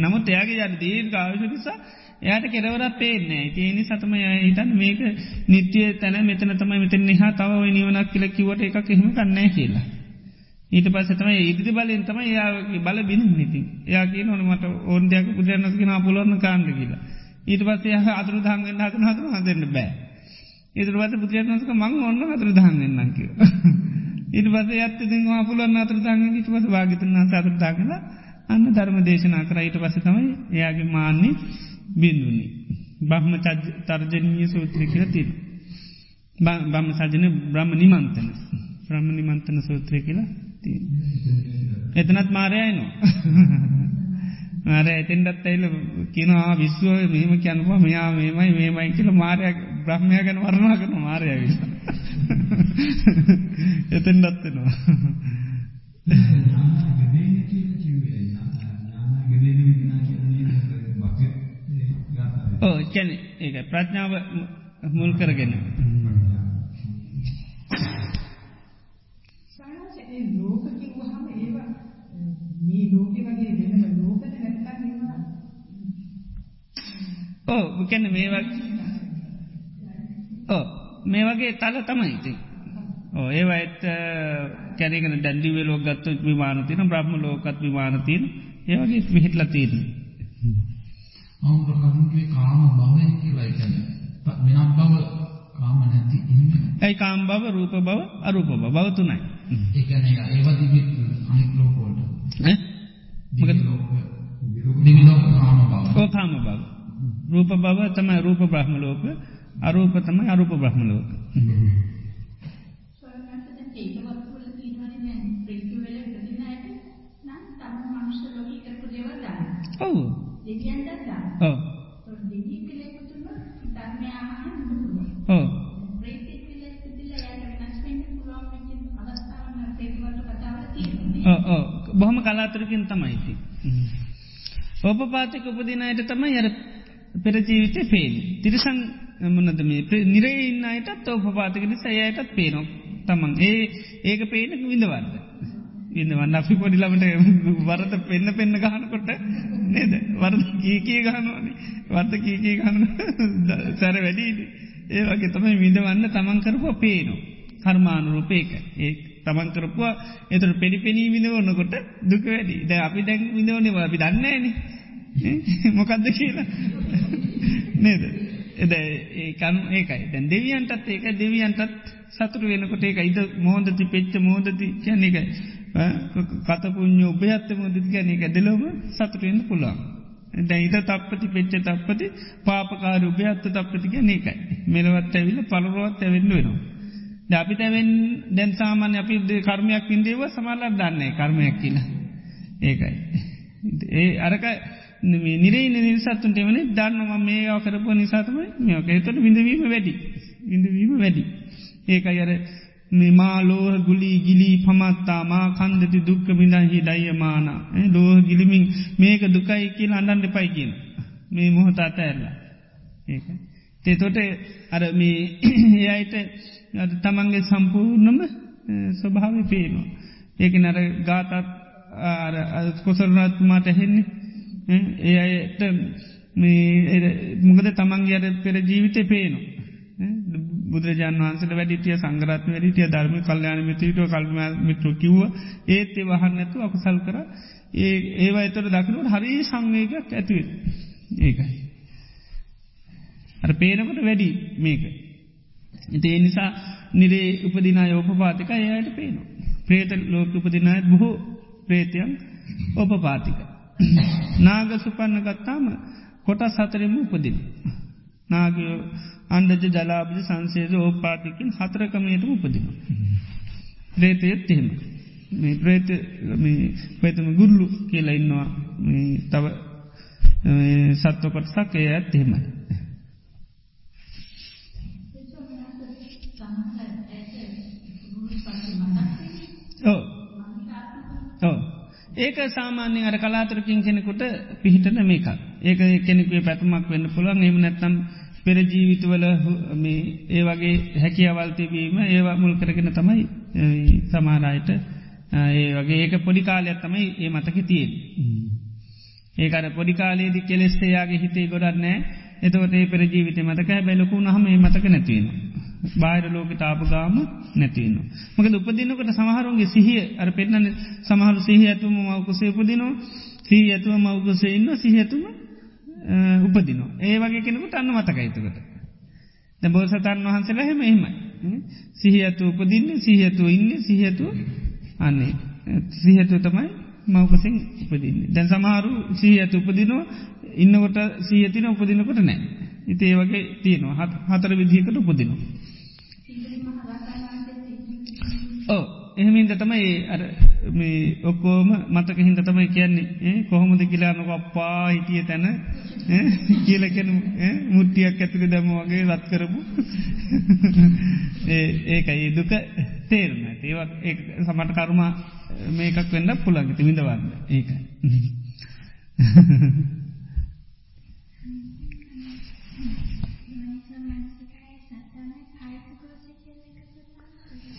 නමුත් එයාගේ යට දීර්ඝ ආවිශ නිසා එයාට කෙරවරත් පේන්නේ තියනි සතම හිතන් මේක නිත්‍යය තැන මෙතන තමයි මෙතන නිහා තව නිවනක් කියල කිවට එකක් එහෙම කන්නෑ කියලා. ඊට පස්සතම ඉදිරි බලෙන් තම යාගේ බල බිඳ නිති යා කිය නොනමට ඕන්දයක් පුදරනස්ගෙන පුලොන්න කාන්ඩ කියලා. ඊට පස්සේ අතුරු දහන්ගෙන් හතන හතුර හදන්න බෑ. ඉතුරවත පුතියනසක මං ඔන්න අතුර දහන්ගෙන්න්න කිය. ඊට පස ඇත්ත දෙ පුලොන්න අතුර දහගෙන් ඊට පස භාගතන සතුර දාගෙන අන්න ධර්ම දේශනා කර ඊට පස තමයි එයාගේ මාන්නේ බින්දුන්නේ. බ්‍රහ්ම තර්ජනීය සූත්‍ර කියල තිර. බ්‍රහ්ම සජන බ්‍රහ්ම නිමන්තන බ්‍රහ්ම නිමන්තන සූත්‍රය කියලා එතනත් මාරයයිනවා. <laughs> මාර ඇතෙන්ඩත් ඇයිල කිනවා විශ්වය මෙහම කියැනවා මෙයා මේමයි මේමයි කියල මාරයක් බ්‍රහ්මය ගැන වරණා කරන මාරයවි. එතෙන්ඩත්වෙනවා. ඕ කැන ඒක ප්‍රඥාව මුල් කරගෙන. සාමාන්‍යයෙන් ලෝක කිව්වහම ඒවා මේ ලෝකේ වගේ වෙනම ලෝකද නැත්නම් ඒවා ඕ කැන මේවා ඕ මේ වගේ තල තමයිති. ඕ ඒවා ඇත් කැරගෙන දැඩිවේ ලෝගත්තු විමානතින බ්‍රහ්ම ලෝකත් විමානතින ඒවගේ විහිටල තිීරන. අවුද කරුන්ගේ කාම භවය කියලා එකන වෙනක් බව කාම නැති ඉන්න ඇයි කාම් බව රූප බව අරූප බව බවතුනයි. ඒකන ඒවා දිවි අනිත් ලෝකෝට මොකද? දිවි ලෝක කාම බව ඕකාම බව. රූප බව තමයි රූප බ්‍රහ්ම ලෝක අරූප තමයි අරූප බ්‍රහ්ම ලෝක. දැන් අයට දාන්න. ඔව් දෙවියන්ට දාන්න. ඔව් ඒත් දෙවියෙක් කියලා ඉපදුන ධර්මය අහන්න පුළුවන්. ඔව් ප්‍රේතෙක් කියලා ඉපදිලා එයාට වෙනස් වෙන්න පුළුවන් වෙච්ච අවස්ථාවන් ප්‍රේතවල කතාවල තියෙනවා. ඔව් ඔව් බොහොම කලාතුරකින් තමයි ඉති. ඕපපාතික උපදිනයට තමයි අර පෙර ජීවිතේ පේන්නේ. තිරසං මොනද මේ නිරේ ඉන්න අයටත් ඕපපාතික නිසා එයාටත් පේනවා. තමන් ඒ ඒක පේන විඳවන්න. විඳවන්න අපි පොඩි ළමට වරද පෙන්න පෙන්න ගහනකොට නේද? වරද කී කී ගහනවනේ. වරද කී කී ගහන <laughs> සැර වැඩිනේ. ඒ වගේ තමයි විඳවන්න තමන් කරපුවා පේනවා. කර්මානුරූප ඒක. ඒ තමන් කරපුවා එතකොට පෙනි පෙනී විඳවනකොට දුක වැඩි. දැන් අපි දැන් විඳවන්නේ අපි දන්නේ නැහැනේ. මොකද්ද කියලා. <laughs> නේද? එද ඒ කන් ඒකයි. දැන් දෙවියන්ටත් ඒක දෙවියන්ටත් සතුරු වෙනකොට ඒක ඉද මොහොතති පෙච්ච මොහොතති කියන්නේ ඒකයි. කත පුඤ්ඤ උභයත් මොහොතති කියන්නේ ඒක දෙලොම සතුරු වෙන්න පුළුවන්. දැන් ඉද තප්පති පෙච්ච තප්පති පාපකාර උභයත් තප්පති කියන්නේ ඒකයි. මෙලවත් ඇවිල්ලා පළරවත් ඇවෙන්න වෙනවා. දැන් අපි දැන් දැන් සාමාන්‍ය අපි කර්මයක් විඳේව සමහරවල් දන්නේ කර්මයක් කියලා. ඒකයි. ඒ අරක නිරේ නිසත්තුන්ට එවනේ දන්නවා මේවා කරපුව නිසා තමයි මේක. ඒතකොට විඳවීම වැඩි. විඳවීම වැඩි. ඒකයි අර මෙමා ලෝහ ගුලී ගිලී පමත්තා මා කන්දති දුක්ඛ විඳංහි දයමාන. ලෝහ ගිලිමින් මේක දුකයි කියලා අඬන්න එපයි කියන. මේ මොහොත අතහැරලා. ඒකයි. ඒතකොට අර මේ <clears throat> එයයිට තමන්ගේ සම්පූර්ණම ස්වභාවය පේනවා. ඒක නර ගාතත් කොසරනත්මාට හෙන්නේ ඒ අයට මොකද තමන්ගේ අර පෙර ජීවිතය පේනවා. බුදුරජාන් වහන්සට වැඩිටිය සංගරත්න වැඩිටිය ධර්ම කල්්‍යයාන මිතීටෝ කල්ම මිත්‍ර කිව්ව ඒත් ඒ වහන්නඇතු අකුසල් කර ඒ ඒවා එතර දකිනුට හරි සංවේගයක් ඇතිවේ ඒකයි. අර පේනකොට වැඩි මේක. ඉති ඒ නිසා නිරේ උපදිනා යෝපපාතික ඒයට පේනවා. ප්‍රේත ලෝක උපදිනායත් බොහෝ ප්‍රේතයන් ඔපපාතික. නාග සුපන්න ගත්තාම කොට සතරෙම උපදින. නාගයෝ අන්ඩජ ජලාබජ සංසේද ඕපාතිකින් හතරකමයටම උපදින. ප්‍රේතයත් එහෙම. මේ ප්‍රේත ප්‍රේතම ගුල්ලු කියලා ඉන්නවා තව සත්වකොට සක් ඒ ඇත් එහෙමයි. ඒක සාමාන්‍ය අර කලාතරකින් කෙනෙකුට පිහිටන මේක ඒක කෙනෙකුේ පැතුමක් වෙන්න පුළුවන්. එම නැත්තම් පෙරජීවිතවල ඒ වගේ හැකියවල්තිබීම ඒවා මුල් කරගෙන තමයි සමාරයට ඒ වගේ ඒක පොඩිකාලයක් තමයි ඒ මතක තියෙන් ඒකට පොඩිකාලේදි කෙලෙස්සේයාගේ හිතේ ගොඩන්නෑ එතවට ඒ පෙරජීවිත මතක බැලොකු නහම මතක නැතිවෙන. බාහිර ලෝක තාපගාම නැතිවන්න. මකද උපදිනකට සමහරුන්ගේ සිහිය අර පෙන්නන සමහරු සිහ ඇතුම මවකුසේ උපදිනවා සී ඇතුව මවකුසේ ඉන්න සිහඇතුම උපදිනවා ඒ වගේ කෙනෙකුට අන්න මතකයිතුකට. ද බෝසතන් වහන්සේලා හෙම එහෙමයි. සිහ ඇතු උපදින්න සිහඇතුව ඉන්න සිහඇතුව අන්නේ සිහඇතුව තමයි මවකසින් උපදින්න. දැන් සමහරු සී ඇතු උපදිනවා ඉන්නකොට සීයතින උපදිනකොට නෑ. ඉති ඒ වගේ තියෙනවා හතර විදිහකට උපදිනවා. ඕ එහෙමින්ද තමයි අර මේ ඔක්කෝම මතක හින්ද තමයි කියන්නේ කොහොමද කියලානක අප්පා හිටිය තැන කියලකෙන මුට්ටියක් ඇතුළ දැම වගේ රත් කරපු. ඒකයි දුක තේරන ඒවත් ඒ සමට කරුම මේකක් වෙන්න පුළන්ගති විඳවන්න. ඒකයි.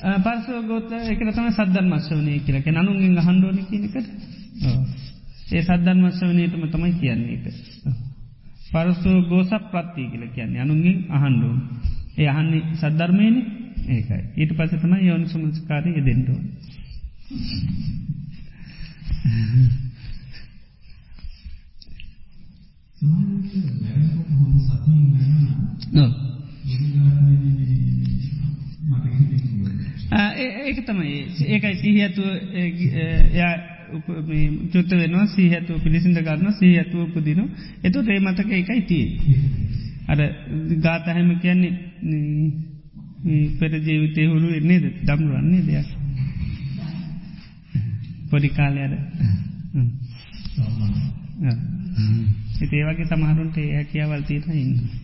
පර්සව ගෝත එක තම සද්දන් මස්වනය කියලක නනුන්ගෙන් හන්ඩුවන කියනකට ඒ සද්දන් මස්වනයටම තමයි කියන්නේ එක. පරස්සෝ ගෝසක් ප්‍රත්තිය කියල කියන්නේ. අනුන්ගෙන් අහන්ඩුවන් ඒ අහන්නේ සද්ධර්මයන. ඒකයි. ඊට පසතම යෝනි සුමස්කාරය දෙෙන්ඩුවන්. ඒක තමයි. ඒකයි සිහඇතුව චුත්ත වෙනවා සීහඇතුව පිළිසිඳ ගන්න සීහඇතුව උපදින එතු ඒ මතක එකයි තිය. අර ගාතහැම කියන්නේ පෙර ජීවිතය හුරු එන්නේද දම්රුවන්නේ දෙයක්. පොඩි කාලයද ඒවගේ සමහරුන්ට ඒ හැකියාවල් තියෙන ඉන්න.